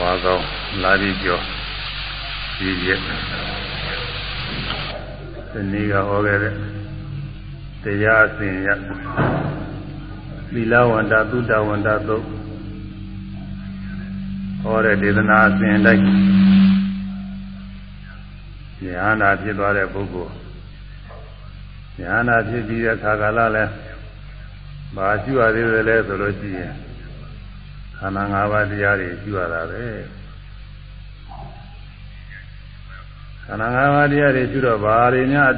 ဝါကောင်းလာပြီးကျော်ဒီရက်ဒီနေ့ကဟောခဲ့တဲ့တရားအစဉ်ရသီလဝန္တာသုတဝန္တာသုတ်ဟောတဲ့ဒေသနာအစဉ်တိုင်းဉာဏ်နာဖြစ်သွားတဲ့ပုဂ္ဂိုလ်ဉာဏ်နာဖြစ်ပြီးတဲ့ခါကာလလဲဘာရှိရသေးတယ်လဲဆိုလို့ရှိရင် ခန္ဓာ၅ပါးတရားတွေရှိရတာပဲခန္ဓာ၅ပါးတရားတွေရှိတော့ဘာတွေများ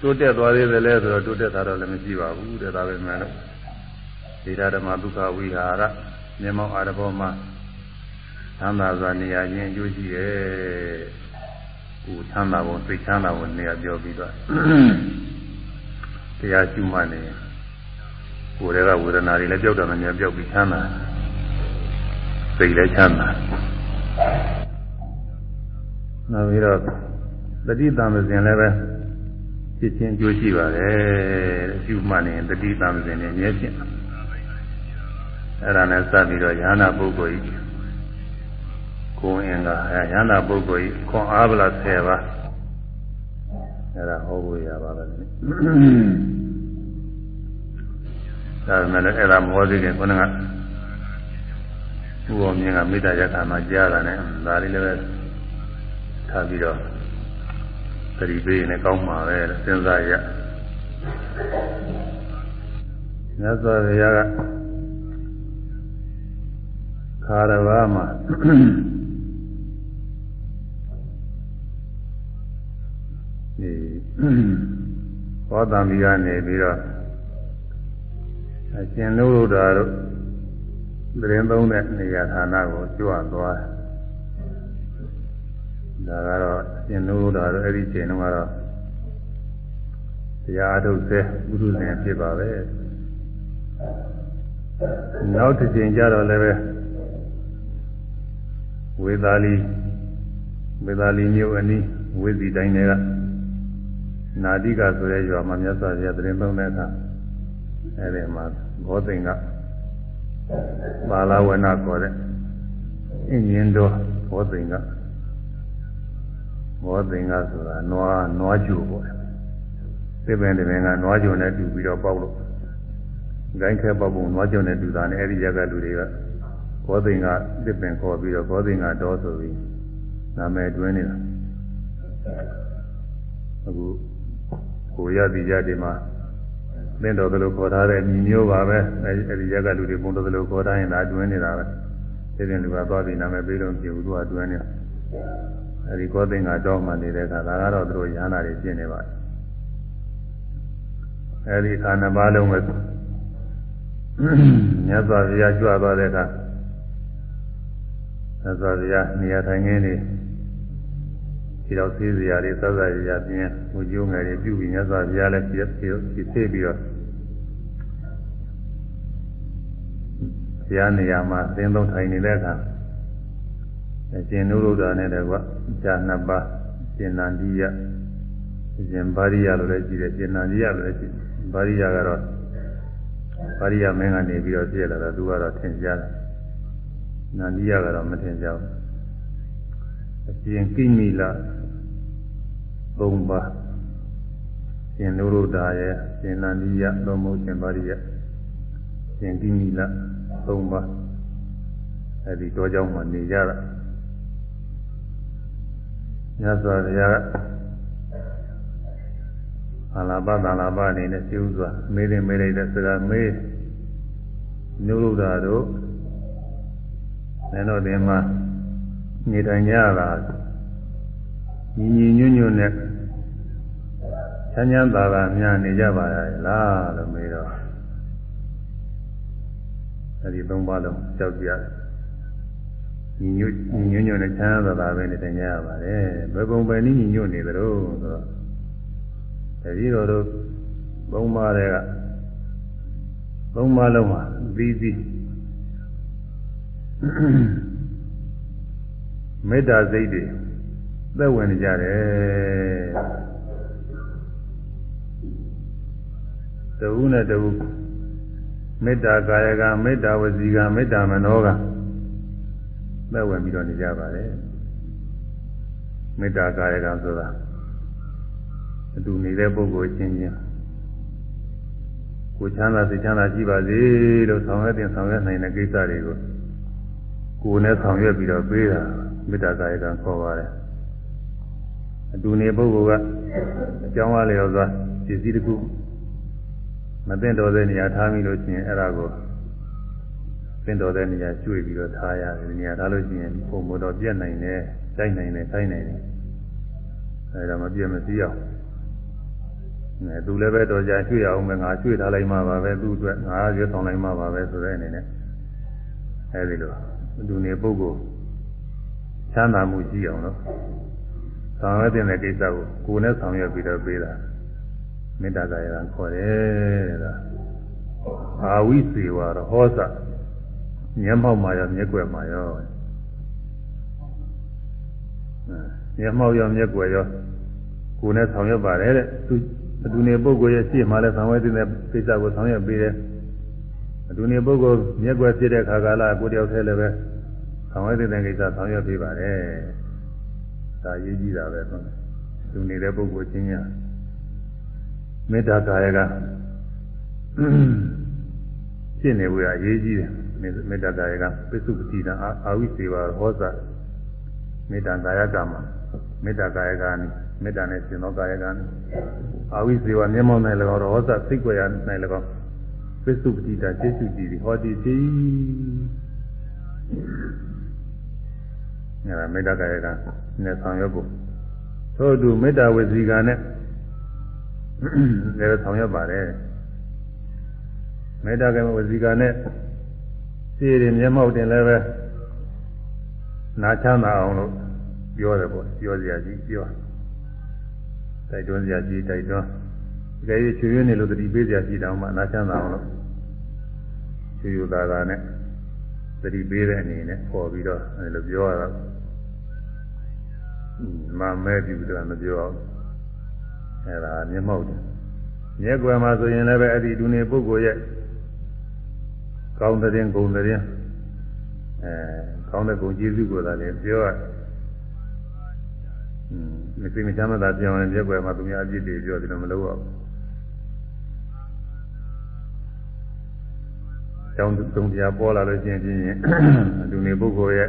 တိုးတက်သွားသေးတယ်လဲဆိုတော့တိုးတက်တာတော့လည်းမရှိပါဘူးတဲ့ဒါပဲမဲ့လို့ဒေတာဓမ္မဒုက္ခဝိဟာရမျက်မှောက်အာရဘောမှာသမ်းသာစွာနေရာချင်းအကျိုးရှိရဲ့ဟိုသမ်းသာဖို့သိချမ်းသာဖို့နေရာပြောပြီးတော့တရားရှိမှနေကိုယ်တွေကဝေဒနာတွေလည်းကြောက်တယ်မများကြောက်ပြီးချမ်းသာ စိတ်လည်းချမ်းသာနောက်ပြီးတော့တတိတံမစဉ်လည်းပဲဖြစ်ချင်းကြိုးရှိပါတယ်တဲ့ရှိမှနေတတိတံမစဉ်နဲ့မြဲဖြစ်အဲ့ဒါနဲ့စပ်ပြီးတော့ယ ahanan ပုဂ္ဂိုလ်ကြီးကိုယ်အင်္ဂါအဲယ ahanan ပုဂ္ဂိုလ်ကြီးခွန်အားဗလာ10ပါးအဲ့ဒါဟောဖို့ရပါပဲဒါပေမဲ့အဲ့ဒါမဟောသေးခင်ခုနက ဥပ္ပမြင်ကမေတ္တာရခါမှာကြားတာနဲ့ဒါလေးလည်းပဲထားပြီးတော့သတိပေးရင်ကောင်းမှာပဲစဉ်းစားရမြတ်စွာဘုရားကခါရဘာမှာဒီဘောဓံမီကနေပြီးတော့အရှင်နုရုဒ္ဓတို့ သတင်းသုံးတဲ့နေရာဌာနကိုကြွသွားဒါကတော့အရှင်နုရုဒ္ဓတို့အဲ့ဒီချိန်တုန်းကတော့တရားအထုတ်စေပုရုဇဉ်ဖြစ်ပါပဲနောက်တစ်ချိန်ကျတော့လည်းပဲဝေသာလီဝေသာလီမြို့အနီးဝေစီတိုင်းတွေကနာတိကဆိုတဲ့ရွာမှာမြတ်စွာဘုရားသတင်းသုံးတဲ့အခါအဲဒီမှာဘောသိင်က ပါဠဝနခေါ်တဲ့အင်းရင်တော်ဘောသိင်ကဘောသိင်ကဆိုတာနွားနွားကျူပေါ့သိပင်တပင်ကနွားကျူနဲ့တူပြီးတော့ပေါက်လို့ဂိုင်းခဲပေါက်ပုံနွားကျူနဲ့တူတာနဲ့အဲဒီရက်ကလူတွေကဘောသိင်ကသစ်ပင်ခေါ်ပြီးတော့ဘောသိင်ကတော့ဆိုပြီးနာမည်တွင်းနေတာအခုကိုရသည်ကြဒီမှာ သင်တော်သလိုခေါ်ထားတဲ့ညီမျိုးပါပဲအဲဒီရက်ကလူတွေပုံတော်သလိုခေါ်ထားရင်ဒါတွင်းနေတာပဲဒီရင်လူကသွားပြီးနာမည်ပေးတော့ပြုသူကတွင်းနေအဲဒီကောသိင်ကတော့မှနေတဲ့အခါဒါကတော့သူတို့ရဟန္တာတွေပြင်နေပါတယ်အဲဒီခါနှစ်ပါးလုံးပဲမြတ်စွာဘုရားကြွသွားတဲ့အခါသစ္စာဗျာနေရာထိုင်ခင်းနေဒီတော့သေးစရာတွေသစ္စာရာပြင်းဟိုကျိုးငယ်တွေပြုပြီးမြတ်စွာဘုရားလည်းပြည့်ပြည့်သိပြီးတော့ ရားနေရာမှာသင်သုံးထိုင်နေတဲ့အခါအရှင်နုရုဒ္ဓနဲ့တကွဇာနှစ်ပါးရှင်နန္ဒီယရှင်ဗာရိယလို့လည်းရှိတယ်ရှင်နန္ဒီယလို့လည်းရှိတယ်ဗာရိယကတော့ဗာရိယမင်းကနေပြီးတော့ပြည့်လာတာသူကတော့သင်ကြားတယ်နန္ဒီယကတော့မထင်ကြဘူးအရှင်ကိမိလ၃ပါးရှင်နုရုဒ္ဓရဲ့ရှင်နန္ဒီယသုံးမို့ရှင်ပါရိယရှင်ကိမိလ ၃ပါးအဲဒီတောကြောင်းမှာနေကြတာညစွာဘုရားအာလာပသာလာပအနေနဲ့ပြုစွာမေးတယ်မေးလိုက်တဲ့စကားမေးနုရုဒ္ဓတို့နင်တို့ဒီမှာနေထိုင်ကြတာညီညီညွတ်ညွတ်နဲ့ချမ်းချမ်းသာသာများနေကြပါရဲ့လားလို့မေးတော့ အဲဒီသုံးပါးလုံးကြောက်ကြညီညွတ်ညီညွတ်ညွတ်နဲ့ချမ်းသာသာပဲနေထိုင်ကြရပါတယ်ဘယ်ပုံပဲနည်းညီညွတ်နေသလိုဆိုတော့တတိတော်တို့သုံးပါးတွေကသုံးပါးလုံးမှာပြီးပြီးမေတ္တာစိတ်တွေသက်ဝင်ကြတယ်တဝုနဲ့တဝု မေတ္တာကာယကမေတ္တာဝစီကမေတ္တာမနောကမဲ့ဝင်ပြီးတော့နေကြပါတယ်မေတ္တာကာယကံဆိုတာအတူနေတဲ့ပုဂ္ဂိုလ်ချင်းချင်းကိုချမ်းသာစိတ်ချမ်းသာရှိပါစေလို့ဆောင်ရွက်တင်ဆောင်ရွက်နိုင်တဲ့ကိစ္စတွေကိုကိုယ်နဲ့ဆောင်ရွက်ပြီးတော့ပေးတာမေတ္တာကာယကံခေါ်ပါတယ်အတူနေပုဂ္ဂိုလ်ကအကြောင်းအားလျော်စွာပစ္စည်းတစ်ခု မသိတော်တဲ့နေရာထားမိလို့ရှိရင်အဲ့ဒါကိုသိတော်တဲ့နေရာကျွေပြီးတော့ထားရတယ်နေရာထားလို့ရှိရင်ပုံမတော်ပြတ်နိုင်တယ်စိုက်နိုင်တယ်ခိုင်းနိုင်တယ်အဲ့ဒါမပြတ်မစည်းအောင်အဲသူလည်းပဲတော်ကြရွှေ့အောင်ပဲငါရွှေ့ထားလိုက်မှပါပဲသူ့အတွက်ငါရွှေ့ဆောင်လိုက်မှပါပဲဆိုတဲ့အနေနဲ့အဲဒီလိုသူနေပုဂ္ဂိုလ်ချမ်းသာမှုရှိအောင်လို့ဆောင်ရွက်တဲ့ကိစ္စကိုကိုယ်နဲ့ဆောင်ရွက်ပြီးတော့ပေးတာ မေတ္တာကာယကခေါ်တယ်တဲ့ဒါအာဝိစေဝါရဟောစမျက်မှောက်မှာရောမျက်ွယ်မှာရောမျက်မှောက်ရောမျက်ွယ်ရောကိုယ်နဲ့ဆောင်ရွက်ပါတယ်တဲ့သူအတူနေပုဂ္ဂိုလ်ရဲ့ရှေ့မှာလည်းဆောင်ရွက်တဲ့ကိစ္စကိုဆောင်ရွက်ပေးတယ်အတူနေပုဂ္ဂိုလ်မျက်ွယ်ဖြစ်တဲ့ခါကာလကိုတယောက်တည်းလည်းပဲဆောင်ရွက်တဲ့ကိစ္စဆောင်ရွက်ပေးပါတယ်ဒါရေးကြည့်တာပဲဆိုသူနေတဲ့ပုဂ္ဂိုလ်ချင်းညာ မေတ္တာကာယကဖြစ်နေဝေအရေးကြီးတယ်မေတ္တာကာယကပိစုပတိနာအာဝိစေဝဟောဇမေတ္တာကာယကမှာမေတ္တာကာယကနိမေတ္တာနဲ့ရှင်သောကာယကနိအာဝိစေဝမျက်မှောက်၌၎င်းဟောဇစိတ်ွယ်ရ၌၎င်းပိစုပတိတာကျေစုကြည်ဟောတိတိအဲဒါမေတ္တာကာယကနဲ့ဆောင်ရွက်ဖို့သို့တူမေတ္တာဝစီကနဲ့ လည်းဆောင်ရွက်ပါတယ်မေတ္တာကဝစီကနဲ့စီရင်မျက်မှောက်တင်လည်းပဲနာချမ်းသာအောင်လို့ပြောတယ်ပေါ့ပြောစရာကြီးပြောတိုက်တွန်းစရာကြီးတိုက်တွန်းဒီကလေးချွေရင်းနေလို့တတိပေးစရာကြီးတောင်မှနာချမ်းသာအောင်လို့ချွေရသာသာနဲ့တတိပေးတဲ့အနေနဲ့ပေါ်ပြီးတော့အဲလိုပြောရတော့မမဲပြီးတော့မပြောအောင် အဲဒါမျက်မှောက်တယ်မျက်ကွယ်မှာဆိုရင်လည်းပဲအဲ့ဒီဒုနေပုဂ္ဂိုလ်ရဲ့ကောင်းတဲ့ဂုဏ်တဲ့အဲကောင်းတဲ့ဂုဏ်ကျေးဇူးကိုသာလည်းပြောရอืมမသိမချမ်းသာပြောင်းရင်မျက်ကွယ်မှာသူများအပြစ်တွေပြောတယ်လို့မလုပ်ရဘူးကျောင်းသုံးတရားပေါ်လာလို့ရှိရင်ဖြင့်ဒုနေပုဂ္ဂိုလ်ရဲ့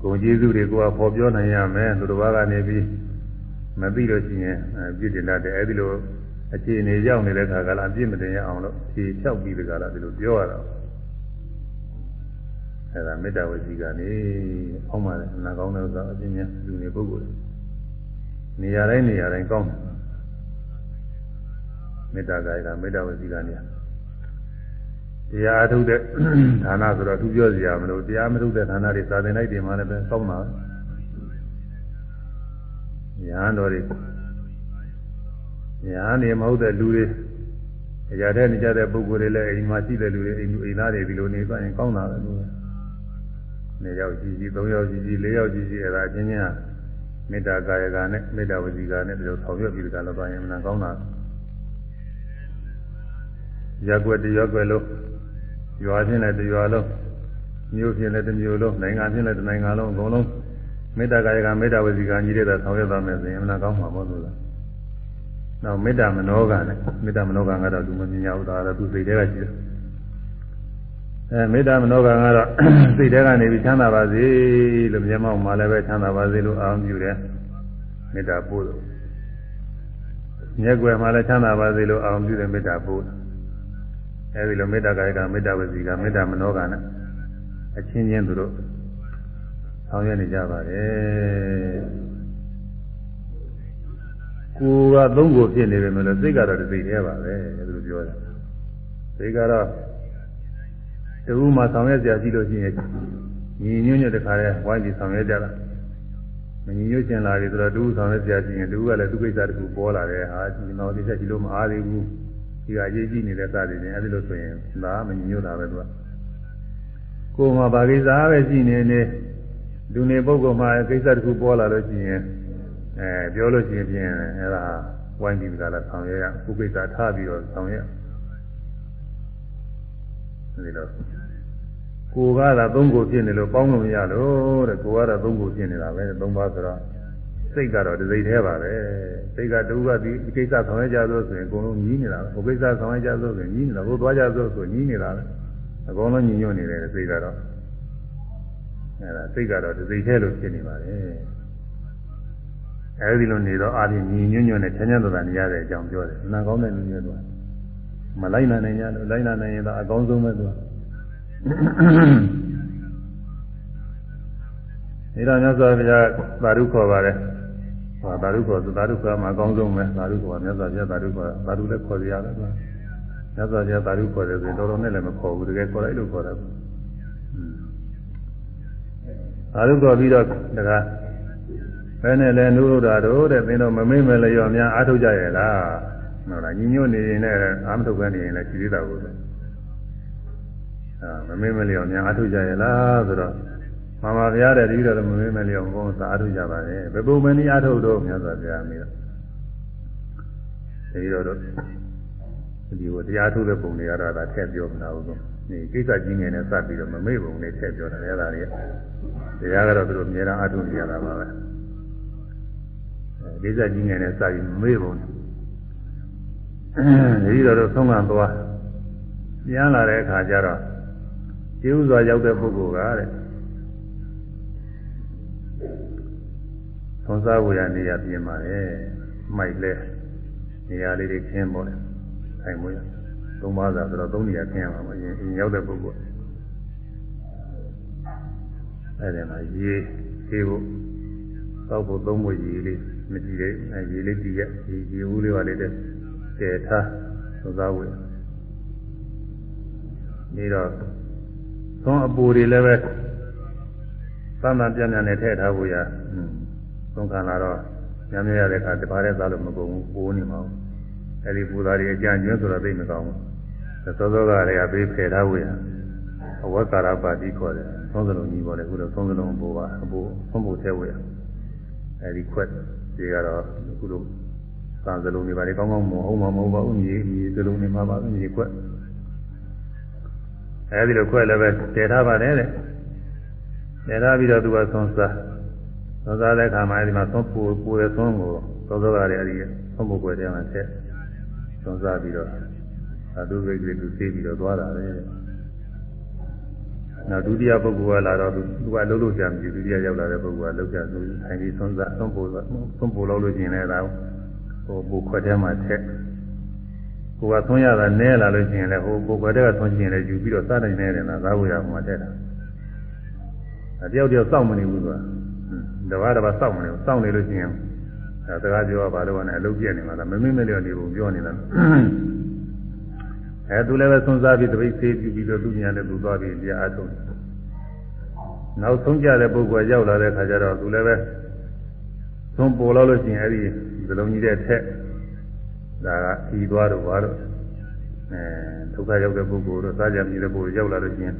ဂုဏ်ကျေးဇူးတွေကိုဖော်ပြောနိုင်ရမယ်သူတစ်ပါးကနေပြီး မသိလို့ရှိရင်ပြည့်တင်တတ်တယ်အဲဒီလိုအခြေအနေရောက်နေတဲ့ခါကလည်းအပြည့်မတင်ရအောင်လို့ဖြေလျှောက်ပြီးတကလားဒီလိုပြောရတာအဲဒါမေတ္တာဝစီကနေအောင်းပါတယ်နာကောင်းတဲ့ဥစ္စာအပြင်းများလူနေပုဂ္ဂိုလ်နေရာတိုင်းနေရာတိုင်းကောင်းတယ်မေတ္တာကာယကမေတ္တာဝစီကနေတရားအထုတ်တဲ့ဌာနဆိုတော့သူပြောစရာမလိုတရားမထုတ်တဲ့ဌာနတွေစာသင်လိုက်တယ်မှလည်းပဲကောင်းတာ ညာတော်တွေညာနေမဟုတ်တဲ့လူတွေအရာတဲ့နေကြတဲ့ပုဂ္ဂိုလ်တွေလည်းအိမ်မှာရှိတဲ့လူတွေအိမ်အိမ်သားတွေဒီလိုနေသွားရင်ကောင်းတာပဲလို့နေရောက်ကြည့်ကြည့်၃ယောက်ကြည့်ကြည့်၄ယောက်ကြည့်ကြည့်အဲ့ဒါချင်းချင်းမေတ္တာကာယကနဲ့မေတ္တာဝစီကနဲ့ဒီလိုဆောင်ရွက်ပြီးကြတော့သွားရင်မှန်ကောင်းတာရက်ွက်တရက်ွက်လို့ရွာချင်းလည်းတရွာလုံးမြို့ချင်းလည်းတစ်မြို့လုံးနိုင်ငံချင်းလည်းတစ်နိုင်ငံလုံးအကုန်လုံး မေတ္တာကာယကမေတ္တာဝစီကညီတဲ့ဆောင်ရွက်သွားမယ်ဆိုရင်မှန်ကောင်းမှာပေါ့လို့လားနောက်မေတ္တာမနောကနဲ့မေတ္တာမနောကကတော့သူမမြင်ရဘူးဒါကတော့သူစိတ်ထဲကရှိတယ်အဲမေတ္တာမနောကကတော့စိတ်ထဲကနေပြီးချမ်းသာပါစေလို့မျက်မှောက်မှာလည်းပဲချမ်းသာပါစေလို့အာရုံပြုတယ်မေတ္တာပို့လို့မျက်ွယ်မှာလည်းချမ်းသာပါစေလို့အာရုံပြုတယ်မေတ္တာပို့အဲဒီလိုမေတ္တာကာယကမေတ္တာဝစီကမေတ္တာမနောကနဲ့အချင်းချင်းသူတို့ ဆောင်ရွက်နေကြပါတယ်ကိုယ်ကသုံးကိုဖြစ်နေတယ်မလို့စိတ်ကတော့စိတ်သေးပါပဲသူတို့ပြောတယ်စိတ်ကတော့တူမှဆောင်ရွက်ကြကြည့်လို့ရှိရင်ညီညွတ်ညွတ်တခါလဲဝိုင်းပြီးဆောင်ရွက်ကြတာမညီညွတ်ချင်လာပြီဆိုတော့တူဆောင်ရွက်ကြကြည့်ရင်တူကလည်းသူကိစ္စတခုပေါ်လာတယ်ဟာဒီတော့ဒီချက်ကြည့်လို့မအားသေးဘူးဒီကအရေးကြီးနေတဲ့စသည်ချင်းအဲဒီလိုဆိုရင်ဒါမညီညွတ်တာပဲသူကကိုယ်မှာဗာကိစ္စပဲရှိနေနေ လူနေပုဂ္ဂိုလ်မှာကိစ္စတခုပေါ်လာလို့ရှိရင်အဲပြောလို့ရှိရင်ဖြင့်အဲဒါဝိုင်းပြီးကြလားဆောင်ရွက်ရဥပိ္ပခထားပြီးတော့ဆောင်ရွက်ဒီလိုကိုယ်ကတော့သုံးကိုဖြစ်နေလို့ပေါင်းလို့မရလို့တဲ့ကိုယ်ကတော့သုံးကိုဖြစ်နေတာပဲသုံးပါးဆိုတော့စိတ်ကတော့ဒီစိတ်သေးပါပဲစိတ်ကတူကဒီကိစ္စဆောင်ရကြလို့ဆိုရင်အကုန်လုံးညီးနေတာပဲဟိုကိစ္စဆောင်ရကြလို့ဆိုရင်ညီးနေတာဟိုသွားကြလို့ဆိုညီးနေတာပဲအကုန်လုံးညီညွတ်နေတယ်စိတ်ကတော့ အဲဒါစိတ်ကတော့ဒီစိတ်သေးလို့ဖြစ်နေပါလေအဲဒီလိုနေတော့အာဖြင့်ညီညွတ်ညွတ်နဲ့ချမ်းချမ်းသာသာနေရတဲ့အကြောင်းပြောတယ်နာကောင်းတဲ့လူမျိုးတို့မလိုက်နိုင်နိုင်ရလို့လိုက်နိုင်နိုင်ရင်တော့အကောင်းဆုံးပဲသူကဒီတော့မြတ်စွာဘုရားသာဓုခေါ်ပါတယ်ဟောသာဓုခေါ်သာဓုခေါ်မှာအကောင်းဆုံးပဲသာဓုခေါ်မြတ်စွာဘုရားသာဓုခေါ်သာဓုလည်းခေါ်ရရတယ်ကွာမြတ်စွာဘုရားသာဓုခေါ်တယ်ဆိုရင်တော်တော်နဲ့လည်းမခေါ်ဘူးတကယ်ခေါ်လိုက်လို့ခေါ်တယ် သာဓုခေါ်ပြီးတော့တကားဘယ်နဲ့လဲနုရုဒ္ဓတို့တဲ့သင်တို့မမေ့မလျော်များအားထုတ်ကြရဲ့လားဟုတ်လားညီညွတ်နေရင်လည်းအာမထုတ်ပဲနေရင်လည်းရှိသေးတာကိုပဲအာမမေ့မလျော်များအားထုတ်ကြရဲ့လားဆိုတော့မမဘုရားတဲ့ဒီတော့မမေ့မလျော်ဘုံသာအားထုတ်ကြပါလေဘယ်ပုံမနည်းအားထုတ်တော့မြတ်စွာဘုရားမိတော့ဒီတော့တော့ဒီကိုတရားထုတ်တဲ့ပုံတွေကတော့ဒါထည့်ပြောမလာဘူးတော့ဒီကိစ္စကြီးငယ်နဲ့စပ်ပြီးတော့မမေ့ပုံလေးထည့်ပြောတာလည်းဒါတွေ တရားကတော့သူတို့အများအားအားထုတ်နေရတာပါပဲကိစ္စကြီးငယ်နဲ့စပြီးမေ့ပုံဒီတော့တော့သုံးကသွားပြန်လာတဲ့အခါကျတော့ကျေဥစွာရောက်တဲ့ပုဂ္ဂိုလ်ကတဲ့သုံးစားဝေရနေရပြင်ပါလေမိုက်လဲနေရာလေးတွေခင်းပေါ်တယ်ထိုင်မွေးသုံးပါးသာဆိုတော့သုံးနေရာခင်းရမှာမရင်အရင်ရောက်တဲ့ပုဂ္ဂိုလ် အဲ့ဒီမှာရေသေးဖို့တောက်ဖို့သုံးဖို့ရေလေးမကြည့်တဲ့ရေလေးတည်ရရေရေဦးလေးပါလေးတဲ့တည်ထားသုံးစားဝေနေတော့သုံးအပူတွေလည်းပဲသမ်းသမ်းပြန်ပြန်နဲ့ထည့်ထားဖို့ရသုံးခံလာတော့ညမြရတဲ့အခါတပါးနဲ့စားလို့မကုန်ဘူးပိုးနေမှာအဲဒီပူသားတွေအကြံကျွန်းဆိုတော့သိမကောင်းဘူးသောသောကလည်းအပေးဖယ်ထားဖို့ရအဝက္ကာရပါတိခေါ်တယ် သုံးစလုံးကြီးပေါ်တယ်ခုတော့သုံးစလုံးအပူပါအပူဖုံးဖို့ထည့်ဖို့ရအဲဒီခွက်ဒီကတော့ခုလိုသံစလုံးတွေပါလေကောင်းကောင်းမဟုတ်မှာမဟုတ်ပါဘူးမြေမြေစလုံးတွေမှာပါမြေခွက်အဲဒီလိုခွက်လည်းပဲတည်ထားပါတယ်တဲ့တည်ထားပြီးတော့သူကသွန်စားသွန်စားတဲ့အခါမှာအဲဒီမှာသွန်ပူပူတဲ့သွန်ကိုသောသောကလည်းအဲဒီသွန်ပူွယ်တဲ့မှာဆက်သွန်စားပြီးတော့အတုပိတ်ကလေးသူသိပြီးတော့သွားတာပဲ နောက်ဒုတိယပုဂ္ဂိုလ်ကလာတော့သူကလှုပ်လို့ကြံပြီဒုတိယရောက်လာတဲ့ပုဂ္ဂိုလ်ကလှုပ်ကြသူထိုင်ပြီးသွန်စားသွန်ပူသွန်ပူလောက်လို့ရှိရင်လည်းဒါဟိုပူခွက်ထဲမှာထက်ကိုကသွန်းရတာနဲလာလို့ရှိရင်လည်းဟိုကိုယ်ကတည်းကသွန်းချင်လည်းယူပြီးတော့စားနိုင်နေတယ်လားသာဝေရမှာတက်တာအတယောက်တယောက်စောင့်မနေဘူးကွာတဘာတဘာစောင့်မနေဘူးစောင့်နေလို့ရှိရင်အဲစကားပြောပါတော့နဲ့အလုပ်ပြည့်နေမှာလားမမင်းမလျော်နေဘူးပြောနေတာ အဲသူလည်းပဲသွန်းစားပြီးတပိတ်သေးပြီးပြီးတော့သူညာလည်းသူသွားပြီးကြာအားထုတ်နောက်ဆုံးကြတဲ့ပုဂ္ဂိုလ်ရောက်လာတဲ့ခါကျတော့သူလည်းပဲသွန်းပေါ်လာလို့ရှိရင်အဲဒီဇလုံးကြီးတဲ့ထက်ဒါကဤသွားတော့ဘာလို့အဲဒုက္ခရောက်တဲ့ပုဂ္ဂိုလ်တို့စားကြမြည်တဲ့ပုဂ္ဂိုလ်ရောက်လာလို့ချင်း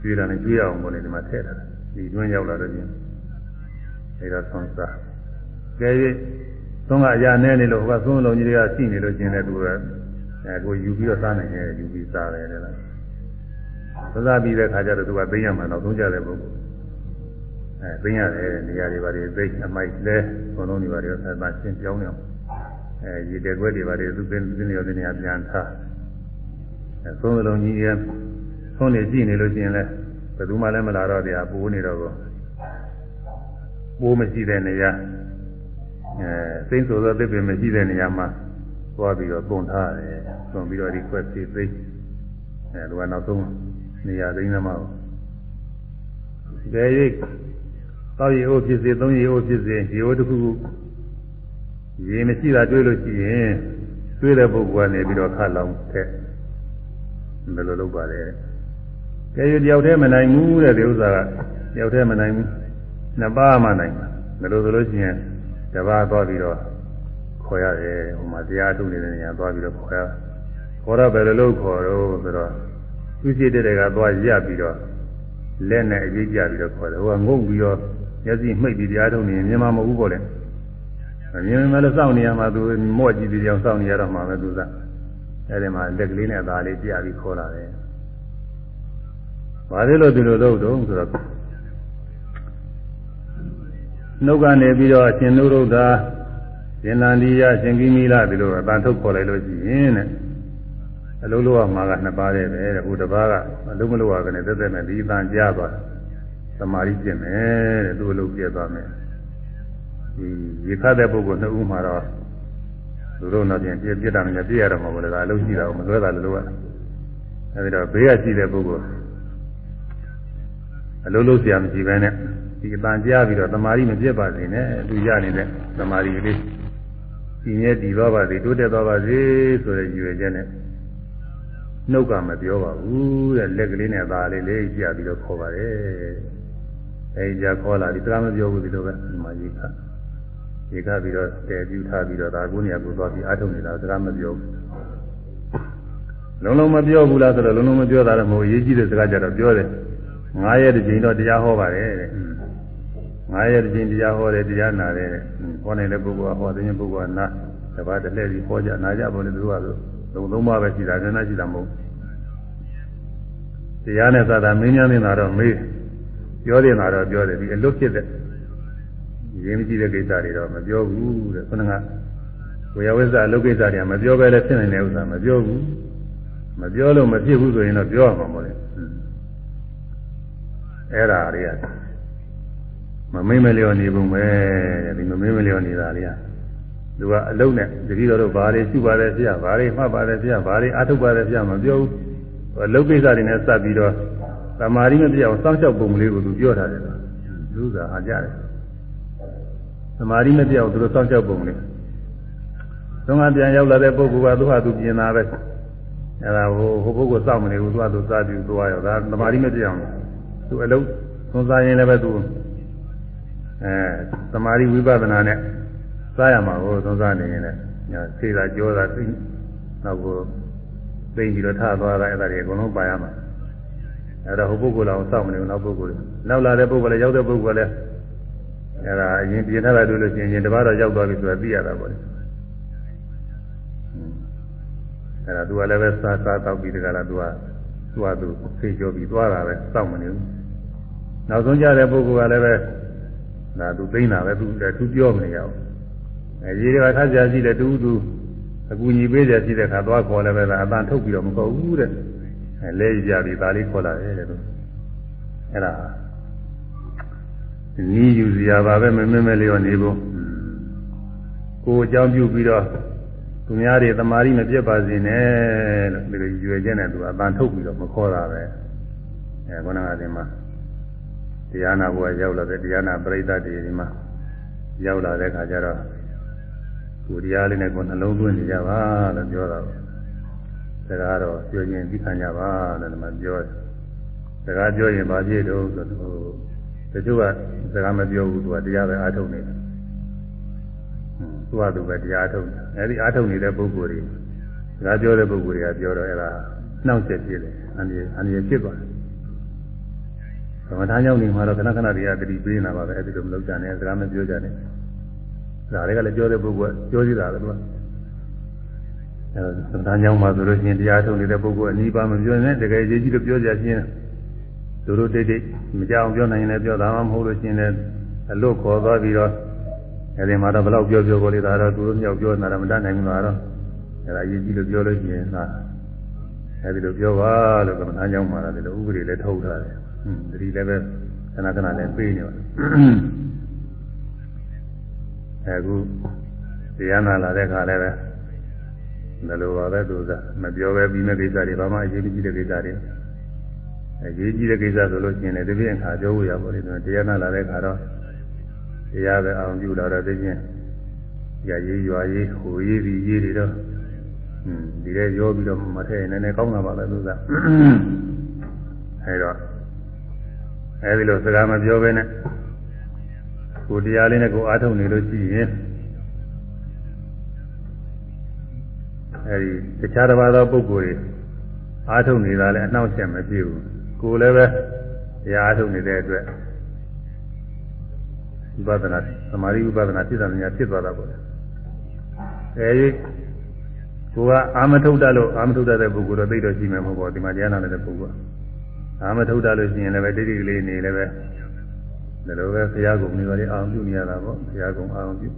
ကျွေးတာနဲ့ကျွေးအောင်ပေါ့လေဒီမှာထည့်ထားတယ်ဒီတွင်းရောက်လာလို့ချင်းအဲဒါဆွမ်းစားကဲ၍သုံးကအရာနဲ့နေလို့ဟိုကသုံးလုံးကြီးတွေကရှိနေလို့ချင်းလည်းသူက အဲကိုယူပြီးတော့စားနိုင်တယ်ယူပြီးစားတယ်လေလားသစားပြီးတဲ့ခါကျတော့သူကသိရမှာတော့သုံးကြတဲ့ပုဂ္ဂိုလ်အဲသိရတယ်နေရာတွေပါတွေသိအမိုက်လဲဘုံလုံးတွေပါတွေဆက်ပါရှင်းပြောင်းနေအောင်အဲရေတဲခွဲတွေပါတယ်သူသင်သင်ရောသင်ရပြန်ထားအဲသုံးလုံးကြီးရသုံးနေကြည့်နေလို့ရှိရင်လည်းဘယ်သူမှလည်းမလာတော့တရားပိုးနေတော့ကိုပိုးမရှိတဲ့နေရာအဲစိမ့်ဆိုသောသစ်ပင်မရှိတဲ့နေရာမှာ သွားပြီးတော့ပုံထားတယ်သွန်ပြီးတော့ဒီခွက်သေးသိအဲလူကနောက်ဆုံးနေရာသိမ်းသမားကိုကြဲရိတ်သောက်ရီအိုးဖြစ်စေသုံးရီအိုးဖြစ်စေဒီအိုးတစ်ခုခုရေမရှိတာတွေ့လို့ရှိရင်တွေ့တဲ့ပုဂ္ဂိုလ်ကနေပြီးတော့ခတ်လောင်တဲ့ဘယ်လိုလုပ်ပါလဲ။ကျေရတယောက်တည်းမနိုင်ဘူးတဲ့ဒီဥစ္စာကတယောက်တည်းမနိုင်ဘူး။နှစ်ပါးမှနိုင်မှာ။ဘယ်လိုဆိုလို့ရှိရင်တပါးသွားပြီးတော့ ခေါ်ရတယ်။ဟိုမှာတရားထုတ်နေတဲ့နေရာသွားပြီးတော့ခေါ်ရ။ခေါ်တော့ဘယ်လိုလုပ်ခေါ်တော့ဆိုတော့သူရှိတဲ့တွေကသွားရပြီးတော့လက်နဲ့အရေးကြပြီးတော့ခေါ်တယ်။ဟိုကငုံပြီးတော့မျက်စိမှိတ်ပြီးတရားထုတ်နေရင်မြန်မာမဟုတ်ဘူးပေါ့လေ။မမြင်မလည်းစောင့်နေရမှာသူမော့ကြည့်ပြီးကြောင်စောင့်နေရတော့မှာပဲသူကအဲဒီမှာလက်ကလေးနဲ့သားလေးပြပြီးခေါ်လာတယ်ဘာဖြစ်လို့ဒီလိုလုပ်တော့ဆိုတော့နှုတ်ကနေပြီးတော့အရှင်နုရုဒ္ဓ ရှင်နန္ဒီယရှင်ကိမိလဒီလိုအတန်ထုတ်ခေါ်လိုက်လို့ရှိရင်တဲ့အလုံးလုံးကမှာကနှစ်ပါးတည်းပဲတဲ့ဟိုတစ်ပါးကအလုံးမလို့ရကနေတက်တက်နဲ့ဒီအတန်ကြားသွားသမာဓိပြည့်မယ်တဲ့သူ့အလုပ်ပြည့်သွားမယ်ဒီရေခတ်တဲ့ပုဂ္ဂိုလ်နှစ်ဦးမှာတော့သူတို့တော့ပြင်ပြည့်ပြည့်တာနဲ့ပြည့်ရတော့မှာပေါ့လေဒါအလုပ်ရှိတာကိုမလွဲတာလို့လို့ကအဲဒီတော့ဘေးကရှိတဲ့ပုဂ္ဂိုလ်အလုံးလုံးဆရာမရှိဘဲနဲ့ဒီအတန်ကြားပြီးတော့သမာဓိမပြည့်ပါစေနဲ့သူရနေတဲ့သမာဓိလေး ဒီမြဲတည်သွားပါစေတိုးတက်သွားပါစေဆိုတဲ့ရည်ရွယ်ချက်နဲ့နှုတ်ကမပြောပါဘူးတဲ့လက်ကလေးနဲ့သားလေးလေးကြပြီးတော့ခေါ်ပါတယ်အဲဒီကြခေါ်လာဒီတရားမပြောဘူးဒီလိုပဲဒီမှာရေးခရေးခပြီးတော့တည်ပြူထားပြီးတော့ဒါကိုနေရာကိုသွားပြီးအားထုတ်နေတာတရားမပြောဘူးလုံးလုံးမပြောဘူးလားဆိုတော့လုံးလုံးမပြောတာလည်းမဟုတ်ရေးကြည့်တဲ့စကားကြတော့ပြောတယ်ငါးရက်တစ်ချိန်တော့တရားဟောပါတယ်တဲ့ ငါးရက်တစ်ချိန်တရားဟောတယ်တရားနာတယ်ဟောနေတဲ့ပုဂ္ဂိုလ်ကဟောတဲ့ပုဂ္ဂိုလ်ကနာတပတ်တစ်လှည့်ပြီးဟောကြနာကြပါလို့သူကဆိုလုံးသုံးပါးပဲရှိတာကျန်တာရှိတာမဟုတ်တရားနဲ့သာသာမင်းများနေတာတော့မေးပြောနေတာတော့ပြောတယ်ဒီအလွတ်ဖြစ်တဲ့ရင်းမကြည့်တဲ့ကိစ္စတွေတော့မပြောဘူးတဲ့ခုနကဝေယဝိဇ္ဇအလုပ်ကိစ္စတွေကမပြောပဲလည်းဖြစ်နိုင်တဲ့ဥစ္စာမပြောဘူးမပြောလို့မဖြစ်ဘူးဆိုရင်တော့ပြောရမှာမဟုတ်လေအဲ့ဒါတွေက မမိမ့်မလျော်နေပုံပဲဒီမမိမ့်မလျော်နေတာတွေကသူကအလုံးနဲ့တတိတော်တို့ဘာတွေရှိပါတယ်ဆရာဘာတွေမှတ်ပါတယ်ဆရာဘာတွေအထုတ်ပါတယ်ဆရာမပြောဘူးအလုပ်ကိစ္စတွေနဲ့စပ်ပြီးတော့သမာဓိမပြအောင်စောင့်ရှောက်ပုံလေးကိုသူပြောထားတယ်လူကအားကြတယ်သမာဓိမပြအောင်သူတို့စောင့်ရှောက်ပုံလေးသုံးကပြန်ရောက်လာတဲ့ပုဂ္ဂိုလ်ကသူ့ဟာသူပြင်လာပဲအဲ့ဒါဟိုဟိုပုဂ္ဂိုလ်စောင့်မနေဘူးသူကသူစားပြီးသွားရောဒါသမာဓိမပြအောင်သူအလုံးသုံးစားရင်လည်းပဲသူ အဲသမာဓိဝိပဿနာနဲ့စားရမှာကိုသုံးစားနေရင်လည်းညာဆေးတာကြောတာသိနောက်ကိုသိပြီးတော့ထသွားတာအဲ့ဒါတွေအကုန်လုံးပါရမှာအဲ့ဒါဟိုပုဂ္ဂိုလ်လောက်စောင့်မနေဘူးနောက်ပုဂ္ဂိုလ်နောက်လာတဲ့ပုဂ္ဂိုလ်လည်းရောက်တဲ့ပုဂ္ဂိုလ်လည်းအဲ့ဒါအရင်ပြင်ထားတာတွေ့လို့ရှိရင်တပတ်တော့ရောက်သွားပြီဆိုတာသိရတာပေါ့လေအဲ့ဒါသူကလည်းပဲစားစားတောက်ပြီးတကလားသူကသူကသူဖေးကြောပြီးသွားတာပဲစောင့်မနေဘူးနောက်ဆုံးကြတဲ့ပုဂ္ဂိုလ်ကလည်းပဲ ဒါသူသိနေတာပဲသူလည်းသူပြောမနေရဘူးအဲရေတွေကထားကြရှိတယ်တူတူအကူညီပေးကြရှိတဲ့ခါသွားခေါ်လည်းပဲဒါအတန်ထုတ်ပြီးတော့မခေါ်ဘူးတဲ့အဲလဲကြပြီးဒါလေးခေါ်လာတယ်တဲ့သူအဲ့ဒါနီးယူစရာပါပဲမမင်းမလျော်နေဖို့ကိုအကြောင်းပြုပြီးတော့သူများတွေသမာဓိမပြတ်ပါစေနဲ့လို့ဒီလိုရွယ်ချက်နဲ့သူအတန်ထုတ်ပြီးတော့မခေါ်တာပဲအဲခေါင်းကဒီမှာ တရားနာဘုရားရောက်လာတဲ့တရားနာပရိသတ်တွေဒီမှာရောက်လာတဲ့ခါကျတော့ကိုတရားလေးနဲ့ကိုနှလုံးသွင်းနေကြပါလို့ပြောတာပဲစကားတော့ပြောရင်ပြီးခံကြပါလို့ဒီမှာပြောတယ်စကားပြောရင်ဘာဖြစ်တော့ဆိုတော့တချို့ကစကားမပြောဘူးသူကတရားပဲအားထုတ်နေတယ်သူကသူပဲတရားထုတ်တယ်အဲဒီအားထုတ်နေတဲ့ပုဂ္ဂိုလ်တွေစကားပြောတဲ့ပုဂ္ဂိုလ်တွေကပြောတော့အဲ့ဒါနှောင့်ယှက်ဖြစ်တယ်အန္တရာယ်အန္တရာယ်ဖြစ်သွားတယ် သမထရောက်နေမှာတော့ခဏခဏတွေကတတိပေးနေတာပါပဲအဲ့ဒီလိုမလုပ်ကြနဲ့စကားမပြောကြနဲ့ဒါတွေကလည်းပြောတဲ့ပုဂ္ဂိုလ်ကပြောသေးတာပဲသူကအဲသမထရောက်မှာဆိုလို့ရှိရင်တရားထုတ်နေတဲ့ပုဂ္ဂိုလ်အနည်းပါမပြောနဲ့တကယ်ရေးကြီးလို့ပြောကြချင်းသူတို့တိတ်တိတ်မကြအောင်ပြောနိုင်ရင်လည်းပြောတာမှမဟုတ်လို့ရှိရင်လည်းအလို့ခေါ်သွားပြီးတော့အဲဒီမှာတော့ဘယ်တော့ပြောပြောကိုလေဒါတော့သူတို့မြောက်ပြောနေတာမတတ်နိုင်ဘူးလားတော့အဲဒါရေးကြီးလို့ပြောလို့ရှိရင်သာအဲဒီလိုပြောပါလို့ကမ္ဘာကြောင့်မှာလည်းဒီလိုဥပဒေလည်းထုတ်ထားတယ်ဟွန်း သတိလည်းပဲခဏခဏလည်းပေးနေပါအခုတရားနာလာတဲ့ခါလည်းပဲဒါလိုပါပဲသူကမပြောပဲပြီးမဲ့ကိစ္စတွေဘာမှအရေးကြီးတဲ့ကိစ္စတွေအရေးကြီးတဲ့ကိစ္စဆိုလို့ရှိရင်လည်းဒီပြင်ခါပြောဖို့ရပါလိမ့်မယ်တရားနာလာတဲ့ခါတော့တရားပဲအောင်ပြုလာတော့သိချင်းရရေးရွာရေးဟိုရေးပြီးရေးတွေတော့ဟွန်းဒီထဲရောပြီးတော့မထည့်နည်းနည်းကောင်းတာပါပဲသူကအဲတော့ အဲဒီလိုစကားမပြောဘဲနဲ့ကိုတရားလေးနဲ့ကိုအားထုတ်နေလို့ရှိရင်အဲဒီတခြားတစ်ပါးသောပုဂ္ဂိုလ်တွေအားထုတ်နေတာလည်းအနှောက်အယှက်မဖြစ်ဘူးကိုလည်းပဲတရားအားထုတ်နေတဲ့အတွက်ဝိပဿနာသမာဓိဝိပဿနာဖြစ်တာများဖြစ်သွားတာပေါ့အဲဒီကိုကအာမထုတ်တတ်လို့အာမထုတ်တတ်တဲ့ပုဂ္ဂိုလ်တော့သိတော့ရှိမယ်မဟုတ်ပါဘူးဒီမှာတရားနာနေတဲ့ပုဂ္ဂိုလ်က အာမထုတ်တာလို့ရှိရင်လည်းပဲတိတိကလေးနေလည်းပဲဒါလိုပဲဘုရားကုံနေပါလေအောင်ပြုနေရတာပေါ့ဘုရားကုံအောင်ပြု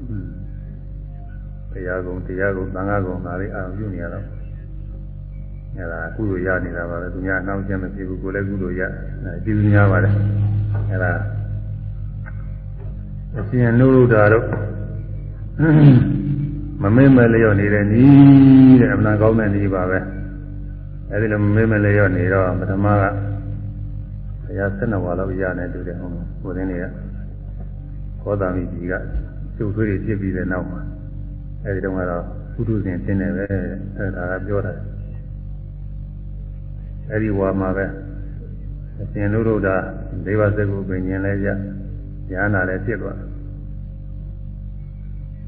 ဘုရားကုံတရားကုံသံဃာကုံဒါလေးအောင်ပြုနေရတော့အဲဒါကုသိုလ်ရနေတာပါပဲသူများနှောင်းချက်မဖြစ်ဘူးကိုလည်းကုသိုလ်ရအဲကျေးဇူးများပါတယ်အဲဒါအရှင်နုရုဒ္ဓတို့မမေ့မလျော့နေတဲ့နီးတဲ့အမှန်ကောင်းတဲ့နီးပါပဲအဲဒီလိုမမေ့မလျော့နေတော့ပထမကဘု ရား12ဝါလောက်ရနေတူတယ်ဟုတ်လားကိုယ်ရင်းတွေကခောတာမိကြီးကကျုပ်ထွေးတွေဖြစ်ပြီးတဲ့နောက်မှာအဲဒီတော့ကတော့ပုထုဇဉ်ရှင်းတယ်ပဲအဲဒါကပြောတာအဲဒီဝါမှာပဲအရှင်နုရုဒ္ဓဒေဝစကုပင်ញင်လဲရညာနာလည်းဖြစ်သွားတယ်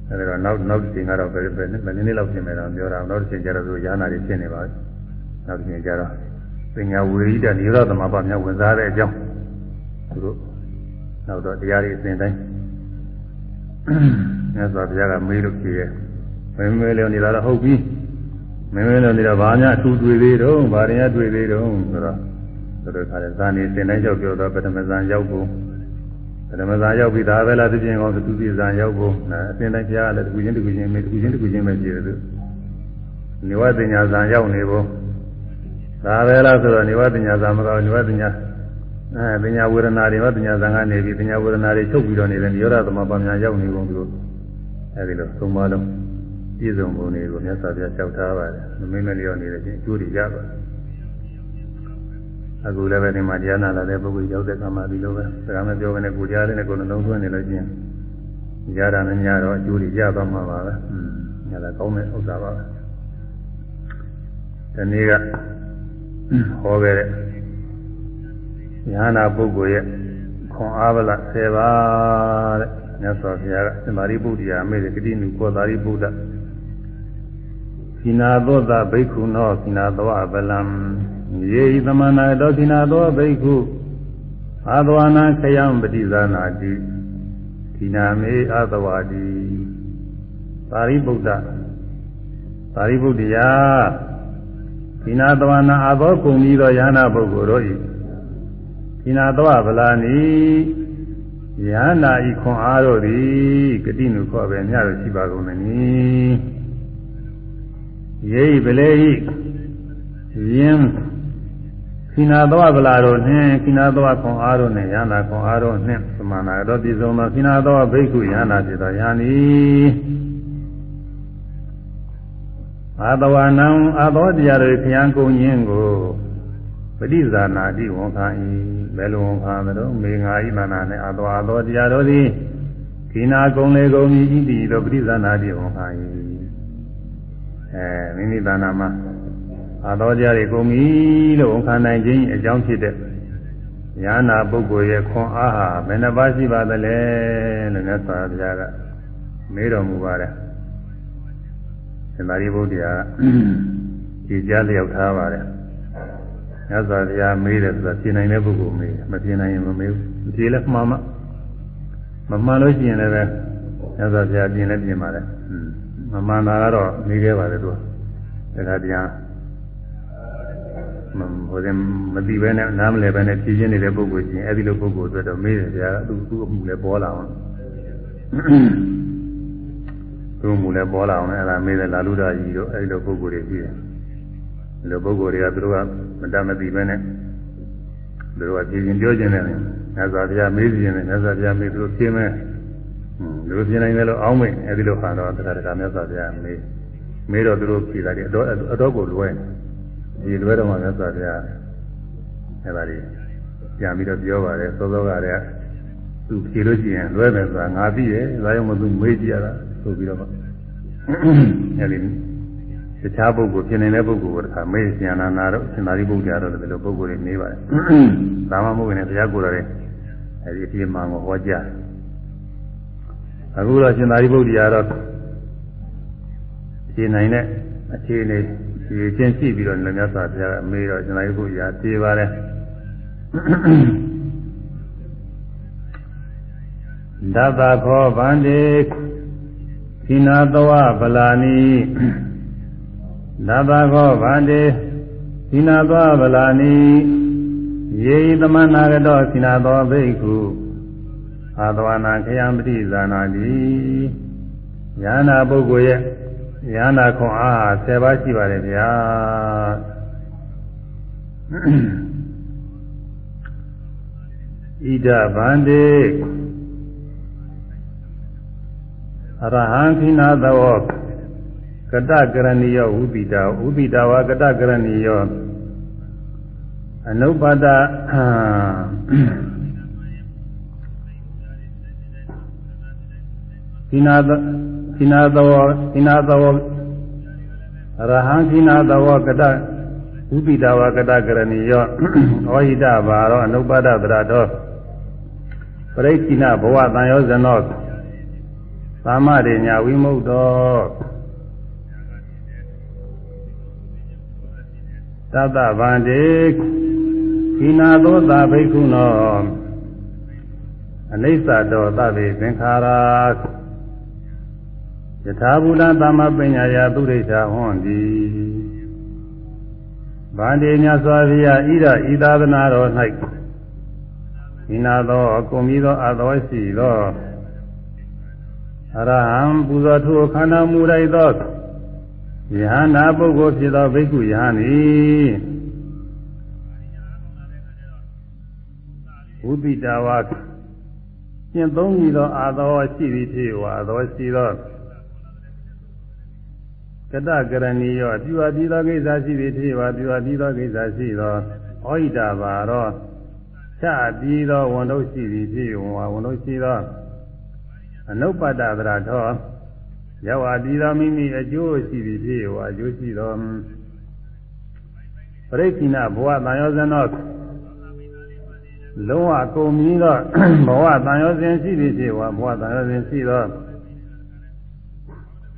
အဲဒီတော့နောက်နောက်တစ်ချိန်ကတော့ဘယ်ဘယ်နည်းနည်းလောက်ပြင်မယ်တော့ပြောတာနောက်တစ်ချိန်ကျတော့သူညာနာတွေဖြစ်နေပါပြီနောက်တစ်ချိန်ကျတော့ ပညာဝေရိတနိရောဓသမဘာမြတ်ဝင်စားတဲ့အကြောင်းသူတို့နောက်တော့တရားတွေအစဉ်တိုင်းမြတ်စွာဘုရားကမေးလို့ဖြေရဲ့မင်းမေးလို့နေတာတော့ဟုတ်ပြီမင်းမေးလို့နေတာဘာများအထူးတွေ့သေးတော့ဘာရင်တွေ့သေးတော့ဆိုတော့သူတို့ခါတဲ့ဇာနေစဉ်တိုင်းရောက်ပြောတော့ပထမဇန်ရောက်ဖို့ပထမဇန်ရောက်ပြီဒါပဲလားသူပြင်ကောင်းသူပြဇန်ရောက်ဖို့အစဉ်တိုင်းကြားလည်းတခုချင်းတခုချင်းမေးတခုချင်းတခုချင်းပဲကြည့်တယ်သူနိဝတညာဇန်ရောက်နေဖို့ ဒါပဲလားဆိုတော့နိဝတညာဇန်မကောနိဝတညာအဲပညာဝေဒနာတွေဟောပညာဇန်ကနေပြီးပညာဝေဒနာတွေချုပ်ပြီးတော့နေတဲ့နိရောဓသမပညာရောက်နေကုန်သူတို့အဲဒီလိုသုံးပါလုံးပြည့်စုံပုံတွေကိုမြတ်စွာဘုရားလျှောက်ထားပါတယ်မမင်းမလျော့နေတဲ့ချင်းအကျိုးတွေရပါတယ်အခုလည်းပဲဒီမှာတရားနာလာတဲ့ပုဂ္ဂိုလ်ရောက်တဲ့အခါမှာဒီလိုပဲစကားမပြောဘဲနဲ့ကိုကြားလေးနဲ့ကိုယ်နှလုံးသွင်းနေလို့ချင်းရတာနဲ့ညတော့အကျိုးတွေရသွားမှာပါပဲ။อืมညလည်းကောင်းတဲ့ဥစ္စာပါပဲ။ဒီနေ့က ဟောခဲ့တဲ့ညာနာပုဂ္ဂိုလ်ရဲ့ခွန်အားဗလ10ပါးတဲ့မြတ်စွာဘုရားကသမာဓိပုဒ်တရားအမေကတိနုကောသာရိပုဒ္ဓခိနာသောသဘိက္ခုနောခိနာသောအပလံယေဤသမဏတောခိနာသောဘိက္ခုအာသဝနာခယံပฏิဇာနာတိခိနာမေအာသဝတိသာရိပုတ္တသာရိပုတ္တရာ ခိနာသဝနာအာသောကုံပြီးသောယန္နာပုဂ္ဂိုလ်တို့ဤခိနာသောဗလာနိယန္နာဤခွန်အားတို့သည်ဂတိနုခောပဲမြတ်တို့ရှိပါကုန်မည်ယေဤပလေဤယင်းခိနာသောဗလာတို့နှင့်ခိနာသောခွန်အားတို့နှင့်ယန္နာခွန်အားတို့နှင့်သမဏတော်ပြည်စုံသောခိနာသောဘိက္ခုယန္နာဖြစ်သောယန္နီ အာတဝနံအာသောတရားတွေခယံကုန်ခြင်းကိုပဋိဇာနာတိဝန်ခံ၏ဘယ်လိုဝန်ခံသလဲမေငါဤမနာနဲ့အာသောအာသောတရားတော်သည်ခိနာကုန်လေကုန်၏ဤတည်သောပဋိဇာနာတိဝန်ခံ၏အဲမိမိတဏ္ဍာမှာအာသောတရားတွေကုန်ပြီလို့ဝန်ခံနိုင်ခြင်းအကြောင်းဖြစ်တဲ့ညာနာပုဂ္ဂိုလ်ရဲ့ခွန်အားဟာဘယ်နှပါးရှိပါသလဲလို့မြတ်စွာဘုရားကမေးတော်မူပါတယ် သမာဓိဗုဒ္ဓရာကြည်ကြားလျောက်ထားပါတယ်မြတ်စွာဘုရားမေးတယ်ဆိုတာပြင်နိုင်တဲ့ပုဂ္ဂိုလ်မေးမပြင်နိုင်ရင်မမေးဘူးဖြေလဲမှားမှမမှန်လို့ရှိရင်လည်းပဲမြတ်စွာဘုရားပြင်လဲပြင်ပါတယ်မမှန်တာကတော့မေးခဲ့ပါတယ်သူကဒါကတရားဟိုရင်မသိပဲနဲ့နားမလဲပဲနဲ့ဖြည့်ချင်းနေတဲ့ပုဂ္ဂိုလ်ချင်းအဲ့ဒီလိုပုဂ္ဂိုလ်အတွက်တော့မေးတယ်ဗျာသူသူ့အမှုလည်းပေါ်လာအောင် သူ့အမှုလည်းပေါ်လာအောင်အဲ့ဒါမေးတယ်လာလူတော်ကြီးတို့အဲ့ဒီလိုပုဂ္ဂိုလ်တွေပြီးတယ်ဒီလိုပုဂ္ဂိုလ်တွေကသူတို့ကမတမသိပဲနဲ့သူတို့ကဖြည့်ချင်းပြောခြင်းနဲ့မြတ်စွာဘုရားမေးခြင်းနဲ့မြတ်စွာဘုရားမေးသူတို့ဖြည့်မယ်ဟွန်းလူပြင်းနိုင်တယ်လို့အောင်းမိတ်အဲ့ဒီလိုခါတော့တရားတရားမြတ်စွာဘုရားမေးမေးတော့သူတို့ဖြည့်တာဒီအတော့အတော့ကိုလွဲတယ်ဒီလွဲတော့မှမြတ်စွာဘုရားအဲ့ဒါကြီးပြန်ပြီးတော့ပြောပါတယ်သောသောကတည်းကသူဖြေလို့ရှိရင်လွဲမယ်ဆိုတာငါသိရဲ့ဒါကြောင့်မသူမေးကြည့်ရတာ ဆိုပြီးတော့အဲ့ဒီတခြားပုဂ္ဂိုလ်ဖြစ်နေတဲ့ပုဂ္ဂိုလ်ကိုတခါမေးရှင်နာနာတော့ရှင်သာရိပုတ္တရာတော့ဒီလိုပုဂ္ဂိုလ်တွေမေးပါတယ်ဒါမှမဟုတ်ရင်ဘုရားကိုယ်တော်ရဲ့အဲ့ဒီအပြည့်မှန်ကိုဟောကြားအခုတော့ရှင်သာရိပုတ္တရာတော့ရှင်းနိုင်တဲ့အခြေအနေဒီချင်းရှိပြီးတော့လည်းမြတ်စွာဘုရားကမေးတော့ကျွန်တော်တို့ရာပြေးပါတယ်ဒသခောဗန္တိ ခိနာတဝဗလာနိဒသခောဗန္တိခိနာတဝဗလာနိယေဤသမဏဂတောစိနာသောဘိက္ခုအာသဝနာခယံပတိဇာနာတိယန္နာပုဂ္ဂိုလ်ရဲ့ယန္နာခွန်အား10ပါးရှိပါတယ်ဗျာဣဒဗန္တိ ရဟံခိနာသောကတကရဏီယောဝိပိတာဝိပိတာဝကတကရဏီယောအနုပဒခိနာခိနာသောခိနာသောရဟံခိနာသောကတဝိပိတာဝကတကရဏီယောဩဟိတဘာရောအနုပဒသရတော်ပရိက္ခိနဘဝတန်ရောဇနော သမ္မာရိညာဝိမု ക്ത ောသတ္တဗန္တိခိနာသောသာဘိက္ခုနောအနိစ္စတောသဗ္ဗေသင်္ခါရာယထာဘူတသမ္မပညာယသုရိစ္ဆာဟွန်တိဗန္တိမြတ်စွာဘုရားဣဒဤသာသနာတော်၌ခိနာသောအကုန်ပြီးသောအသောရှိသော အရဟံပူဇော်ထိုခန္ဓာမူလိုက်သောယဟနာပုဂ္ဂိုလ်ဖြစ်သောဘိက္ခုယဟန်သည်ဝိပိတဝါကျင့်သုံးပြီးသောအာသောရှိသည်ဖြစ်ဝါသောရှိသောကတကရဏီယောပြုအပ်ပြီးသောကိစ္စရှိသည်ဖြစ်ဝါပြုအပ်ပြီးသောကိစ္စရှိသောဩဟိတဘာရောချပြီးသောဝန်တို့ရှိသည်ဖြစ်ဝါဝန်တို့ရှိသော အနုပတ္တဗရာထောရောက်အတီတော်မိမိအကျိုးရှိပြီဖြစ်ဟောအကျိုးရှိတော်ပရိက္ခိဏဘဝတန်ရောဇဉ်တော့လုံးဝကုန်ပြီးတော့ဘဝတန်ရောဇဉ်ရှိပြီဖြစ်ဟောဘဝတန်ရောဇဉ်ရှိတော့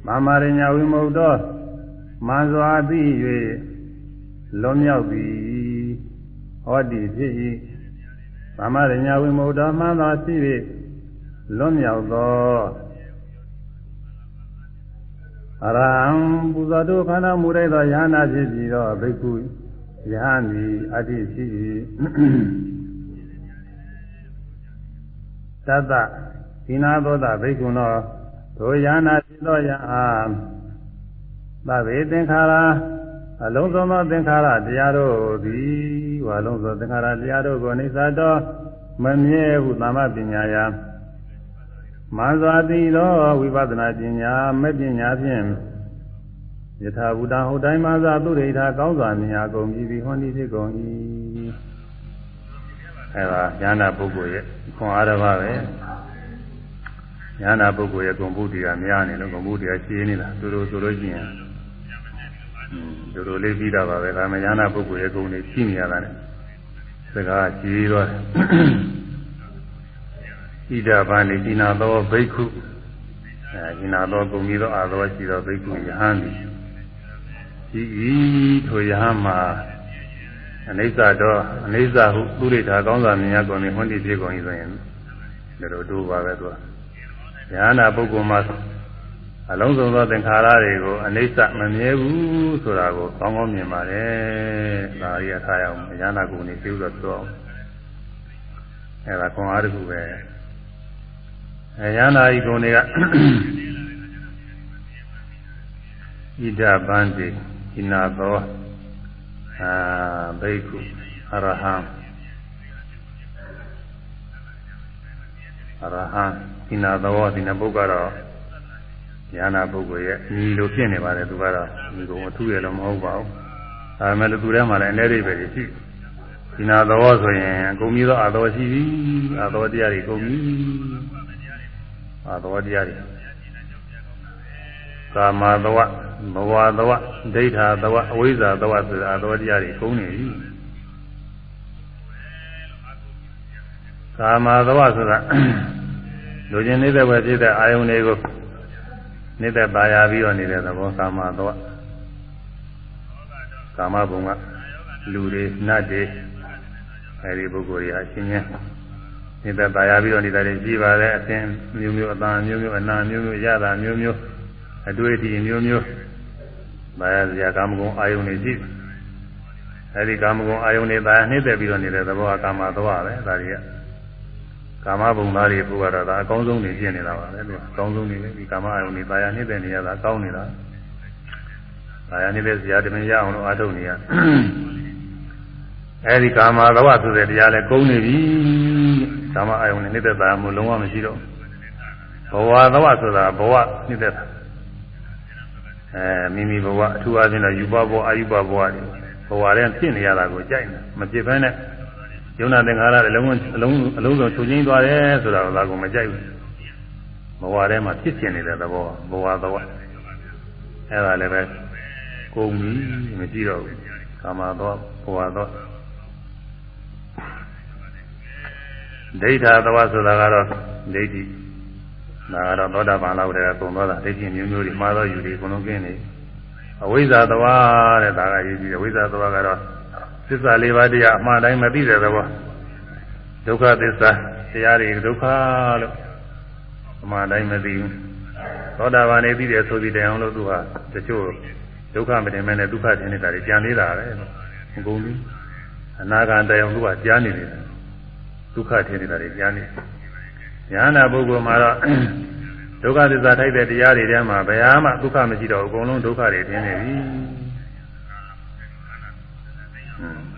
မာမရညာဝိမုတ်တော်မန်စွာသိ၍လွန်မြောက်ပြီဟောဒီဖြစ်၏မာမရညာဝိမုတ်တော်မှန်သောရှိ၍ လွန်မြောက်သောအရဟံပူဇော်တို့ခန္ဓာမူရသောယဟနာဖြစ်ပြီးတော့ဘိက္ခုယဟန်သည်အတ္တိရှိ၏သတ္တသီနာသောတာဘိက္ခုနောဒုယာနာဖြစ်သောယအာသဗ္ဗေသင်္ခါရအလုံးစုံသောသင်္ခါရတရားတို့သည်ဝါလုံးစုံသင်္ခါရတရားတို့ကိုအိသတောမမြဲဟုသမ္မပညာယ မန္ဇာတိသောဝိပဿနာပညာမဲ့ပညာဖြင့်ယထာဘူတဟုတ်တိုင်းမသာသူရိဋ္ဌာကောင်းစွာမြင်အားကုန်ပြီးဟောဒီဖြစ်ကုန်၏အဲဒါဉာဏပုဂ္ဂိုလ်ရဲ့ခွန်အားတစ်ပါးပဲဉာဏပုဂ္ဂိုလ်ရဲ့ဂုဏ်ဘုဒ္ဓရာများနေလို့ဂုဏ်ဘုဒ္ဓရာရှင်းနေတာသူတို့ဆိုလို့ရှိရင်သူတို့လေးပြီးတာပါပဲဒါမှဉာဏပုဂ္ဂိုလ်ရဲ့ဂုဏ်တွေရှိနေရတာနဲ့စကားကြီးတော့ ဣဒဗာနိဣနာသောဘိက္ခုအဲဣနာသောဂုဏ်ပြီးသောအာသောရှိသောဘိက္ခုယဟန်သည်ဤဤထိုယဟန်မှာအနိစ္စတော့အနိစ္စဟုသူရိထာကောင်းစွာမြင်ရကုန်ပြီဟွန်းတိဖြစ်ကုန်ပြီဆိုရင်ဒါလိုတို့ပါပဲသူကဉာဏပုဂ္ဂိုလ်မှာအလုံးစုံသောသင်္ခါရတွေကိုအနိစ္စမမြဲဘူးဆိုတာကိုကောင်းကောင်းမြင်ပါတယ်ဒါရီအထားရအောင်ဉာဏကိုနေသိဥစွာပြောအောင်အဲဒါခွန်အားတစ်ခုပဲ အဲဉာဏဤကုံတွေကဣဒဗန္တိဣနာသောအာဘိက္ခုအရဟံအရဟံဒီနာသောဒီနပုဂ္ဂတော့ဉာဏပုဂ္ဂိုလ်ရဲ့ညီလိုဖြစ်နေပါတယ်သူကတော့ဒီကုံအထူးရတော့မဟုတ်ပါဘူးဒါပေမဲ့လူထဲမှာလည်းအနေရိပ်ပဲရှိဒီနာသောဆိုရင်အကုန်ပြီးတော့အာသောရှိပြီအာသောတရားတွေကုန်ပြီ အာသောတရားတွေကာမသဝဘဝသဝဒိဋ္ဌာသဝအဝိဇ္ဇာသဝဆိုတာအတော်တရားတွေကုန်နေပြီကာမသဝဆိုတာလူချင်းနေတဲ့ဘက်ဖြစ်တဲ့အာယုန်တွေကိုနေတဲ့ပါရပြီးတော့နေတဲ့သဘောကာမသဝကာမဘုံကလူတွေနတ်တွေအဲဒီပုဂ္ဂိုလ်တွေဟာရှင်းရှင်း နေတဲ့ပါရပြီးတော့နေတာတွေကြည်ပါလေအသင်မျိုးမျိုးအတန်မျိုးမျိုးအနာမျိုးမျိုးရတာမျိုးမျိုးအတွေ့အထိမျိုးမျိုးမာယာစရာကာမဂုဏ်အာယုန်တွေရှိအဲဒီကာမဂုဏ်အာယုန်တွေတာယာနှိမ့်သက်ပြီးတော့နေတဲ့သဘောကကာမသဝပဲဒါတွေကကာမဘုံသားတွေပို့ရတာဒါအကောင်းဆုံးနေဖြစ်နေတာပါပဲသူကအကောင်းဆုံးနေပဲဒီကာမအာယုန်တွေတာယာနှိမ့်သက်နေရတာအကောင်းနေတာတာယာနှိမ့်သက်စရာတမင်ရအောင်လို့အားထုတ်နေရ အဲဒီကာမသဝဆိုတဲ့တရားလဲကုန်နေပြီကာမအာယုန်နဲ့နှိမ့်သက်တာမျိုးလုံးဝမရှိတော့ဘဝသဝဆိုတာဘဝနှိမ့်သက်တာအဲမိမိဘဝအထူးအားဖြင့်တော့ယူပဘဝအာယုပဘဝတွေဘဝထဲဖြစ်နေရတာကိုကြိုက်တယ်မဖြစ်ဘဲနဲ့ယုံနာသင်္ခါရတွေအလုံးအလုံးအလုံးစုံချုပ်ငင်းသွားတယ်ဆိုတာကလည်းမကြိုက်ဘူးဘဝထဲမှာဖြစ်ဖြစ်နေတဲ့သဘောဘဝသဝအဲ့ဒါလည်းပဲကုန်ပြီမရှိတော့ဘူးကာမသောဘဝသော ဒိဋ္ဌာသဝဆိုတာကတော့ဒိဋ္ဌိဒါကတော့သောတာပန်လောက်တည်းကသုံသောတာဒိဋ္ဌိမျိုးမျိုးတွေမှားသောယူတွေအကုန်လုံးကျင်းနေအဝိဇ္ဇာသဝတဲ့ဒါကရေးကြည့်အဝိဇ္ဇာသဝကတော့သစ္စာလေးပါးတရားအမှန်တိုင်းမသိတဲ့သဘောဒုက္ခသစ္စာတရားတွေဒုက္ခလို့အမှန်တိုင်းမသိဘူးသောတာပန်နေသိတယ်ဆိုပြီးတိုင်အောင်လို့သူဟာတချို့ဒုက္ခမတင်မဲနဲ့ဒုက္ခတင်နေတာတွေကြံနေတာပဲအကုန်လုံးအနာဂတ်တိုင်အောင်သူကကြားနေတယ် ဒုက္ခတင်နေတာတွေကြားနေညာနာပုဂ္ဂိုလ်မှာတော့ဒုက္ခသစ္စာထိုက်တဲ့တရားတွေထဲမှာဘယ်ဟာမှဒုက္ခမရှိတော့အကုန်လုံးဒုက္ခတွေထင်နေပြီ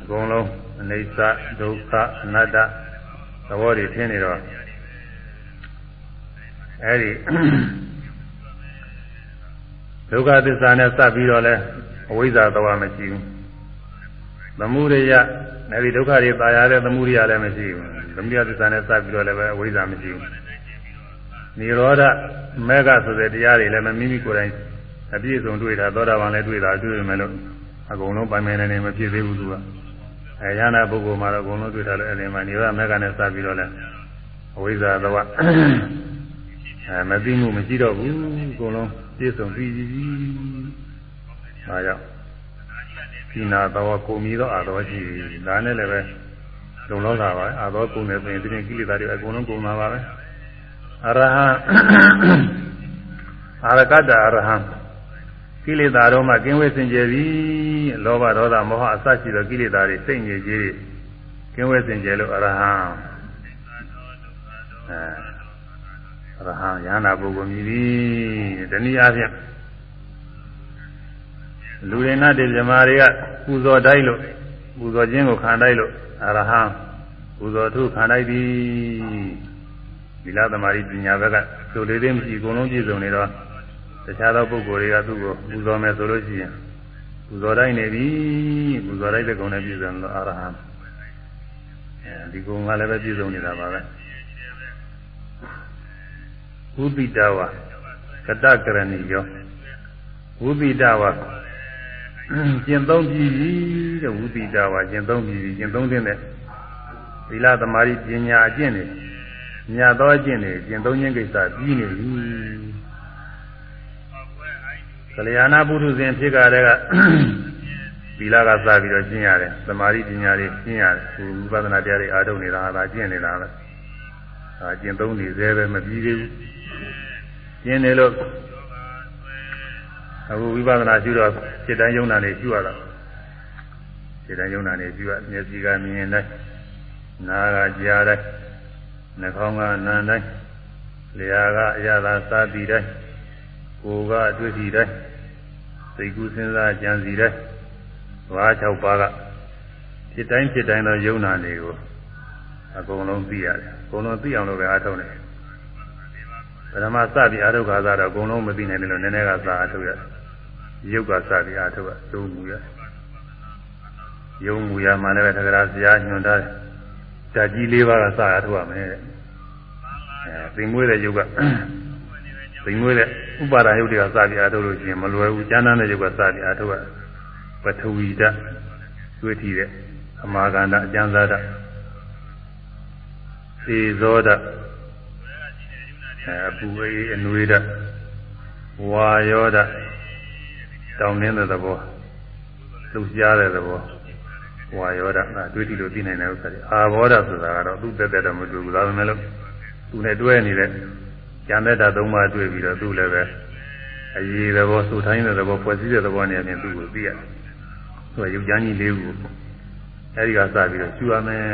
အကုန်လုံးအနိစ္စဒုက္ခအနတ္တသဘောတွေထင်နေတော့အဲဒီဒုက္ခသစ္စာနဲ့စပ်ပြီးတော့လဲအဝိဇ္ဇာသဘောမရှိဘူးသမုဒယ အဲဒီဒုက္ခတွေပါရတဲ့သမှုရိယလည်းမရှိဘူးသမှုရိယသစ္စာနဲ့စပ်ပြီးတော့လည်းပဲအဝိဇ္ဇာမရှိဘူးနိရောဓမေဃဆိုတဲ့တရားတွေလည်းမိမိကိုယ်တိုင်အပြည့်စုံတွေ့တာသောတာပန်လည်းတွေ့တာတွေ့ရမယ်လို့အကုန်လုံးပိုင်ပိုင်နေနေမဖြစ်သေးဘူးသူကအဲရဟနာပုဂ္ဂိုလ်မှာတော့အကုန်လုံးတွေ့တာလည်းအဲဒီမှာနိရောဓမေဃနဲ့စပ်ပြီးတော့လည်းအဝိဇ္ဇာတော့အဲမသိမှုမရှိတော့ဘူးအကုန်လုံးပြည့်စုံပြီးပြီ။ဒါကြောင့် ဒီနာတော်ကိုမီတော့အာတော်ရှိဒါနဲ့လည်းပဲလုံလောက်တာပါအာတော်ကုန်တယ်ဆိုရင်ဒီကိလေသာတွေအကုန်လုံးကုန်တာပါပဲ။အရဟံအာရကတအရဟံကိလေသာတို့မှကင်းဝေးစင်ကြယ်ပြီလောဘဒေါသမောဟအစရှိသောကိလေသာတွေစိတ်ငြိကြီးကင်းဝေးစင်ကြယ်လို့အရဟံအဲရဟန်းယန္နာပုဂ္ဂိုလ်မြည်သည်တနည်းအားဖြင့် လူတွေနဲ့တေဇမာတွေကပူဇော်တိုက်လို့ပူဇော်ခြင်းကိုခံတိုက်လို့အရဟံပူဇော်ထုခံတိုက်သည်ဒီလားသမารိပညာဘက်ကဆိုလေးသေးမရှိအကုန်လုံးပြည့်စုံနေတော့တခြားသောပုဂ္ဂိုလ်တွေကသူ့ကိုပူဇော်မယ်ဆိုလို့ရှိရင်ပူဇော်တိုက်နေပြီပူဇော်တိုက်တဲ့ကုံနဲ့ပြည့်စုံလို့အရဟံအဲဒီကုံကလည်းပဲပြည့်စုံနေတာပါပဲဝုပိတဝကတကရဏီယောဝုပိတဝ ကျင့်သုံးပြီတဲ့ဝုပိတဝကျင့်သုံးပြီကျင့်သုံးတဲ့သီလသမารိပညာအကျင့်တွေမြတ်သောအကျင့်တွေကျင့်သုံးခြင်းကိစ္စပြီးနေပြီကလျာဏပုထုဇဉ်ဖြစ်ကြတဲ့ကသီလကစပြီးတော့ကျင့်ရတယ်သမာဓိပညာတွေကျင့်ရတယ်ဝိပဿနာတရားတွေအားထုတ်နေတာဟာကျင့်နေတာပဲအာကျင့်သုံးနေသေးပဲမပြီးသေးဘူးကျင်းနေလို့ အခုဝိပဿနာရှုတော့စိတ်တိုင်းယုံနာနေရှုရတာစိတ်တိုင်းယုံနာနေရှုရမျက်စိကမြင်တိုင်းနားကကြားတိုင်းနှာခေါင်းကနားတိုင်းလျှာကအရသာစားပြီးတိုင်းကိုယ်ကအတွေ့အထိတိုင်းစိတ်ကူးစဉ်းစားကြံစီတိုင်းဘာ၆ပါးကဖြစ်တိုင်းဖြစ်တိုင်းသောယုံနာနေကိုအကုန်လုံးသိရတယ်အကုန်လုံးသိအောင်လို့ပဲအားထုတ်နေတယ်ပထမစပြီးအာထုခါသာတော့အကုန်လုံးမသိနိုင်တယ်လို့နည်းနည်းကသာအာထုရ ရုပ်ကစပြီးအာထုရသုံးမူရယုံမူရမှလည်းပဲသက္ကရာဇာညွန်တာဓာကြီးလေးပါးကစအာထုရမယ်အဲသိမွေးတဲ့ယုတ်ကသိမွေးတဲ့ဥပါဒယုတ်တွေကစပြီးအာထုလို့ရှိရင်မလွယ်ဘူးကျမ်းမ်းတဲ့ယုတ်ကစပြီးအာထုရပထဝီဓာတ်တွေ့ထီတဲ့အမာကန္တအကျဉ်းစားဓာတ်သေဇောဓာတ်အပူအေးအနွေးဓာတ်ဝါယောဓာတ် တောင်းနေတဲ့သဘောလှုပ်ရှားတဲ့သဘောဝါယောဓာတ်အဲတွေ့တိလို့သိနိုင်တဲ့ဥစ္စာတွေအာဘောဓာတ်ဆိုတာကတော့သူ့တက်တက်တော့မတွေ့ဘူးဒါပေမဲ့လို့သူနဲ့တွဲနေတဲ့ဉာဏ်သက်တာသုံးပါးတွေ့ပြီးတော့သူ့လည်းပဲအရေးသဘောစူထိုင်းတဲ့သဘောဖွဲ့စည်းတဲ့သဘောနဲ့အပြင်သူ့ကိုသိရတယ်သူကရုပ်ချမ်းကြီးလေးခုအဲဒီကစပြီးတော့ရှုရမယ်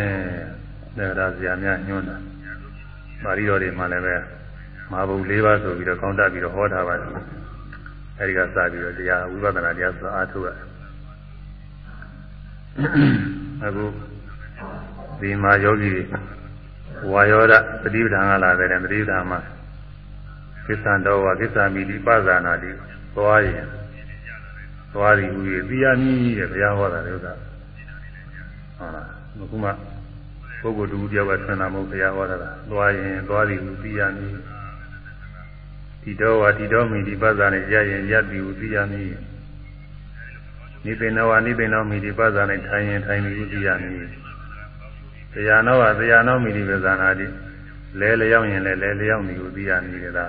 တဲ့ဒါဆရာများညွှန်းတာပါဠိတော်တွေမှာလည်းပဲမာဘုံ၄ပါးဆိုပြီးတော့ကောင်းတတ်ပြီးတော့ဟောထားပါတယ် အဲဒီကစပြီးတော့တရားဝိပဿနာတရားဆိုအားထုတ်ရအခုဒီမှာယောဂီတွေဝါယောဒသတိပဋ္ဌာန်ကလာတယ်သတိပဋ္ဌာန်မှာကိစ္စံတော်ဝကိစ္စမိတိပဇာနာတိသွားရင်သွားသည်ဟူ၍သိရမည်တဲ့ဘုရားဟောတာလေဥစ္စာဟုတ်လားအခုမှပုဂ္ဂိုလ်တူတယောက်ကဆွမ်းတာမဟုတ်ဘုရားဟောတာလားသွားရင်သွားသည်ဟူသိရမည် ဒီတော်ဝဒီတော်မိဒီပဇာနဲ့ရရင်ရသည်ဟူသိရမည်နိဗ္ဗာန်ဝနိဗ္ဗာန်မိဒီပဇာနဲ့ထိုင်ရင်ထိုင်သည်ဟူသိရမည်တရားနောကတရားနောမိဒီပဇာနာတိလဲလျောင်းရင်လည်းလဲလျောင်းသည်ဟူသိရမည်တဲ့ဒါ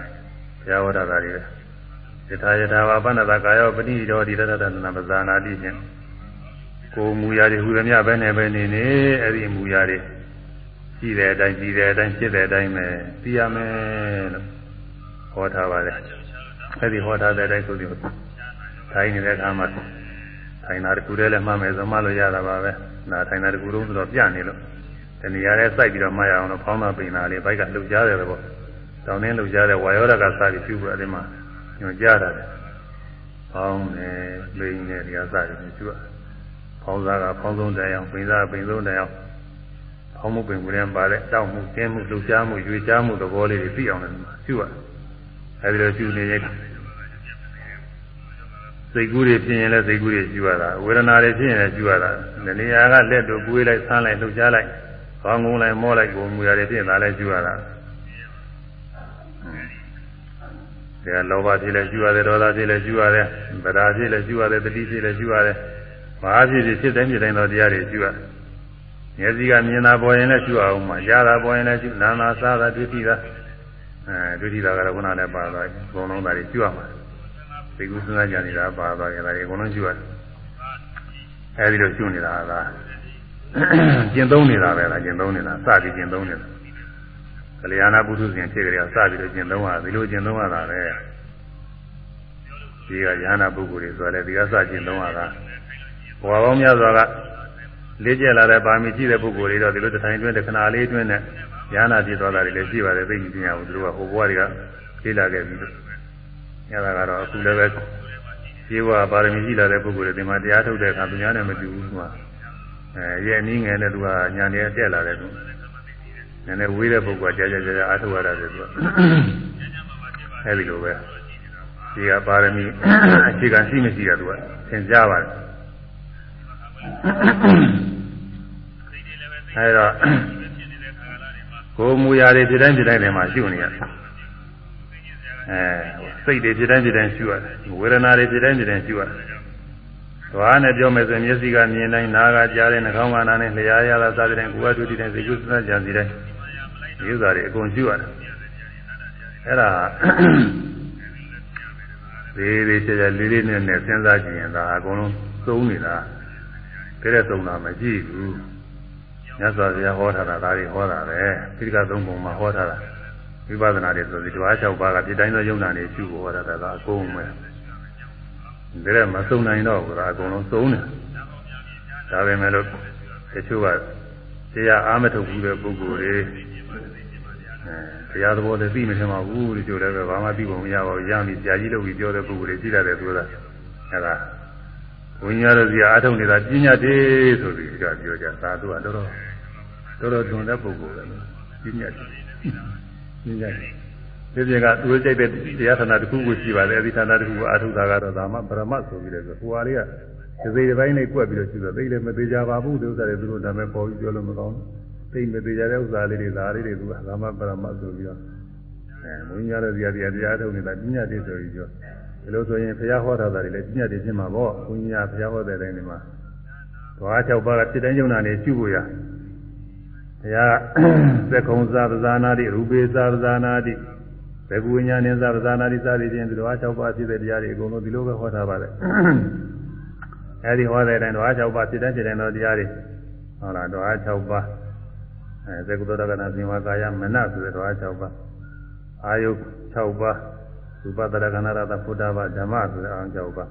ဘုရားဟောတာတွေယထာယထာဝပဏ္ဏတကာယောပဏိတော်ဒီတတတနာပဇာနာတိဖြင့်ကိုမူရာတွေဟူသမျှပဲနဲ့ပဲနေနေအဲ့ဒီမူရာတွေရှိတဲ့အတိုင်းရှိတဲ့အတိုင်းဖြစ်တဲ့အတိုင်းပဲသိရမယ်လို့ ဟောထားပါတယ်အဲ့ဒီဟောထားတဲ့အတိုင်းဆိုပြီးထိုင်နေတဲ့အခါမှာထိုင်တာတကူတည်းလည်းမှတ်မယ်ဆိုမှလို့ရတာပါပဲနာထိုင်တာတကူလုံးဆိုတော့ပြနေလို့ဒီနေရာထဲစိုက်ပြီးတော့မှတ်ရအောင်လို့ဖောင်းတာပိန်တာလေးဘိုက်ကလှုပ်ရှားတယ်ပေါ့တောင်းတင်းလှုပ်ရှားတဲ့ဝါယောဓာတ်ကစပြီးပြုပြီးအဲဒီမှာညွန်ကြားတာတယ်။ဖောင်းတယ်လိမ့်တယ်ဒီကစားတယ်သူကဖောင်းစားကဖောင်းဆုံးတိုင်အောင်ပိန်စားပိန်ဆုံးတိုင်အောင်ဖောင်းမှုပင်ကိုယ်ရင်ပါတဲ့တောက်မှုကျင်းမှုလှုပ်ရှားမှုရွေချားမှုသဘောလေးတွေသိအောင်လည်းသူက အဲဒီလိုကျူနေရင်စိတ်ကူးတွေဖြစ်ရင်လည်းစိတ်ကူးတွေကျူရတာဝေဒနာတွေဖြစ်ရင်လည်းကျူရတာနေရာကလက်တို့ကိုယ်လိုက်ဆန်းလိုက်လှုပ်ရှားလိုက်ခေါင်းငုံလိုက်မောလိုက်ကိုယ်မူရတွေဖြစ်ရင်ဒါလည်းကျူရတာဒါလောဘဖြစ်လဲကျူရတယ်ဒေါသဖြစ်လဲကျူရတယ်ဗရာဖြစ်လဲကျူရတယ်တတိဖြစ်လဲကျူရတယ်ဘာဖြစ်ဖြစ်ဖြစ်တိုင်းဖြစ်တိုင်းသောတရားတွေကျူရမျက်စိကမြင်တာပေါ်ရင်လည်းကျူအောင်မှာကြားတာပေါ်ရင်လည်းကျူနာနာစားတာတွေ့ထိတာ အဲတွေ့ထိတာကတော့ခုနလည်းပါသွားပြီအကုန်လုံးဒါတွေကျူရမှာသိကုသနာကြနေတာပါသွားကြတာတွေအကုန်လုံးကျူရတယ်အဲဒီလိုကျူနေတာကကျင့်သုံးနေတာပဲလားကျင့်သုံးနေတာစပြီးကျင့်သုံးနေတာကလျာဏပုထုဇဉ်ဖြစ်ကြရစပြီးတော့ကျင့်သုံးရဒီလိုကျင့်သုံးရတာပဲဒီကယ ahanan ပုဂ္ဂိုလ်တွေဆိုတယ်ဒီကစကျင့်သုံးရတာဘဝပေါင်းများစွာကလေးကျက်လာတဲ့ပါမီရှိတဲ့ပုဂ္ဂိုလ်တွေတော့ဒီလိုတစ်ထိုင်တွင်းတစ်ခဏလေးတွင်းနဲ့ ယ ahanan ပြည့်သွားတာတွေလည်းရှိပါတယ်သိကြည့်ရအောင်သူတို့ကဟိုဘဝတွေကလေးလာခဲ့ပြီးညတာကတော့အခုလည်းပဲပြေဝပါရမီရှိလာတဲ့ပုဂ္ဂိုလ်တွေဒီမှာတရားထုတ်တဲ့အခါသူများနဲ့မတူဘူးကွာအဲရဲ့နည်းငယ်နဲ့သူကညာနေတက်လာတယ်သူနည်းနည်းဝေးတဲ့ပုဂ္ဂိုလ်ကကြာကြာကြာအားထုတ်ရတာတယ်သူကအဲဒီလိုပဲဒီကပါရမီအခြေခံရှိမရှိတာသူကသင်ကြားပါတယ်အဲတော့ ကိုယ်မူရာတွေဒီတိုင်းဒီတိုင်းတွေမှာရှုနေရတယ်အဲစိတ်တွေဒီတိုင်းဒီတိုင်းရှုရတယ်ဝေဒနာတွေဒီတိုင်းဒီတိုင်းရှုရတယ်သွားနဲ့ပြောမယ်ဆိုရင်မျက်စိကမြင်တိုင်းနားကကြားတယ်နှာခေါင်းကနားနဲ့လျှာရတာစသဖြင့်ကိုယ်ကတွေ့တဲ့စိတ်ကူးစမ်းကြံစီတိုင်းဒီဥစ္စာတွေအကုန်ရှုရတယ်အဲ့ဒါသေးသေးချာချာလေးလေးနဲ့နဲ့စဉ်းစားကြည့်ရင်ဒါအကုန်လုံးသုံးနေတာတဲ့တဲ့သုံးတာမရှိဘူး မြတ်စွာဘုရားဟောထားတာဒါတွေဟောတာပဲပိဋကသုံးပုံမှာဟောထားတာဝိပဿနာတွေဆိုပြီးတဝါ၆ပါးကပြတိုင်းသောယုံနာတွေရှုဖို့ဟောတာကအကုန်ပဲဒါလည်းမစုံနိုင်တော့ဘူးဒါအကုန်လုံးသုံးတယ်ဒါပဲမဲ့လို့တချို့ကတရားအားမထုတ်ဘူးတဲ့ပုဂ္ဂိုလ်တွေတရားသဘောလည်းသိမထင်ပါဘူးဒီလိုလည်းပဲဘာမှသိပုံမရပါဘူးရမ်းပြီးကြာကြီးလုပ်ပြီးပြောတဲ့ပုဂ္ဂိုလ်တွေကြည့်ရတယ်ဆိုတာအဲဒါဝိညာဉ်တော်စီအားထုတ်နေတာပညာတည်းဆိုပြီးကြပြောကြသာသူကတော်တော် တော်တော်တွန်တဲ့ပုဂ္ဂိုလ်ပဲပညာတည်းပညာတည်းဒီပြင်ကသူကြိုက်တဲ့တရားဌာနတစ်ခုကိုရှိပါတယ်အဲဒီဌာနတစ်ခုကိုအားထုတ်တာကတော့ဒါမှပရမတ်ဆိုပြီးတော့ဟိုဟာလေးကဒီစိတ်တစ်ပိုင်းနဲ့ကွက်ပြီးတော့ရှိတော့သိလည်းမသေးကြပါဘူးဒီဥစ္စာတွေသူတို့ဒါမဲ့ပေါ်ပြီးပြောလို့မကောင်းဘူးသိမသေးကြတဲ့ဥစ္စာလေးတွေဒါလေးတွေသူကဒါမှပရမတ်ဆိုပြီးတော့အဲမင်းများတဲ့ဇာတိတရားထုတ်နေတာပညာတည်းဆိုပြီးပြောဒီလိုဆိုရင်ဘုရားဟောတာတွေလည်းပညာတည်းဖြစ်မှာပေါ့ဘုရားဘုရားဟောတဲ့တိုင်းဒီမှာဓဝါ၆ပါးကဖြစ်တဲ့ယုံနာနေရှိဖို့ရဘု ရားသက္ကုံသာပဇာနာတိရူပေသာပဇာနာတိဘေကုဝိညာဉ်နဲ့သာပဇာနာတိစသည်ဖြင့်ဒီဓဝါ၆ပါးဖြစ်တဲ့တရားတွေအကုန်လုံးဒီလိုပဲဟောထားပါတယ်အဲဒီဟောတဲ့အတိုင်းဓဝါ၆ပါးဖြစ်တဲ့ဖြစ်တဲ့သောတရားတွေဟုတ်လားဓဝါ၆ပါးအဲသက္ကုတ္တကနာဇင်ဝကာယမနဆိုတဲ့ဓဝါ၆ပါးအာယု6ပါးသုပတရကနာရတဖုဒ္ဓဘာဓမ္မဆိုတဲ့အာယု6ပါး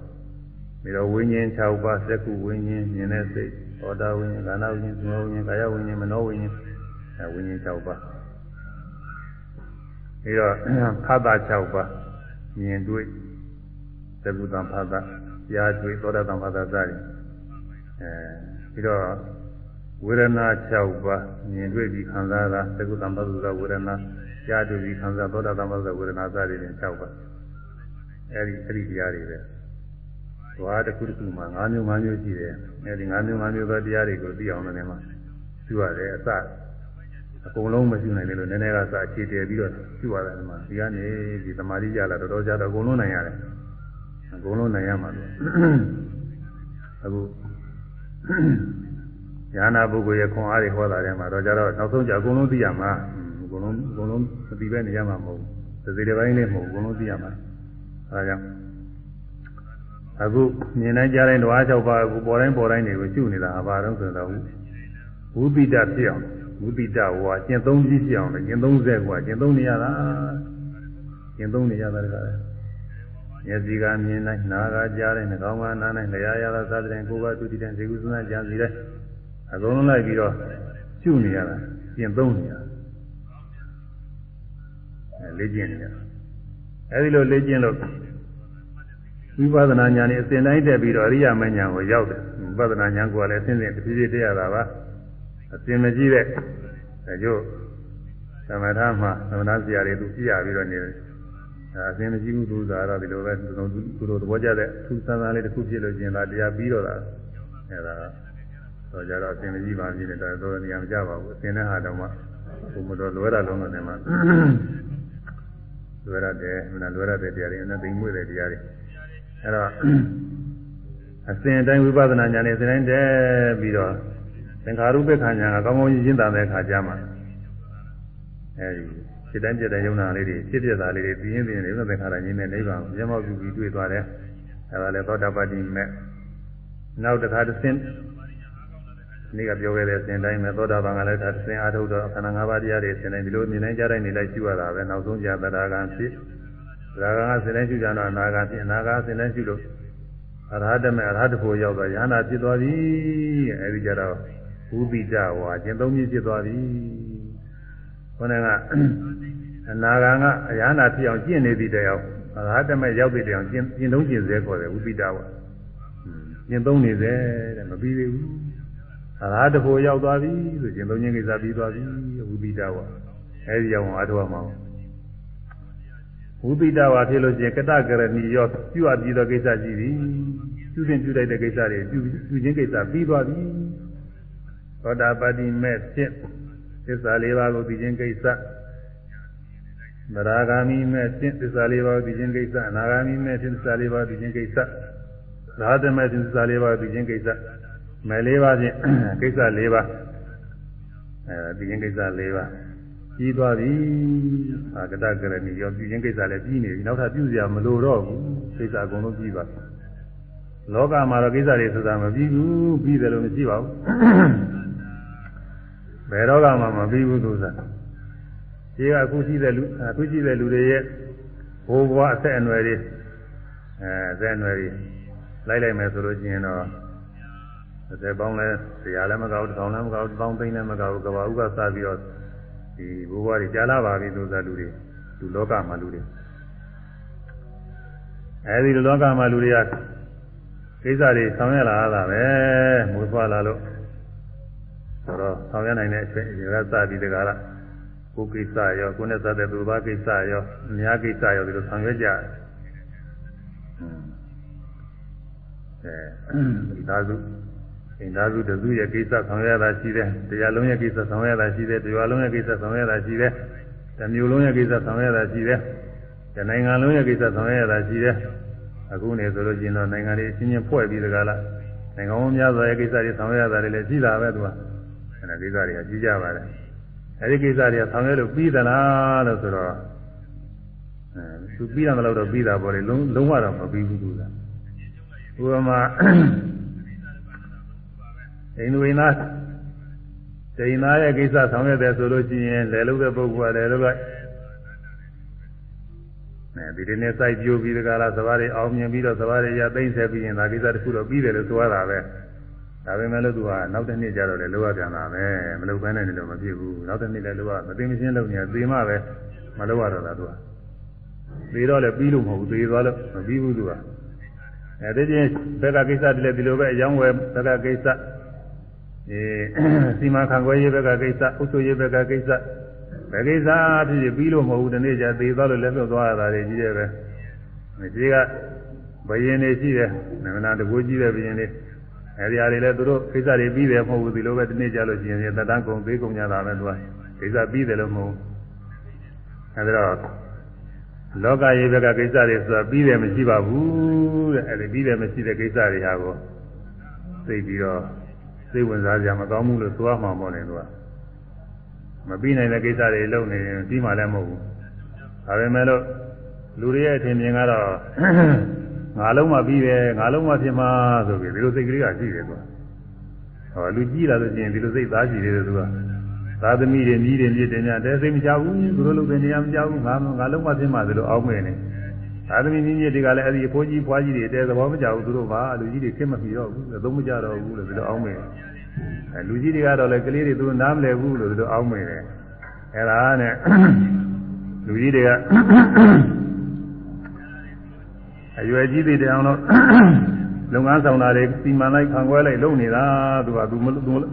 ပြီးတော့ဝိညာဉ်6ပါးသက္ကုဝိညာဉ်မြင်တဲ့စိတ်သောတာဝိညာဉ်ကာနဝိညာဉ်သမောဝိညာဉ်ကာယဝိညာဉ်မနောဝိညာဉ်အဲဝိညာဉ်6ပါးပြီးတော့ဖသ6ပါးမြင်တွေ့သက္ကုတံဖသကြားတွေ့သောတာတံဖသစသည်အဲပြီးတော့ဝေဒနာ6ပါးမြင်တွေ့ပြီးခံစားတာသက္ကုတံဖသစဝေဒနာကြားတွေ့ပြီးခံစားသောတာတံဖသဝေဒနာစသည်ဖြင့်6ပါးအဲဒီအဲ့ဒီတရားတွေပဲ သွားတစ်ခုတစ်ခုမှာ၅မျိုး၅မျိုးရှိတယ်အဲဒီ၅မျိုး၅မျိုးသောတရားတွေကိုသိအောင်လည်းမှာပြုရတယ်အစအကုန်လုံးမရှိနိုင်တယ်လို့နည်းနည်းကစအခြေတည်ပြီးတော့ပြုရတယ်ဒီမှာဒီကနေဒီသမာဓိကြလာတော်တော်ကြတော့အကုန်လုံးနိုင်ရတယ်အကုန်လုံးနိုင်ရမှာလို့အခုဉာဏပုဂ္ဂိုလ်ရဲ့ခွန်အားတွေဟောတာထဲမှာတော့ကြတော့နောက်ဆုံးကြအကုန်လုံးသိရမှာအကုန်လုံးအကုန်လုံးမသိပဲနေရမှာမဟုတ်ဘူးသတိတစ်ပိုင်းလေးမဟုတ်ဘူးအကုန်လုံးသိရမှာအဲဒါကြောင့် အခုမြင်နိုင်ကြတဲ့ဓဝါ၆ပါးအခုပေါ်တိုင်းပေါ်တိုင်းတွေကိုရှုနေတာအပါတော့ဆိုတော့ဝုပိတဖြစ်အောင်ဝုပိတဝါကျင့်သုံးကြီးဖြစ်အောင်လေကျင့်သုံးဆဲကွာကျင့်သုံးနေရတာကျင့်သုံးနေရတာတကားမျက်စိကမြင်နိုင်နားကကြားနိုင်နှာခေါင်းကနားနိုင်လျှာရတာသတ္တရင်ကိုယ်ကသူတိတဲ့ဇေကုသနာကြံစီတဲ့အကုန်လုံးလိုက်ပြီးတော့ရှုနေရတာကျင့်သုံးနေရအဲလေ့ကျင့်နေရအဲဒီလိုလေ့ကျင့်လို့ ဝိပဿနာဉာဏ်နဲ့အစဉ်တိုင်းတက်ပြီးတော့အရိယာမဉာဏ်ကိုရောက်တယ်ဝိပဿနာဉာဏ်ကိုလည်းအစဉ်စဉ်တစ်ဖြည်းဖြည်းတက်ရတာပါအစဉ်မကြီးတဲ့အကျိုးသမထမှာသမထဆရာတွေသူကြည့်ရပြီးတော့နေတယ်အစဉ်မကြီးဘူးသူသာတော့ဒီလိုပဲသူတို့သူတို့သဘောကျတဲ့သူစမ်းစမ်းလေးတစ်ခုဖြစ်လို့ကျင်လာတရားပြီးတော့တာအဲဒါတော့ကြတော့အစဉ်မကြီးပါပြီတဲ့တော့နေရာမကြပါဘူးအစဉ်နဲ့ဟာတော့မှဘုမတော်လွယ်တာလုံးတော့တယ်မှာလွယ်ရတယ်မနာလွယ်ရတဲ့တရားတွေနဲ့သိမ့်မွေ့တဲ့တရားတွေ အဲတော့အစဉ်တိုင်းဝိပဿနာဉာဏ်နဲ့အစဉ်တိုင်းတည်းပြီးတော့သင်္ခါရုပ္ပခဏ်ဉာဏ်ကကောင်းကောင်းရှင်းတာတဲ့အခါကျမှအဲဒီစိတ်တိုင်းပြတဲ့ယုံနာလေးတွေဖြစ်ပြတာလေးတွေပြင်းပြင်းနေသင်္ခါရဉာဏ်နဲ့နိဗ္ဗာန်ကိုမျက်မှောက်ပြုပြီးတွေ့သွားတယ်အဲဒါလည်းသောတာပတိမဲ့နောက်တစ်ခါတစ်ဆင့်နေ့ကပြောခဲ့တဲ့အစဉ်တိုင်းပဲသောတာပန်ကလည်းတစ်ဆင့်အာထုတ်တော့ခန္ဓာ၅ပါးတရားတွေအစဉ်တိုင်းဒီလိုမြင်နိုင်ကြတိုင်းနေလိုက်ရှိရတာပဲနောက်ဆုံးကြသရဂံဖြစ် ဒါကကစင်လဲရှိကြတော့အနာဂတ်ဖြစ်အနာဂတ်စင်လဲရှိလို့အရဟတမေအရဟတဖို့ရောက်တော့ယန္တာဖြစ်သွားပြီအဲဒီကြတော့ဝုပိတဝါကျင့်သုံးမျိုးဖြစ်သွားပြီခေါင်းကအနာဂတ်ကအယန္တာဖြစ်အောင်ကျင့်နေသည့်တည်းအောင်အရဟတမေရောက်သည့်တည်းအောင်ကျင့်ကျင့်သုံးကျင့်စေခေါ်တယ်ဝုပိတဝါကျင့်သုံးနေစေတဲ့မပြီးသေးဘူးအရဟတဖို့ရောက်သွားပြီဆိုကျင့်သုံးခြင်းကိစ္စပြီးသွားပြီဝုပိတဝါအဲဒီရောက်အောင်အထောက်အမှာ ဝိပိတဝါဖြစ်လို့ရှိရင်ကတကရဏီရောပြုအပ်ပြီးသောကိစ္စရှိပြီပြုစဉ်ပြုလိုက်တဲ့ကိစ္စတွေပြုပြုခြင်းကိစ္စပြီးသွားပြီသောတာပတိမဲ့ဖြစ်သစ္စာလေးပါးကိုသိခြင်းကိစ္စမရာဂာမိမဲ့ဖြစ်သစ္စာလေးပါးကိုသိခြင်းကိစ္စအနာဂာမိမဲ့ဖြစ်သစ္စာလေးပါးကိုသိခြင်းကိစ္စသာသမဲ့ဖြစ်သစ္စာလေးပါးကိုသိခြင်းကိစ္စမဲ့လေးပါးဖြင့်ကိစ္စလေးပါးအဲသိခြင်းကိစ္စလေးပါး ပြီးသွားပြီအာကတကရဏီရောပြည်ချင်းကိစ္စလည်းပြီးနေပြီနောက်ထပ်ပြုစရာမလိုတော့ဘူးကိစ္စအကုန်လုံးပြီးသွားပြီလောကမှာတော့ကိစ္စတွေဆိုတာမပြီးဘူးပြီးတယ်လို့မရှိပါဘူးဘယ်တော့မှမပြီးဘူးဆိုတာဒီကအခုရှိတဲ့လူအခုရှိတဲ့လူတွေရဲ့ဘိုးဘွားအဆက်အနွယ်တွေအဲအဆက်အနွယ်တွေလိုက်လိုက်မယ်ဆိုလို့ရှိရင်တော့တစ်သက်ပေါင်းလဲဆရာလည်းမကောက်တစ်ထောင်လည်းမကောက်တစ်ပေါင်းသိန်းလည်းမကောက်ကဘာဥကစပြီးတော့ ဒီဘိုးဘွားတွေကြားလာပါပြီဆိုတာလူတွေလူလောကမှာလူတွေအဲဒီလူလောကမှာလူတွေကကိစ္စတွေဆောင်ရွက်လာတာပဲမွေးဖွားလာလို့ဆိုတော့ဆောင်ရွက်နိုင်တဲ့အချိန်ရသပြီးတကားလားကိုယ်ကိစ္စရောကိုယ်နဲ့သက်တဲ့သူဘာကိစ္စရောအများကိစ္စရောဒီလိုဆောင်ရွက်ကြတယ်အဲဒီသာစု အိမ်သားစုတစုရဲ့ကိစ္စဆောင်ရွက်တာရှိတယ်တရားလုံးရဲ့ကိစ္စဆောင်ရွက်တာရှိတယ်တရားလုံးရဲ့ကိစ္စဆောင်ရွက်တာရှိတယ်တမျိုးလုံးရဲ့ကိစ္စဆောင်ရွက်တာရှိတယ်တနိုင်ငံလုံးရဲ့ကိစ္စဆောင်ရွက်တာရှိတယ်အခုနေဆိုလို့ရှိရင်တော့နိုင်ငံတွေအချင်းချင်းဖွဲ့ပြီးတကားလားနိုင်ငံပေါင်းများစွာရဲ့ကိစ္စတွေဆောင်ရွက်တာတွေလည်းရှိတာပဲသူကအဲဒါကိစ္စတွေကကြီးကြပါတယ်အဲဒီကိစ္စတွေကဆောင်ရွက်လို့ပြီးသလားလို့ဆိုတော့အဲသူပြီးတယ်လို့တော့ပြီးတာပေါ့လေလုံးလုံးဝတော့မပြီးဘူးသူကဥပမာ အိန္ဒိဝိနာဒိနာရဲ့ကိစ္စဆောင်ရွက်တယ်ဆိုလို့ရှိရင်လေလို့တဲ့ပုဂ္ဂိုလ်ကလည်းလို့ကအဲဒီဒီနေ့စိုက်ပြိုးပြီးတကလားသဘာတွေအောင်မြင်ပြီးတော့သဘာတွေရသိမ့်ဆက်ပြီးရင်ဒါကိစ္စတစ်ခုတော့ပြီးတယ်လို့ဆိုရတာပဲဒါပေမဲ့လို့သူကနောက်တစ်နေ့ကျတော့လေလောရပြန်တာပဲမလုပ်ဘဲနဲ့နေလို့မဖြစ်ဘူးနောက်တစ်နေ့လည်းလောရမသိမချင်းလုပ်နေသေမှပဲမလုပ်ရတော့တာသူကသေတော့လည်းပြီးလို့မဟုတ်ဘူးသေသွားလို့မပြီးဘူးသူကအဲဒီချင်းဘက်ကကိစ္စတည်းလည်းဒီလိုပဲအယောင်းဝယ်ဘက်ကကိစ္စ အဲစီမံခန့်ခွဲရေးဘက်ကကိစ္စအုပ်ချုပ်ရေးဘက်ကကိစ္စဘယ်ကိစ္စဖြစ်ဖြစ်ပြီးလို့မဟုတ်ဘူးဒီနေ့ကျသေသွားလို့လည်းလွတ်သွားရတာတွေကြီးတယ်ပဲဒီကဘယင်နေရှိတယ်နမနာတကူကြီးတဲ့ဘယင်နေအဲဒီဟာတွေလည်းသူတို့ကိစ္စတွေပြီးတယ်မဟုတ်ဘူးဒီလိုပဲဒီနေ့ကျလို့ရှိရင်တတန်းကုန်သေးကုန်ကြတာပဲသူကကိစ္စပြီးတယ်လို့မဟုတ်ဘူးအဲဒီတော့လောကရေးဘက်ကကိစ္စတွေဆိုတာပြီးတယ်မရှိပါဘူးတဲ့အဲဒီပြီးတယ်မရှိတဲ့ကိစ္စတွေဟာကိုသိပြီးတော့ စိတ်ဝင်စားကြမကောင်းဘူးလို့သွားမှာပေါ့လေသူကမပြီးနိုင်တဲ့ကိစ္စတွေလုပ်နေရင်ပြီးမှလည်းမဟုတ်ဘူးဒါပေမဲ့လို့လူတွေရဲ့အထင်မြင်ကတော့ငါလုံးမှပြီးတယ်ငါလုံးမှဖြစ်မှာဆိုပြီးဒီလိုစိတ်ကလေးကရှိတယ်ကွာဟောလူကြီးလာလို့ရှိရင်ဒီလိုစိတ်သားရှိတယ်သူကသာသမီတွေမြည်တွေမြည်တယ်များတဲစိတ်မချဘူးသူတို့လုပ်တဲ့နေရာမချဘူးငါငါလုံးမှဖြစ်မှာဆိုလို့အောင်းမဲ့နေ သာသမီမြည်မြည်တွေကလည်းအဲ့ဒီအဖိုးကြီးဖွားကြီးတွေတဲသဘောမကျဘူးသူတို့ကလူကြီးတွေခင်မပြီးတော့ဘူးသုံးမကြတော့ဘူးလို့ဒီလိုအောင်းမဲ့အဲလူကြီးတွေကတော့လည်းကလေးတွေသူနားမလည်ဘူးလို့ဒီလိုအောင်းမဲ့တယ်အဲ့ဒါနဲ့လူကြီးတွေကအရွယ်ကြီးသေးတဲ့အောင်တော့လုပ်ငန်းဆောင်တာတွေစီမံလိုက်ခံခွဲလိုက်လုပ်နေတာသူကသူ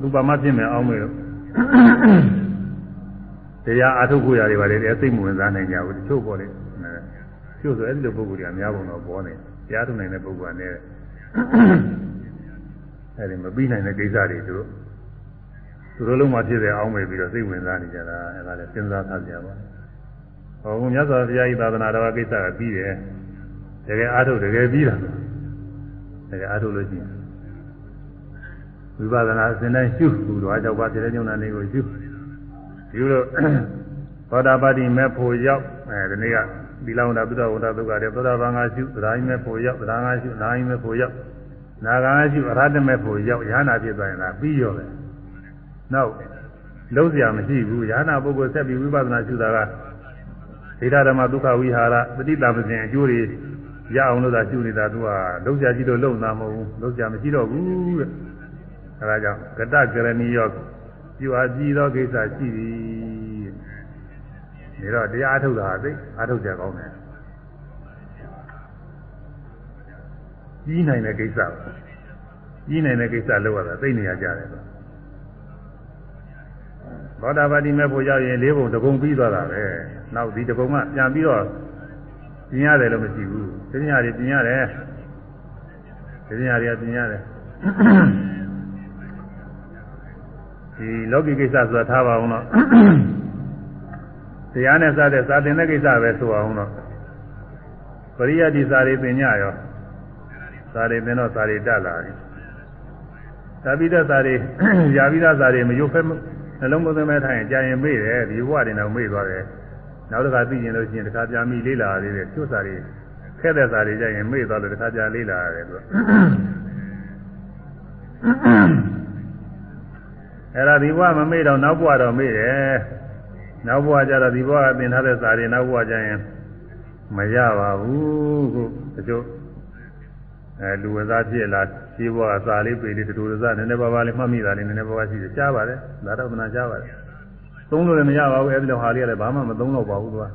သူပါမဖြစ်မယ်အောင်မေလို့တရားအထုတ်ကိုရတယ်ပါလေတရားစိတ်မဝင်စားနိုင်ကြဘူးတချို့ပေါ်လေ ကျို့ဆိုအဲ့ဒီလိုပုဂ္ဂိုလ်တွေအများပုံတော့ပေါ်နေတရားထုတ်နိုင်တဲ့ပုဂ္ဂိုလ်ကလည်းအဲ့ဒီမပြီးနိုင်တဲ့ကိစ္စတွေသူတို့သူတို့လုံးမဖြစ်တဲ့အောင်းမေပြီးတော့စိတ်ဝင်စားနေကြတာအဲ့ဒါလည်းစဉ်းစားထားကြပါဟောဘုရားစွာဘုရားဤသာသနာတော်ကိစ္စကပြီးတယ်တကယ်အားထုတ်တကယ်ပြီးတာတကယ်အားထုတ်လို့ရှိရင်ဝိပဿနာအစဉ်တိုင်းရှုဘုရားကြောင့်ပါဖြစ်တဲ့ညုံနာနေကိုရှုဒီလိုသောတာပတိမဲ့ဖို့ရောက်အဲဒီနေ့က သီလဝန္ဒသုဒ္ဓဝန္ဒသုက္ကတဲ့သောတာပန်ကရှုသဒ္ဓါယိမဲ့ဖို့ရောက်သဒ္ဓါငါရှုနာယိမဲ့ဖို့ရောက်နာဂါရှုအရဟတမဲ့ဖို့ရောက်ရဟနာဖြစ်သွားရင်လားပြီးရောပဲနောက်လုံးစရာမရှိဘူးရဟနာပုဂ္ဂိုလ်ဆက်ပြီးဝိပဿနာရှုတာကဒိဋ္ဌဓမ္မဒုက္ခဝိဟာရပฏิတာပစဉ်အကျိုးတွေရအောင်လို့သာရှုနေတာသူကလုံးကြကြီးလို့လုံတာမဟုတ်ဘူးလုံးကြမရှိတော့ဘူးတဲ့အဲဒါကြောင့်ကတကရဏီရောပြုအပ်ပြီးသောကိစ္စရှိသည် ဒါတော့တရားအထုတ်တာသိအထုတ်ကြကောင်းတယ်ကြီးနိုင်တဲ့ကိစ္စကြီးနိုင်တဲ့ကိစ္စလုပ်ရတာသိနေရကြတယ်ဆိုသောတာပတိမဲ့ဖို့ရောက်ရင်လေးပုံတပုံပြီးသွားတာပဲနောက်ဒီတပုံကပြန်ပြီးတော့ပြင်ရတယ်လို့မရှိဘူးသင်ညာတွေပြင်ရတယ်သင်ညာတွေကပြင်ရတယ်ဒီလောကီကိစ္စဆိုတာထားပါအောင်တော့ တရားနဲ့စတဲ့စာသင်တဲ့ကိစ္စပဲဆိုအောင်တော့ပရိယတ်ဒီစာတွေသင်ညရောစာတွေသင်တော့စာတွေတက်လာတယ်သာပိတစာတွေယာပိတစာတွေမယုတ်ဖဲနှလုံးမသွင်းမဲ့ထိုင်ကြာရင်မေ့တယ်ဒီဘဝတွေတော့မေ့သွားတယ်နောက်တစ်ခါသိရင်လို့ရှိရင်တစ်ခါပြန်ပြီးလေးလာရသေးတယ်ကျွတ်စာတွေခက်တဲ့စာတွေကြရင်မေ့သွားလို့တစ်ခါပြန်လေးလာရတယ်သူအဲ့ဒါဒီဘဝမမေ့တော့နောက်ဘဝတော့မေ့တယ် နောက်ဘဝကျတော့ဒီဘဝကသင်ထားတဲ့စာတွေနောက်ဘဝကျရင်မရပါဘူးခုတချို့အဲလူဝစားဖြစ်လာဒီဘဝကစာလေးပေလေးတူတူစားနည်းနည်းပါးပါးလေးမှတ်မိတာလေးနည်းနည်းပါးပါးရှိတယ်ကြားပါတယ်ဒါတော့မနာကြားပါတယ်သုံးလို့လည်းမရပါဘူးအဲဒီလိုဟာလေးကလည်းဘာမှမသုံးတော့ပါဘူးသူက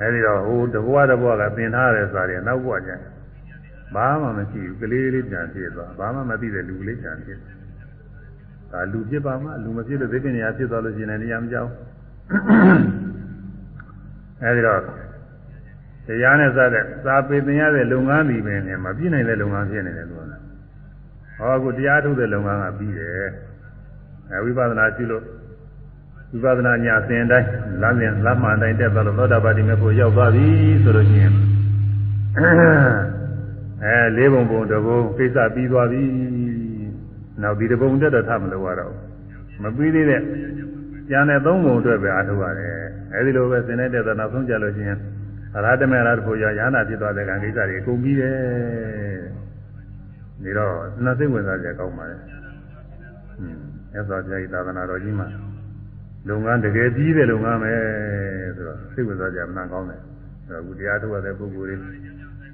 အဲဒီတော့ဟိုတဘွားတဘွားကသင်ထားတဲ့စာတွေနောက်ဘွားကျရင်ဘာမှမရှိဘူးကလေးလေးပြန်ဖြစ်သွားဘာမှမသိတဲ့လူလေးပြန်ဖြစ် ဒါလူဖြစ်ပါမှလူမဖြစ်လို့သိပင်နေရာဖြစ်သွားလို့ရှိရင်လည်းနေရာမကြောက်အဲဒီတော့တရားနဲ့စတဲ့သာပေသင်ရတဲ့လုပ်ငန်းဒီပင်နဲ့မပြည့်နိုင်တဲ့လုပ်ငန်းဖြစ်နေတယ်လို့ဟောအခုတရားထုတ်တဲ့လုပ်ငန်းကပြီးတယ်အဲဝိပဿနာရှိလို့ဝိပဿနာညာစင်တိုင်းလမ်းစဉ်လမ်းမှန်တိုင်းတက်သွားလို့သောတာပတိမေဖို့ရောက်သွားပြီဆိုလို့ရှိရင်အဲလေးပုံပုံတပုံကိစ္စပြီးသွားပြီ နောက်ဒီတပုံတက်တော့ထမလို့ရတော့မပြီးသေးတဲ့ကျန်တဲ့သုံးပုံအတွက်ပဲအားထုတ်ရတယ်အဲဒီလိုပဲစင်တဲ့တဲ့နောက်ဆုံးကြလို့ရှိရင်အရဟတမေရတဖို့ရရဟနာဖြစ်သွားတဲ့ကံကိစ္စတွေအကုန်ပြီးတယ်ဒီတော့နှစိတ်ဝင်စားကြကောင်းပါလေမြတ်စွာဘုရားဤသာသနာတော်ကြီးမှာလုပ်ငန်းတကယ်ပြီးတဲ့လုပ်ငန်းပဲဆိုတော့စိတ်ဝင်စားကြမှန်ကောင်းတယ်ဆိုတော့အခုတရားထုတ်ရတဲ့ပုဂ္ဂိုလ်တွေ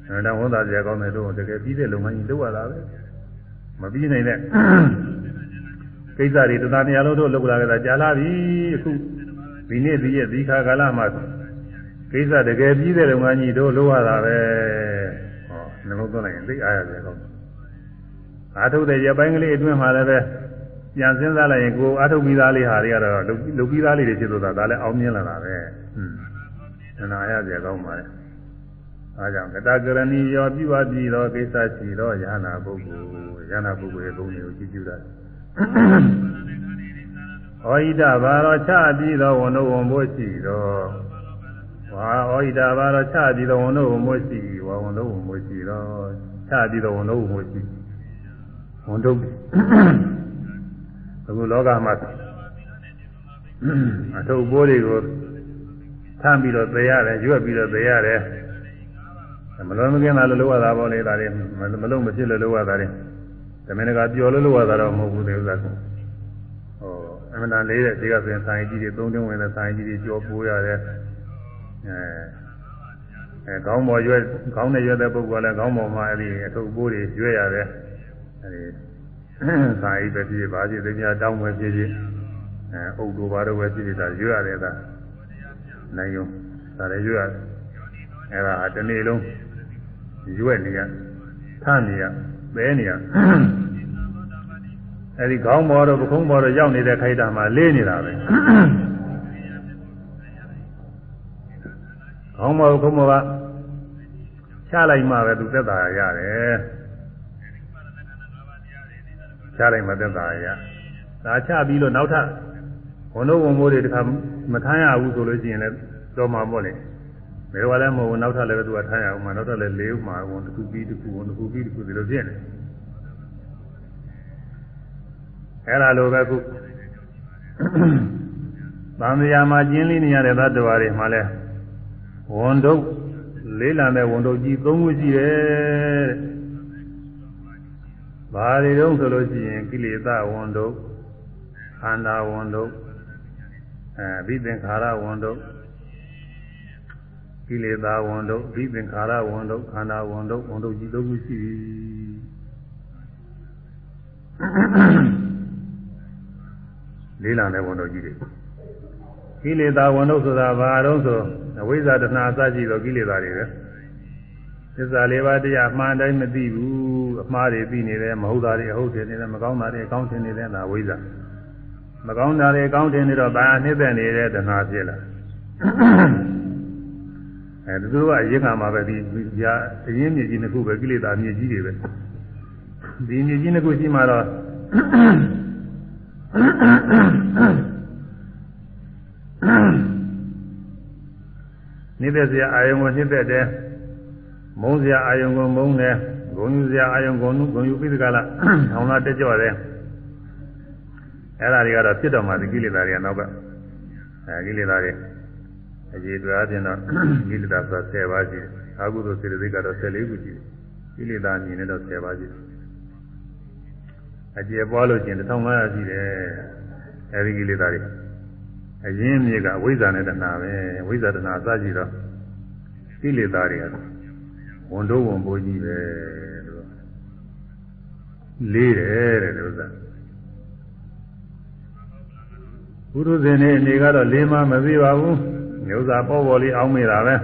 အဲဒါဝန်သားကြကောင်းတယ်တော့တကယ်ပြီးတဲ့လုပ်ငန်းကြီးလုပ်ရတာပဲ မပြီးနိုင်တဲ့ကိစ္စတွေတသားတရားလုံးတို့လုပ်လာကြတာကြာလာပြီအခုဒီနေ့ဒီရက်ဒီခါကာလမှာကိစ္စတကယ်ပြီးတဲ့လုပ်ငန်းကြီးတို့လုပ်ရတာပဲဟောနှလုံးသွင်းလိုက်ရင်သိအားရတယ်ကောင်းအားထုတ်တဲ့ရပိုင်းကလေးအတွင်းမှာလည်းပဲပြန်စဉ်းစားလိုက်ရင်ကိုအားထုတ်ပြီးသားလေးဟာတွေကတော့လုတ်ပြီးသားလေးတွေဖြစ်သွားတာဒါလည်းအောင်မြင်လာတာပဲဟွန်းနာရကြကောင်းပါလေ အားကြောင့်ကတကရဏီရောပြုအပ်ပြီးတော့ကိစ္စရှိတော့ယ ahanan ပုဂ္ဂိုလ်ယ ahanan ပုဂ္ဂိုလ်ရဲ့ဂုဏ်တွေကိုကြည့်ကြည့်တာဩဟိတဘာရောချပြီးတော့ဝန်တို့ဝန်ဖို့ရှိတော့ဝါဩဟိတဘာရောချပြီးတော့ဝန်တို့ဝန်ဖို့ရှိဝါဝန်တို့ဝန်ဖို့ရှိတော့ချပြီးတော့ဝန်တို့ဝန်ဖို့ရှိဝန်တို့အခုလောကမှာအထုပ်ပိုးတွေကိုထမ်းပြီးတော့သေရတယ်ရွက်ပြီးတော့သေရတယ် မလုံးမကင်းတာလို့လုပ်ရတာပေါ့လေဒါတွေမလုံးမဖြစ်လို့လုပ်ရတာတွေတမင်ကပျော်လို့လုပ်ရတာတော့မဟုတ်ဘူးလေဥစ္စာကဟိုအမှန်တန်လေးတဲ့ဒီကဆိုရင်ဆိုင်ကြီးတွေသုံးတင်းဝင်တဲ့ဆိုင်ကြီးတွေကြောပိုးရတယ်အဲအဲခေါင်းပေါ်ရွက်ခေါင်းနဲ့ရွက်တဲ့ပုဂ္ဂိုလ်ကလည်းခေါင်းပေါ်မှာအဲ့ဒီအထုပ်ပိုးတွေရွက်ရတယ်အဲဒီစာရေးပဲဖြစ်ပါဖြစ်သိများတောင်းပဲဖြစ်ဖြစ်အဲအုပ်တို့ဘာတို့ပဲဖြစ်ဖြစ်ဒါရွတ်ရတယ်ဒါနိုင်ယုံဒါလည်းရွတ်ရတယ်အဲဒါတနေ့လုံး ရွက်နေရထနေရပဲနေရအဲဒီခေါင်းပေါ်တော့ပခုံးပေါ်တော့ရောက်နေတဲ့ခိုက်တာမှာလေးနေတာပဲခေါင်းပေါ်ပခုံးပေါ်ကချလိုက်မှပဲသူသက်သာရတယ်ချလိုက်မှသက်သာရဒါချပြီးတော့နောက်ထပ်ဝန်တို့ဝန်မိုးတွေတခါမထမ်းရဘူးဆိုလို့ရှိရင်လည်းတော့မှာပေါ့လေ ဘယ်တော့လည်းမဟုတ်ဘူးနောက်ထပ်လည်းသူကထမ်းရအောင်မှနောက်ထပ်လည်းလေးဥမှာဝန်တစ်ခုပြီးတစ်ခုဝန်တစ်ခုပြီးတစ်ခုဒီလိုဖြစ်နေအဲ့ဒါလိုပဲခုသံဃာမှာကျင်းလေးနေရတဲ့သတ္တဝါတွေမှာလဲဝန်တို့လေးလံတဲ့ဝန်တို့ကြီးသုံးခုရှိတယ်တဲ့ဘာတွေတုံးဆိုလို့ရှိရင်ကိလေသာဝန်တို့ခန္ဓာဝန်တို့အဲဘိသင်္ခါရဝန်တို့ ကိလေသာဝန်တို့ဘိသင်္ခါရဝန်တို့ခန္ဓာဝန်တို့ဝန်တို့ကြီးသုံးခုရှိပြီလေးလံတဲ့ဝန်တို့ကြီးတွေကိလေသာဝန်တို့ဆိုတာဘာတုံးဆိုအဝိဇ္ဇာတဏှာအစရှိသောကိလေသာတွေပဲသစ္စာလေးပါးတရားအမှန်တိုင်းမသိဘူးအမှားတွေသိနေတယ်မဟုတ်တာတွေအဟုတ်တယ်နေတယ်မကောင်းတာတွေအကောင်းတင်နေတယ်ဒါဝိဇ္ဇာမကောင်းတာတွေအကောင်းတင်နေတော့ဘာနှိမ့်သက်နေတဲ့တဏှာဖြစ်လာ အဲသူတို့ကအရင်ကမှပဲဒီဒီအရင်မြေကြီးနှစ်ခုပဲကိလေသာမြေကြီးတွေပဲဒီမြေကြီးနှစ်ခုရှိမှတော့နေတဲ့စရာအာယုံကိုနှိမ့်သက်တယ်မုန်းစရာအာယုံကိုမုန်းတယ်ဂုံယူစရာအာယုံကိုဂုံယူပြီးဒီကလာထောင်လာတက်ကြော့တယ်အဲ့ဒါတွေကတော့ဖြစ်တော်မှာဒီကိလေသာတွေကနောက်ကအဲကိလေသာတွေ အကြီးတွားခြင်းတော့ကိလေသာဆို10ပါးရှိတယ်အာဟုသောစေတသိက်ကတော့14ခုရှိတယ်ကိလေသာမြင်နေတော့10ပါးရှိတယ်အကျေပွားလို့ချင်း1500ရှိတယ်အဲဒီကိလေသာတွေအရင်းမြေကအဝိဇ္ဇာနဲ့တဏှာပဲဝိဇ္ဇာတဏှာအစရှိတော့ကိလေသာတွေကတော့ဝန်တော့ဝန်ပိုးကြီးပဲလို့လေးတယ်တဲ့ဥစ္စာဘုရုဇင်နေအနေကတော့လေးမမသိပါဘူး မျိုးစားပေါ်ပေါ်လေးအောင်းမိတာပဲ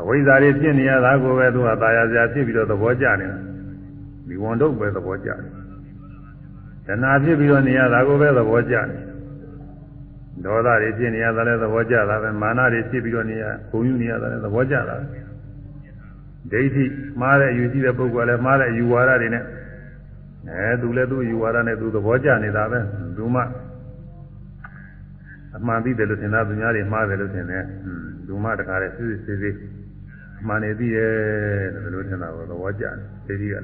အဝိဇ္ဇာတွေဖြစ်နေရတာကိုပဲသူကตายရစရာဖြစ်ပြီးတော့သဘောကျနေတာဒီဝန်တော့ပဲသဘောကျတယ်တဏှာဖြစ်ပြီးတော့နေရတာကိုပဲသဘောကျတယ်ဒေါသတွေဖြစ်နေရတာလည်းသဘောကျတာပဲမာနတွေဖြစ်ပြီးတော့နေရဂုဏ်ယူနေရတာလည်းသဘောကျတာပဲဒိဋ္ဌိမှားတဲ့အယူရှိတဲ့ပုဂ္ဂိုလ်လည်းမှားတဲ့အယူဝါဒတွေနဲ့အဲသူလည်းသူ့အယူဝါဒနဲ့သူသဘောကျနေတာပဲသူမှ အမှန်သိတယ်လို့ထင်တာသူများတွေမှားတယ်လို့ထင်တယ်သူမှတခါတည်းစစ်စစ်စစ်စစ်အမှန်နေသိတယ်လို့ထင်တာကိုသဘောကျတယ်ဒိဋ္ဌိက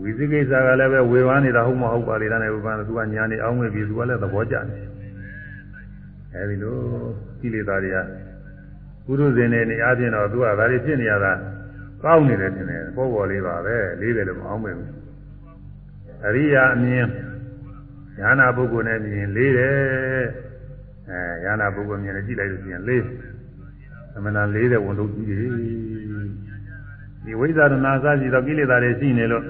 ဝိသိကိစ္စကလည်းပဲဝေဝါးနေတာဟုတ်မဟုတ်ပါလေဒါနဲ့ဝေဝါးသူကညာနေအောင်ဝင်ပြီးသူကလည်းသဘောကျတယ်အဲဒီလိုကိလေသာတွေကပုရုဇဉ်တွေနေအချင်းတော့သူကဒါတွေဖြစ်နေရတာကောင်းနေတယ်ထင်တယ်ပေါ်ပေါ်လေးပါပဲလေးတယ်လို့မအောင်မဘူးအရိယာအမြင်ညာနာပုဂ္ဂိုလ်နဲ့မြင်လေးတယ် အဲညာနာပုဂ္ဂိုလ်မြင်နေကြည့်လိုက်လို့ရှိရင်လေးသမဏလေးတဲ့ဝန်ထုတ်ကြီးတွေဒီဝိဇ္ဇာရဏအစရှိသောကိလေသာတွေရှိနေလို့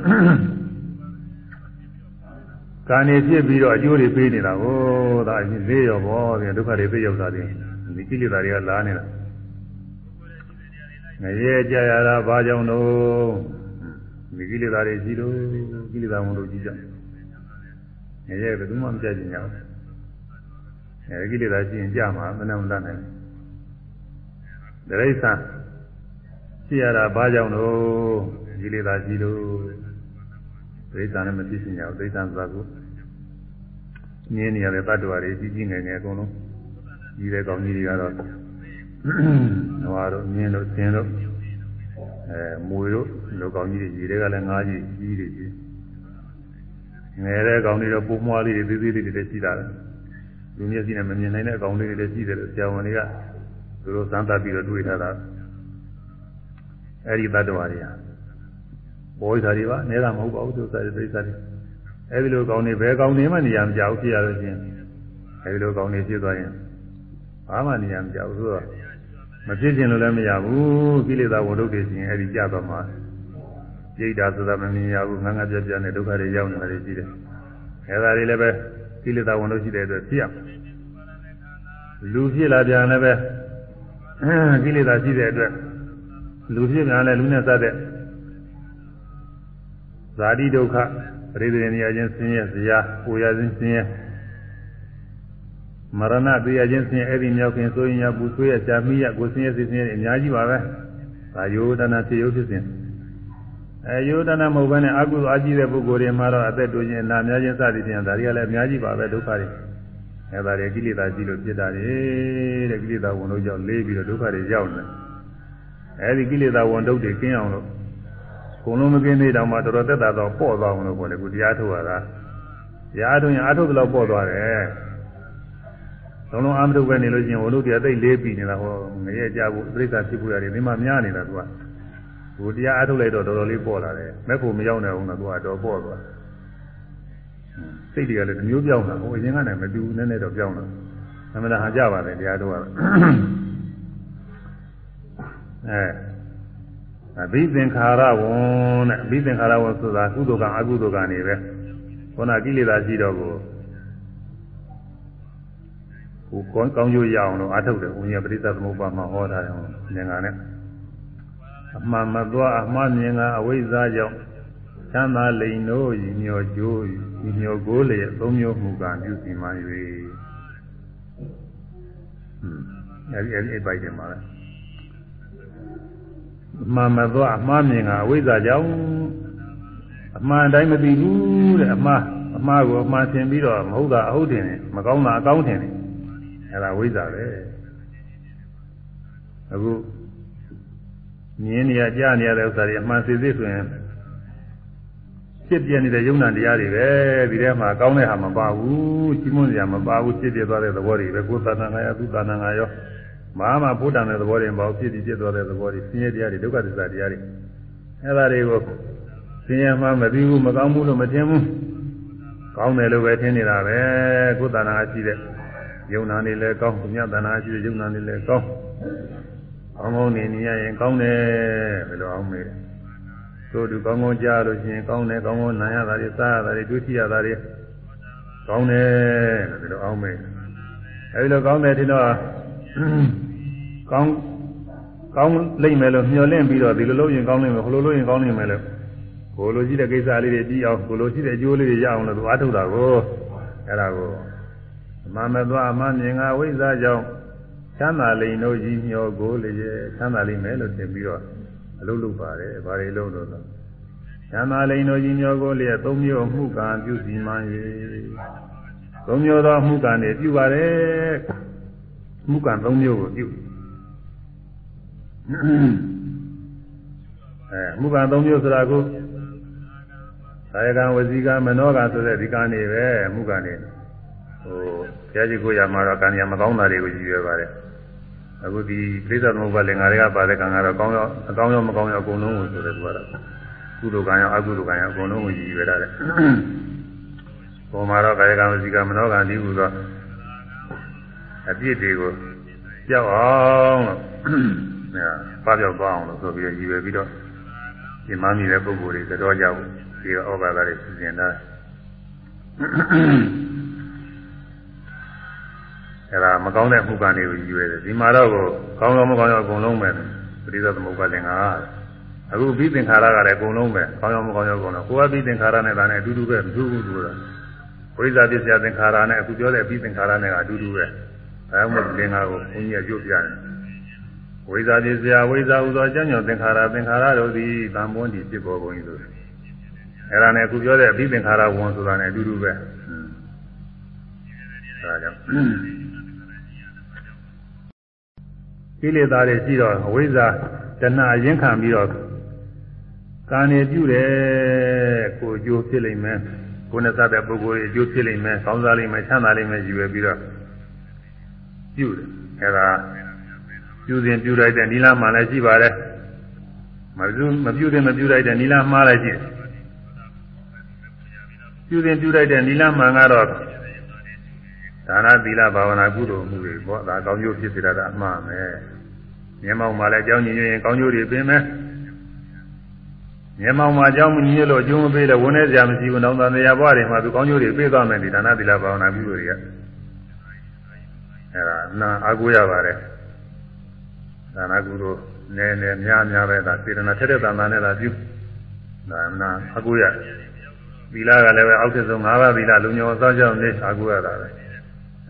ကာနေဖြစ်ပြီးတော့အကျိုးတွေပေးနေတာကိုဒါအရင်လေးရောဘောပြန်ဒုက္ခတွေသိရောက်တာတွေဒီကိလေသာတွေကလာနေတာငရဲကြရတာဘာကြောင့်လို့ဒီကိလေသာတွေရှိလို့ကိလေသာဝန်လို့ကြီးကြငရဲဘယ်သူမှမကြကြညာဘူး အဲကိလေသာရှိရင်ကြမှာမနဲ့မတတ်နိုင်ဘူးဒရိစ္ဆာရှိရတာဘာကြောင့်လို့ကိလေသာရှိလို့ဒိဋ္ဌာနဲ့မဖြစ်ရှင်ရဘူးဒိဋ္ဌာသာကိုမြင်နေရတဲ့တ attva တွေကြီးကြီးငယ်ငယ်အကုန်လုံးကြီးတဲ့ကောင်းကြီးတွေကတော့ဟောတော့မြင်လို့သင်လို့အဲမွေတို့လောကောင်းကြီးတွေကြီးတွေကလည်းငါးကြီးကြီးတွေကြီးငယ်တဲ့ကောင်းတွေတော့ပုံမွားလေးတွေသေးသေးလေးတွေရှိတာလေ လူမျက်စိနဲ့မမြင်နိုင်တဲ့ကောင်းလေးတွေလည်းရှိတယ်လို့ဆရာဝန်တွေကသူတို့စမ်းသပ်ပြီးတော့တွေးထားတာအဲဒီတ attva တွေဟာဘောဓာတွေပါနဲတာမဟုတ်ပါဘူးသူစားတဲ့ဒိဋ္ဌာတွေအဲဒီလိုကောင်းနေဘယ်ကောင်းနေမှနေရာမကြောက်ဖြစ်ရလို့ချင်းအဲဒီလိုကောင်းနေဖြစ်သွားရင်ဘာမှနေရာမကြောက်ဆိုတော့မဖြစ်ခြင်းလို့လည်းမရဘူးကိလေသာဝိုလ်တွေရှင်အဲဒီကြတော့မှပြိတ္တာဆိုတာမမြင်ရဘူးငငပြပြနဲ့ဒုက္ခတွေရောက်နေတာတွေရှိတယ်အဲဒါတွေလည်းပဲ ကိလေသာဝိုလ်ရှိတဲ့အတွက်ဖြစ်ရလူဖြစ်လာပြန်လည်းပဲကိလေသာရှိတဲ့အတွက်လူဖြစ်ပြန်လည်းလူနဲ့စတဲ့ဇာတိဒုက္ခပရိသေနေရခြင်းဆင်းရဲဇရာပူရခြင်းဆင်းရဲမရဏသိရခြင်းဆင်းရဲအဲ့ဒီမြောက်ခင်ဆိုရင်ရပူဆွေးရရှာမိရကိုဆင်းရဲစိတ်ဆင်းရဲအများကြီးပါပဲဒါယောဒနာဖြစ်ရုပ်ဖြစ်စဉ် အဲယောဒနာမဟုတ်ဘဲနဲ့အကုသိုလ်အကြီးတဲ့ပုဂ္ဂိုလ်တွေမှာတော့အသက်တိုးခြင်းအနာများခြင်းစသည်ဖြင့်ဒါတွေကလည်းအများကြီးပါပဲဒုက္ခတွေအဲဒါတွေကိလေသာကြီးလို့ဖြစ်တာတွေတဲ့ကိလေသာဝင်လို့ကြောင့်လေးပြီးတော့ဒုက္ခတွေရောက်နေအဲဒီကိလေသာဝင်ဒုက္ခတွေကင်းအောင်လို့ုံလုံးမကင်းသေးတောင်မှတော်တော်သက်သာတော့ပေါ့သွားအောင်လို့ပေါ့လေခုတရားထုတ်ရတာတရားထုတ်ရင်အထုတ်တော့ပေါ့သွားတယ်လုံးလုံးအာမထုတ်ပဲနေလို့ချင်းဝလို့တရားသိလေးပြီနေတာဟောငရဲကြဖို့ပြိဿဖြစ်ဖို့ရတယ်ဒီမှာများနေတာသူက ဟိုတရားအထုတ်လိုက်တော့တော်တော်လေးပေါ့လာတယ်မဲ့ဖို့မရောက်နိုင်အောင်တော့သူကတော့ပေါ့သွားစိတ်တွေကလည်းမျိုးပြောင်းတာဟိုအရင်ကတည်းကမတူနည်းနည်းတော့ပြောင်းတာသမဏဟာကြပါတယ်တရားထုတ်ရအဲအဘိသင်္ခါရဝံတဲ့အဘိသင်္ခါရဝံဆိုတာကုသိုလ်ကံအကုသိုလ်ကံနေပဲခုနကိလေသာရှိတော့ကိုဟိုကောင်းကောင်းကျိုးရအောင်လို့အထုတ်တယ်ဘုရားပရိသသမုပ္ပါမှာဟောတာရောဉာဏ်ကနဲ့ အမှန်မသွားအမှားမြင်ကအဝိဇ္ဇာကြောင့်သံသာလိန်တို့ဤမျောကျိုးဤမျောကိုလေသုံးမျိုးမူကံပြုစီမှ၍ဟွန်းအဲဒီအဲဒီအပိုက်တယ်မှာလဲအမှန်မသွားအမှားမြင်ကအဝိဇ္ဇာကြောင့်အမှန်တိုင်းမသိဘူးတဲ့အမှားအမှားကိုအမှားထင်ပြီးတော့မဟုတ်တာအဟုတ်တယ်မကောင်းတာအကောင်းထင်တယ်အဲဒါဝိဇ္ဇာပဲအခု မြင်နေရကြားနေရတဲ့ဥစ္စာတွေအမှန်စစ်စစ်ဆိုရင်ဖြစ်ပြနေတဲ့ယုံနာတရားတွေပဲဒီထဲမှာကောင်းတဲ့ဟာမပါဘူးကြီးမွန်းစရာမပါဘူးဖြစ်ပြသွားတဲ့သဘောတွေပဲကိုယ်သာနာငါရသူသာနာငါရောမဟာမှာဘုဒ္ဓံတဲ့သဘောတွေမပေါ့ဖြစ်ပြီးဖြစ်သွားတဲ့သဘောတွေဆင်းရဲတရားတွေဒုက္ခသစ္စာတရားတွေအဲဒါတွေကိုဆင်းရဲမှမသိဘူးမကောင်းဘူးလို့မထင်ဘူးကောင်းတယ်လို့ပဲထင်နေတာပဲကိုယ်တဏှာရှိတဲ့ယုံနာနေလဲကောင်းသူများတဏှာရှိတဲ့ယုံနာနေလဲကောင်း ကောင်းကောင်းနေနေရရင်ကောင်းတယ်ဘယ်လိုအောင်မေးသို့သူကောင်းကောင်းကြားလို့ရှိရင်ကောင်းတယ်ကောင်းကောင်းနာရတာတွေစားရတာတွေတွေ့ထိရတာတွေကောင်းတယ်ဘယ်လိုအောင်မေးအဲဒီလိုကောင်းတယ်ထင်တော့ကောင်းကောင်းလိမ့်မယ်လို့မျှော်လင့်ပြီးတော့ဒီလိုလုပ်ရင်ကောင်းလိမ့်မယ်ဟိုလိုလုပ်ရင်ကောင်းလိမ့်မယ်လို့ကိုလိုရှိတဲ့ကိစ္စလေးတွေပြီးအောင်ကိုလိုရှိတဲ့အကျိုးလေးတွေရအောင်လို့သူအားထုတ်တာကိုအဲ့ဒါကိုအမှန်မသွားအမှန်မြင်ကဝိဇ္ဇာကြောင့် ချမ်းသာလိမ့်တို့ကြီးမျှော်ကိုလေချမ်းသာလိမ့်မယ်လို့ထင်ပြီးတော့အလုပ်လုပ်ပါတယ်ဘာတွေလုပ်လို့လဲချမ်းသာလိမ့်တို့ကြီးမျှော်ကိုလေသုံးမျိုးမှုကံပြုစီမှန်၍သုံးမျိုးသောမှုကံတွေပြုပါတယ်မှုကံ၃မျိုးကိုပြုအဲမှုကံ၃မျိုးဆိုတာကိုကာယကံဝစီကံမနောကံဆိုတဲ့ဒီကံတွေပဲမှုကံတွေဟိုဆရာကြီးကိုရမှာတော့ကံရမကောင်းတာတွေကိုကြည့်ရပါတယ် အခုဒီပြိဿသမုပ္ပါလင်္ကာတွေကပါတဲ့ကံကတော့ကောင်းရောအကောင်းရောမကောင်းရောအကုန်လုံးကိုဆိုတယ်သူကတော့ကုသိုလ်ကံရောအကုသိုလ်ကံရောအကုန်လုံးကိုကြည့်ရတာတဲ့ပုံမှာတော့ကာယကံဝစီကံမနောကံဒီဟုသောအပြစ်တွေကိုကြောက်အောင်လို့အဲပါပြောက်သွားအောင်လို့ဆိုပြီးရည်ရွယ်ပြီးတော့ဒီမှမိတဲ့ပုဂ္ဂိုလ်တွေတော်ကြဘူးဒီဩဘာသာတွေစီစဉ်တာ အဲဒါမကောင်းတဲ့မှုကနေကိုရည်ရွယ်တယ်ဒီမှာတော့ကောင်းတော့မကောင်းတော့အကုန်လုံးပဲပရိသသမုပ္ပါသင်္ဃာအခုပြီးသင်္ခါရကလည်းအကုန်လုံးပဲကောင်းရောမကောင်းရောအကုန်လုံးကိုယ်ကပြီးသင်္ခါရနဲ့ဒါနဲ့အတူတူပဲမတူဘူးလို့ဝိဇ္ဇာပစ္စယသင်္ခါရနဲ့အခုပြောတဲ့ပြီးသင်္ခါရနဲ့ကအတူတူပဲအဲဒါမှမဟုတ်သင်္ခါကိုဘုန်းကြီးကကြိုးပြတယ်ဝိဇ္ဇာပစ္စယဝိဇ္ဇာဟူသောအကျဉ်းချုပ်သင်္ခါရသင်္ခါရတို့သည်တန်ပွန်းတည်ဖြစ်ပေါ်ကုန်၏လို့အဲဒါနဲ့အခုပြောတဲ့အပြီးသင်္ခါရဝန်ဆိုတာနဲ့အတူတူပဲအဲဒါကြောင့် ကိလေသာတွေရှိတော့အဝိဇ္ဇာတဏှာရင်ခံပြီးတော့ကာနေပြုတယ်ကိုအကျိုးဖြစ်လိမ့်မယ်ကိုယ်နဲ့သတ်တဲ့ပုဂ္ဂိုလ်အကျိုးဖြစ်လိမ့်မယ်ကောင်းစားလိမ့်မယ်ချမ်းသာလိမ့်မယ်ယူရပြီးတော့ပြုတယ်အဲဒါပြုစဉ်ပြုလိုက်တဲ့နိလမှလည်းရှိပါတယ်မပြုမပြုတဲ့မပြုလိုက်တဲ့နိလမှားလည်းရှိတယ်ပြုစဉ်ပြုလိုက်တဲ့နိလမှန်ကတော့ ဒါနသီလဘာဝနာကုသိုလ်မှုတွေပေါ့ဒါကောင်းကျိုးဖြစ်စေတာကအမှားမယ်မျက်မှောက်မှာလည်းအကြောင်းညင်ရင်ကောင်းကျိုးတွေပင်မယ်မျက်မှောက်မှာအကြောင်းမညင်လို့အကျိုးမပေးလို့ဝန်နေကြမရှိဘူးနောက်သားနေရာဘဝတွေမှာသူကောင်းကျိုးတွေပေးသွားမယ်ဒီဒါနသီလဘာဝနာကုသိုလ်တွေကအဲဒါနာအားကိုးရပါတယ်ဒါနကုသိုလ်နည်းနည်းများများပဲဒါစေတနာထက်တဲ့တန်တာနဲ့သာပြုဒါနာအားကိုးရသီလကလည်းပဲအောက်ထက်ဆုံး၅ပါးသီလလူညောစောကြောင့်နေအားကိုးရတာပဲ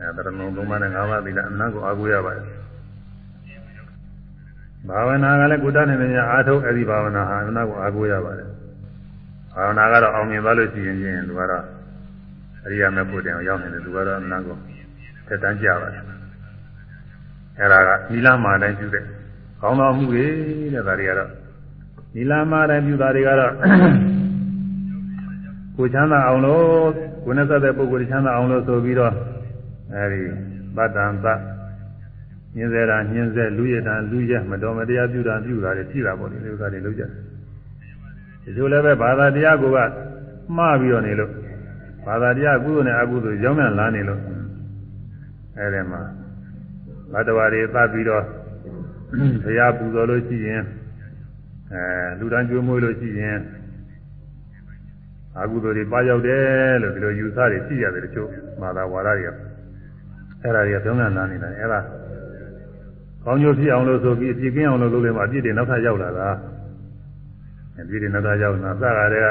အဲတရဏုံသုံးပါးနဲ့၅ပါးသီလအနတ်ကိုအားကိုးရပါတယ်ဘာဝနာကလည်းကုသနေနေအားထုတ်အဲ့ဒီဘာဝနာဟာအနတ်ကိုအားကိုးရပါတယ်ဘာဝနာကတော့အောင်မြင်သွားလို့ရှိရင်ချင်းသူကတော့အရိယာမေဖို့တင်အောင်ရောက်နေတယ်သူကတော့အနတ်ကိုထက်တန်းကြပါတယ်အဲ့ဒါကနီလာမာတိုင်းပြုတဲ့ကောင်းသောမှုတွေတဲ့ဒါတွေကတော့နီလာမာတိုင်းပြုတာတွေကတော့ကိုချမ်းသာအောင်လို့ကိုနဲ့သက်တဲ့ပုဂ္ဂိုလ်ချမ်းသာအောင်လို့ဆိုပြီးတော့ အဲဒီဗတ္တံသညင်းစေတာညင်းစေလူရတာလူရမတော်မတရားပြုတာပြုတာတွေရှိတာပေါ့ဒီဥစ္စာတွေလုပ်ကြတယ်ဒီလိုလည်းပဲဘာသာတရားကိုကမှားပြီးတော့နေလို့ဘာသာတရားကုသိုလ်နဲ့အကုသိုလ်ရောင်းမြန်လာနေလို့အဲဒီမှာဘတ်တော်တွေသတ်ပြီးတော့ဘုရားပူဇော်လို့ရှိရင်အဲလူတန်းကျွေးမွေးလို့ရှိရင်အကုသိုလ်တွေပါရောက်တယ်လို့ဒီလိုယူဆတွေရှိရတယ်တချို့မာသာဝါဒတွေက အဲ့ဒါတွေကသုံးသပ်နာနေတာအဲ့ဒါကောင်းကျိုးဖြစ်အောင်လို့ဆိုပြီးအပြည့်ကင်းအောင်လို့လုပ်လို့မှအပြည့်တွေနောက်ထပ်ရောက်လာတာအပြည့်တွေနောက်ထပ်ရောက်လာစကားတွေက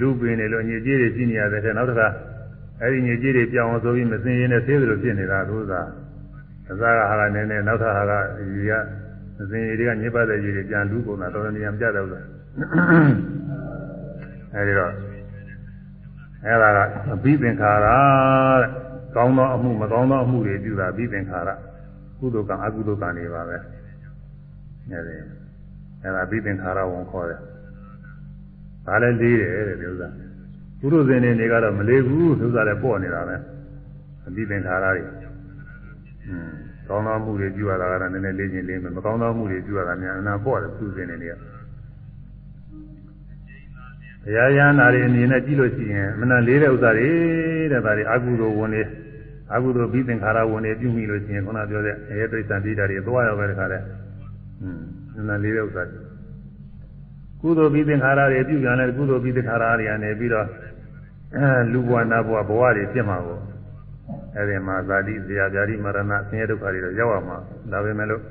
လူပင်နေလို့ညစ်ကြေးတွေရှိနေရတဲ့တဲ့နောက်တစ်ခါအဲ့ဒီညစ်ကြေးတွေပြောင်းအောင်ဆိုပြီးမစင်ရင်နဲ့သေးသလိုဖြစ်နေတာသူကအစားကဟာကနည်းနည်းနောက်ထပ်ဟာကဒီကမစင်ရည်တွေကညစ်ပတ်တဲ့ရည်တွေပြန်လူကုန်တာတော်တော်များများပြတော့လို့အဲဒီတော့အဲဒါကအဘိသင်္ခါရတဲ့ ကောင်းသောအမှုမကောင်းသောအမှုတွေပြုတာအဘိသင်္ခါရကုသိုလ်ကံအကုသိုလ်ကံတွေပါပဲအဲဒီအဲဒါအဘိသင်္ခါရဝန်ခေါ်တယ်ဒါလည်းလေးတယ်တဲ့ဒီဥစ္စာပုရုဇဉ်တွေကတော့မလေးဘူးဒီဥစ္စာလည်းပေါ့နေတာပဲအဘိသင်္ခါရတွေอืมကောင်းသောမှုတွေပြုရတာကတော့နည်းနည်းလေးချင်းလေးမယ်မကောင်းသောမှုတွေပြုရတာများအနာပေါ့တယ်ပုရုဇဉ်တွေက ဘုရားရဟန္တာတွေအနေနဲ့ကြည့်လို့ရှိရင်မနာလေးတဲ့ဥစ္စာတွေတဲ့ဒါတွေအကုသိုလ်ဝင်တွေအကုသိုလ်ပြီးသင်္ခါရဝင်တွေပြုမိလို့ရှိရင်ခုနပြောတဲ့အေတိစ္ဆန်တိတာတွေသွားရောက်ပဲတခါတဲ့อืมမနာလေးတဲ့ဥစ္စာတွေကုသိုလ်ပြီးသင်္ခါရတွေပြုပြန်လဲကုသိုလ်ပြီးသင်္ခါရတွေကနေပြီးတော့အဲလူဘဝနာဘဝဘဝတွေဖြစ်မှာကိုအဲဒီမှာဇာတိဇရာဇာတိမရဏဆင်းရဲဒုက္ခတွေတော့ရောက်ရမှာဒါပဲမဲ့လို့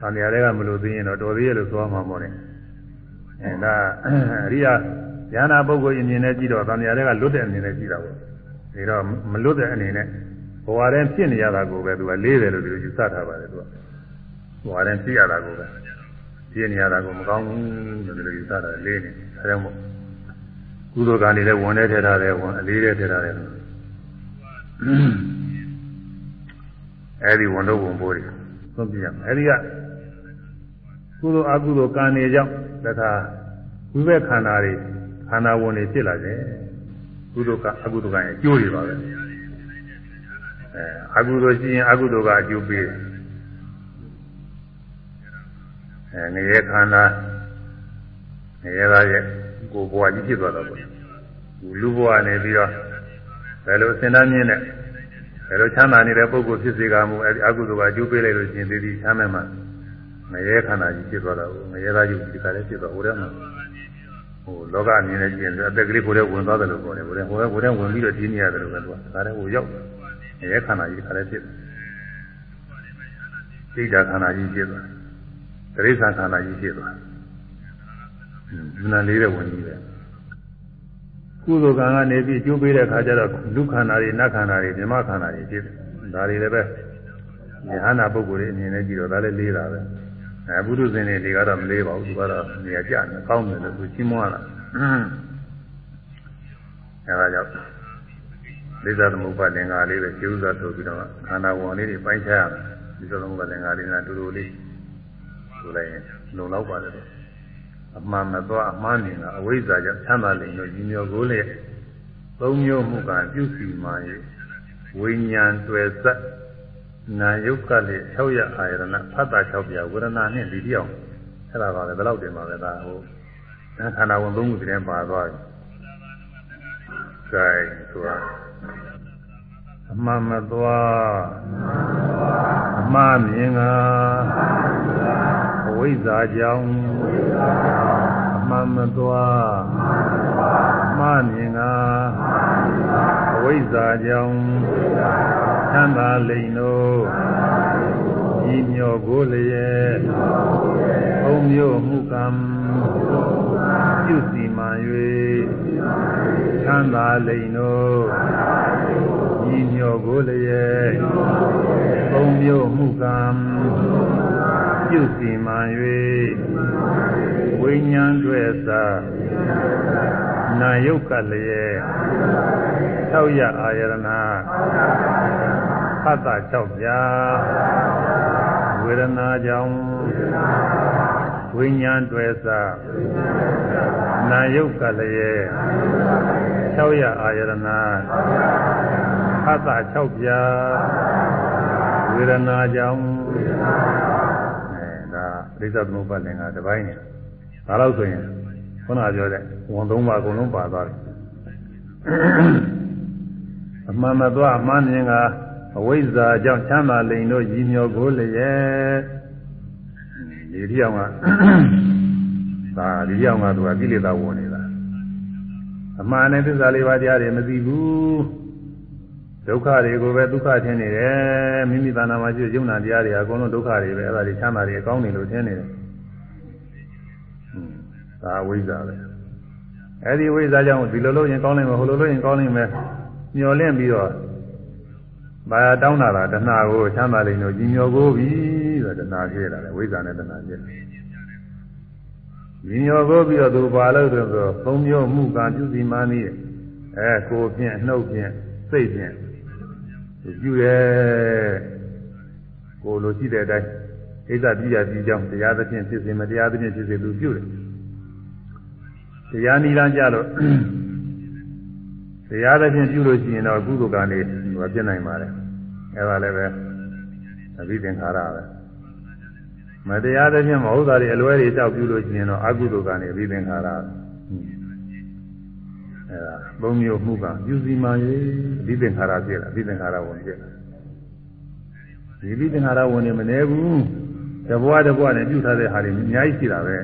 သံဃာတွေကမလို့သိရင်တော့တော်သေးရဲ့လို့ဆိုရမှာပေါ့လေအဲဒါအရိယာ ဉာဏပုဂ္ဂိုလ်အမြင်နဲ့ကြည့်တော့သံဃာတွေကလွတ်တဲ့အနေနဲ့ကြည့်တာပေါ့ဒီတော့မလွတ်တဲ့အနေနဲ့ဘဝတည်းဖြစ်နေရတာကိုပဲသူကလေးတယ်လို့ဒီလိုယူဆထားပါတယ်သူကဘဝတည်းဖြစ်ရတာကိုပဲဖြစ်နေရတာကိုမကောင်းဘူးလို့ဒီလိုယူဆတာလေးနေအဲဒါမို့ကုသိုလ်ကံတွေလည်းဝင်နေထည့်ထားတယ်ဝင်အလေးတွေထည့်ထားတယ်အဲဒီဝန်တော့ဝန်ပိုးတွေသုံးပြရမယ်အဲဒီကကုသိုလ်အကုသိုလ်ကံတွေကြောင့်တခါဝိဘက်ခန္ဓာတွေ ခန္ဓာဝင်တွေဖြစ်လာတယ်ကုသိုလ်ကအကုသိုလ်ကရဲ့အကျိုးတွေပါပဲအဲအကုသိုလ်ရှိရင်အကုသိုလ်ကအကျိုးပေးတယ်အဲငရဲခန္ဓာငရဲသားရဲ့ကိုယ်ဘဝကြီးဖြစ်သွားတော့ပေါ့လူဘဝနေပြီးတော့ဘယ်လိုစဉ်းစားမြင်နဲ့ဘယ်လိုချမ်းသာနေတဲ့ပုဂ္ဂိုလ်ဖြစ်စေကမူအဲဒီအကုသိုလ်ကအကျိုးပေးလိုက်လို့ရှိရင်ဒီဒီချမ်းမဲ့မှာငရဲခန္ဓာကြီးဖြစ်သွားတာကိုငရဲသားကြီးဒီကလည်းဖြစ်သွားဟိုတည်းမှာဟို လောကအမြင်နဲ့ကြည့်ရင်အသက်ကလေးကိုယ်ထဲဝင်သွားတယ်လို့ပြောတယ်ဟိုတည်းဟိုတည်းဝင်ပြီးတော့ဒီနေရတယ်လို့ပဲသူကဒါလည်းဟိုရောက်ငရဲခန္ဓာကြီးဒီကလည်းဖြစ်တယ်စိတ်ဓာခန္ဓာကြီးဖြစ်သွားတိရစ္ဆာန်ခန္ဓာကြီးဖြစ်သွားဒီနာလေးတဲ့ဝင်ကြီးပဲကုသိုလ်ကံကနေပြီးအကျိုးပေးတဲ့အခါကျတော့လူခန္ဓာတွေနတ်ခန္ဓာတွေဓမ္မခန္ဓာတွေဖြစ်တယ်ဒါတွေလည်းပဲဉာဏ်နာပုဂ္ဂိုလ်တွေအနေနဲ့ကြည့်တော့ဒါလည်းလေးတာပဲ အဲဘုရုဇင်တွေကတော့မလေးပါဘူးသူကတော့နေရာကျနေကောင်းတယ်လို့သူရှင်းမွားလာအဲဒါကြောင့်လိသသမုပ္ပါသင်္ဃာလေးပဲကျေဥစွာဆိုပြီးတော့ခန္ဓာဝင်လေးတွေပိုင်းခြားရမယ်လိသသမုပ္ပါသင်္ဃာလေးကတူတူလေးဆိုလိုက်ရင်လုံလောက်ပါတယ်အမှန်မသွားအမှန်နေကအဝိဇ္ဇာကြောင့်ချမ်းသာလိမ့်လို့ညီမျောကိုလေသုံးမျိုးမှုကပြုစီမှ၍ဝိညာဉ်တွေ့ဆက် နာယုတ်ကလေး600အာယရဏဖတ်တာ6ပြဝေဒနာနဲ့ဒီပြောင်းအဲ့ဒါပါပဲဘယ်လောက်တင်ပါလဲဒါဟိုခန္ဓာဝင်သုံးခုတည်းပါသွားပြီ။ဒါဆိုတာအမှန်မသွားအမှားမြင်ကအဝိဇ္ဇာကြောင့်အမှန်မသွားအမှားမြင်ကအဝိဇ္ဇာကြောင့် သံသာလိန်တို့ဤမြော်ကိုလျက်ဘုံမျိုးမှုကံပြုစီမှန်၍သံသာလိန်တို့ဤမြော်ကိုလျက်ဘုံမျိုးမှုကံပြုစီမှန်၍ဝိညာဉ်တွေ့သာ နာယုတ်ကလျက်၆ရအာယရဏဖတ်တာ၆ပြာဝေဒနာကြောင့်ဝိညာဉ်တွေ့သာနာယုတ်ကလျက်၆ရအာယရဏဖတ်တာ၆ပြာဝေဒနာကြောင့်အဲဒါပြိဿသမုပ္ပါဒ်ငါတစ်ပိုင်းနေဒါလို့ဆိုရင် ခုနပြောတဲ့ဝန်သုံးပါအကုန်လုံးပါသွားတယ်အမှန်မသွားအမှန်မြင်ကအဝိဇ္ဇာကြောင့်ချမ်းသာလိန်တို့ရည်မြော်ကိုလျက်ဒီတိအောင်ကဒါဒီတိအောင်ကသူကကိလေသာဝင်နေတာအမှန်နဲ့သစ္စာလေးပါးတရားတွေမသိဘူးဒုက္ခတွေကိုပဲဒုက္ခထင်နေတယ်မိမိတဏ္ဍာမှာရှိတဲ့ယုံနာတရားတွေအကုန်လုံးဒုက္ခတွေပဲအဲ့ဒါတွေချမ်းသာတွေအကောင်းနေလို့ထင်နေတယ် ဒါအဝိဇ္ဇာပဲအဲ့ဒီဝိဇ္ဇာကြောင့်ဒီလိုလို့ရင်ကောင်းနိုင်မယ်ဟိုလိုလို့ရင်ကောင်းနိုင်မယ်မျောလင့်ပြီးတော့ဘာတောင်းတာလားတဏှာကိုချမ်းသာလိမ့်လို့ကြီးမျောကိုပြီဆိုတဏှာဖြစ်လာတယ်ဝိဇ္ဇာနဲ့တဏှာဖြစ်တယ်ကြီးမျောကိုပြီးတော့သူဘာလို့ဆိုတော့သုံးမျိုးမှုကပြုစီမှန်းနည်းအဲကိုဖြင့်နှုတ်ဖြင့်စိတ်ဖြင့်ပြုတယ်ကိုလိုရှိတဲ့အတိုင်းဣဇပြည့်ရပြီးကြောင်းတရားသဖြင့်ဖြစ်စေမတရားသဖြင့်ဖြစ်စေသူပြုတယ် တရားနိလန်းကြလို့တရားသဖြင့်ပြုလို့ရှိရင်တော့ကုသိုလ်ကံတွေဟိုပြည့်နိုင်ပါတယ်အဲဒါလည်းပဲအဘိသင်္ခါရပဲမတရားသဖြင့်မဟုတ်တာတွေအလွဲတွေတောက်ပြုလို့ရှိရင်တော့အကုသိုလ်ကံတွေအဘိသင်္ခါရအဲဒါသုံးမျိုးမှုကပြုစီမှ၍အဘိသင်္ခါရဖြစ်တာအဘိသင်္ခါရဝင်ဖြစ်တာဒီအဘိသင်္ခါရဝင်နေမနေဘူးတဘွားတဘွားနဲ့ပြုထားတဲ့ဟာတွေအများကြီးရှိတာပဲ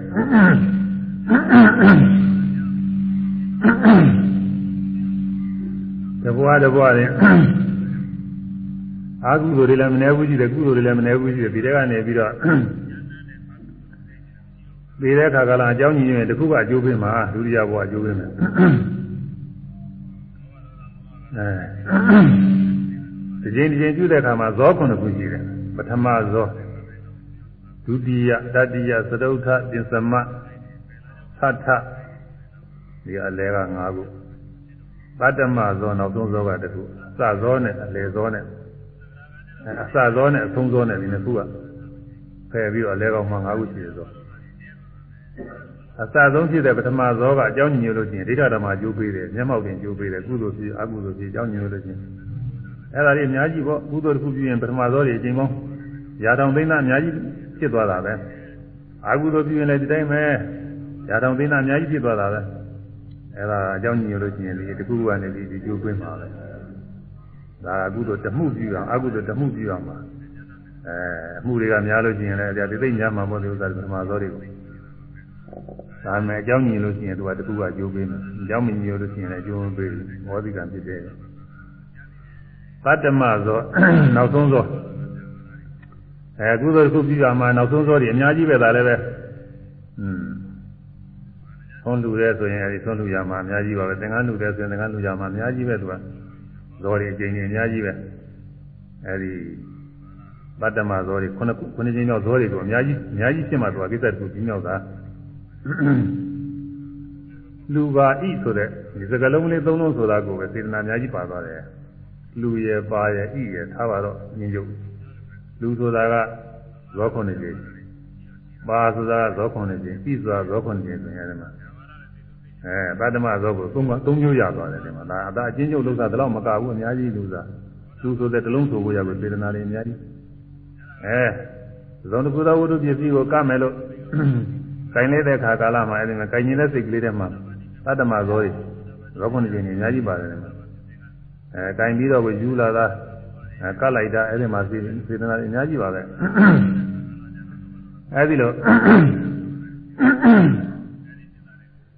တဘွားတဘွားရင်အာကုသိုလ်တွေလည်းမနှဲဘူးရှိတယ်ကုသိုလ်တွေလည်းမနှဲဘူးရှိတယ်ဒီတဲကနေပြီးတော့ဒီတဲ့ခါကလာအကြောင်းကြီးရင်တခုကအကျိုးပေးမှာဒုတိယဘဝအကျိုးပေးမယ်အဲဒီချိန်ဒီချိန်ပြုတဲ့အခါမှာဇောခုနှစ်ခုရှိတယ်ပထမဇောဒုတိယတတိယသတုထပင်စမသတ္ထ ဒီအလဲက၅ခုသတ္တမဇောနောက်ဆုံးဇောကတခုစဇောနဲ့အလဲဇောနဲ့အစဇောနဲ့အဆုံးဇောနဲ့ဒီနှစ်ခုကဖယ်ပြီးတော့အလဲကောင်မှ၅ခုရှိတယ်ဇောအစဆုံးဖြစ်တဲ့ပထမဇောကအကြောင်းညွှန်လို့ရှိရင်ဒိဋ္ဌဓမ္မကျိုးပေးတယ်မျက်မှောက်တင်ကျိုးပေးတယ်ကုသိုလ်ဖြစ်အကုသိုလ်ဖြစ်အကြောင်းညွှန်လို့ရှိရင်အဲ့ဒါတွေအများကြီးပေါ့ကုသိုလ်တစ်ခုပြုရင်ပထမဇောတွေအချိန်ပေါင်းရာထောင်သိန်းသားအများကြီးဖြစ်သွားတာပဲအာဟုသောပြုရင်လည်းဒီတိုင်းပဲရာထောင်သိန်းသားအများကြီးဖြစ်သွားတာပဲ အဲ့ဒါအကြောင်းညွှန်လို့ရှိရင်ဒီတခုကနေဒီဒီကျိုးပွင့်မှာပဲဒါအကုသိုလ်တမှုပြုအောင်အကုသိုလ်တမှုပြုအောင်ပါအဲအမှုတွေကများလို့ရှိရင်လည်းဒါဒီသိများမှာပေါ့ဒီဥစ္စာပထမသောတွေကိုဒါမဲ့အကြောင်းညင်လို့ရှိရင်သူကတခုကကြိုးပေးမယ်အကြောင်းမညင်လို့ရှိရင်လည်းကြိုးမပေးဘူးဘောဓိကံဖြစ်တယ်သတ္တမသောနောက်ဆုံးသောအဲကုသိုလ်တစ်ခုပြုရမှာနောက်ဆုံးသောတွေအများကြီးပဲဒါလည်းပဲอืม သွန်လူရဲဆိုရင်အဲဒီသွန်လူရမှာအများကြီးပါပဲသင်္ကန်းလူရဲဆိုရင်သင်္ကန်းလူရမှာအများကြီးပဲသူကဇော်တွေအကျဉ်းကြီးအများကြီးပဲအဲဒီပတ္တမဇော်တွေခုနှစ်ခုနှစ်ချင်းမြောက်ဇော်တွေကိုအများကြီးအများကြီးရှင်းမှသူကကိစ္စတစ်ခုကြီးမြောက်တာလူပါဤဆိုတဲ့ဒီစကလုံးလေးသုံးလုံးဆိုတာကိုပဲစေတနာအများကြီးပါသွားတယ်လူရယ်ပါရယ်ဤရယ်ထားပါတော့ညင်ကျုပ်လူဆိုတာကဇောခုနှစ်ကြီးပါဆိုတာကဇောခုနှစ်ကြီးဤဆိုတာဇောခုနှစ်ကြီးဆိုရင်အဲဒီမှာ အဲပတ္တမဇောကိုသုံးသုံးမျိုးရသွားတယ်ဒီမှာဒါအသာအချင်းချုပ်လို့သာဒါတော့မကဘူးအများကြီးလူစားလူဆိုတဲ့တလုံးဆိုကိုရပြီစေတနာတွေအများကြီးအဲဇောတစ်ခုသောဝတ္ထုပစ္စည်းကိုကမယ်လို့ကင်လေးတဲ့ခါကာလမှာအဲဒီမှာကင်ရင်တဲ့စိတ်ကလေးထဲမှာပတ္တမဇောတွေဇောခုနှစ်ကြီးနေအများကြီးပါတယ်ဒီမှာအဲကင်ပြီးတော့ကိုယူလာတာအဲကတ်လိုက်တာအဲဒီမှာစေတနာတွေအများကြီးပါပဲအဲဒီလို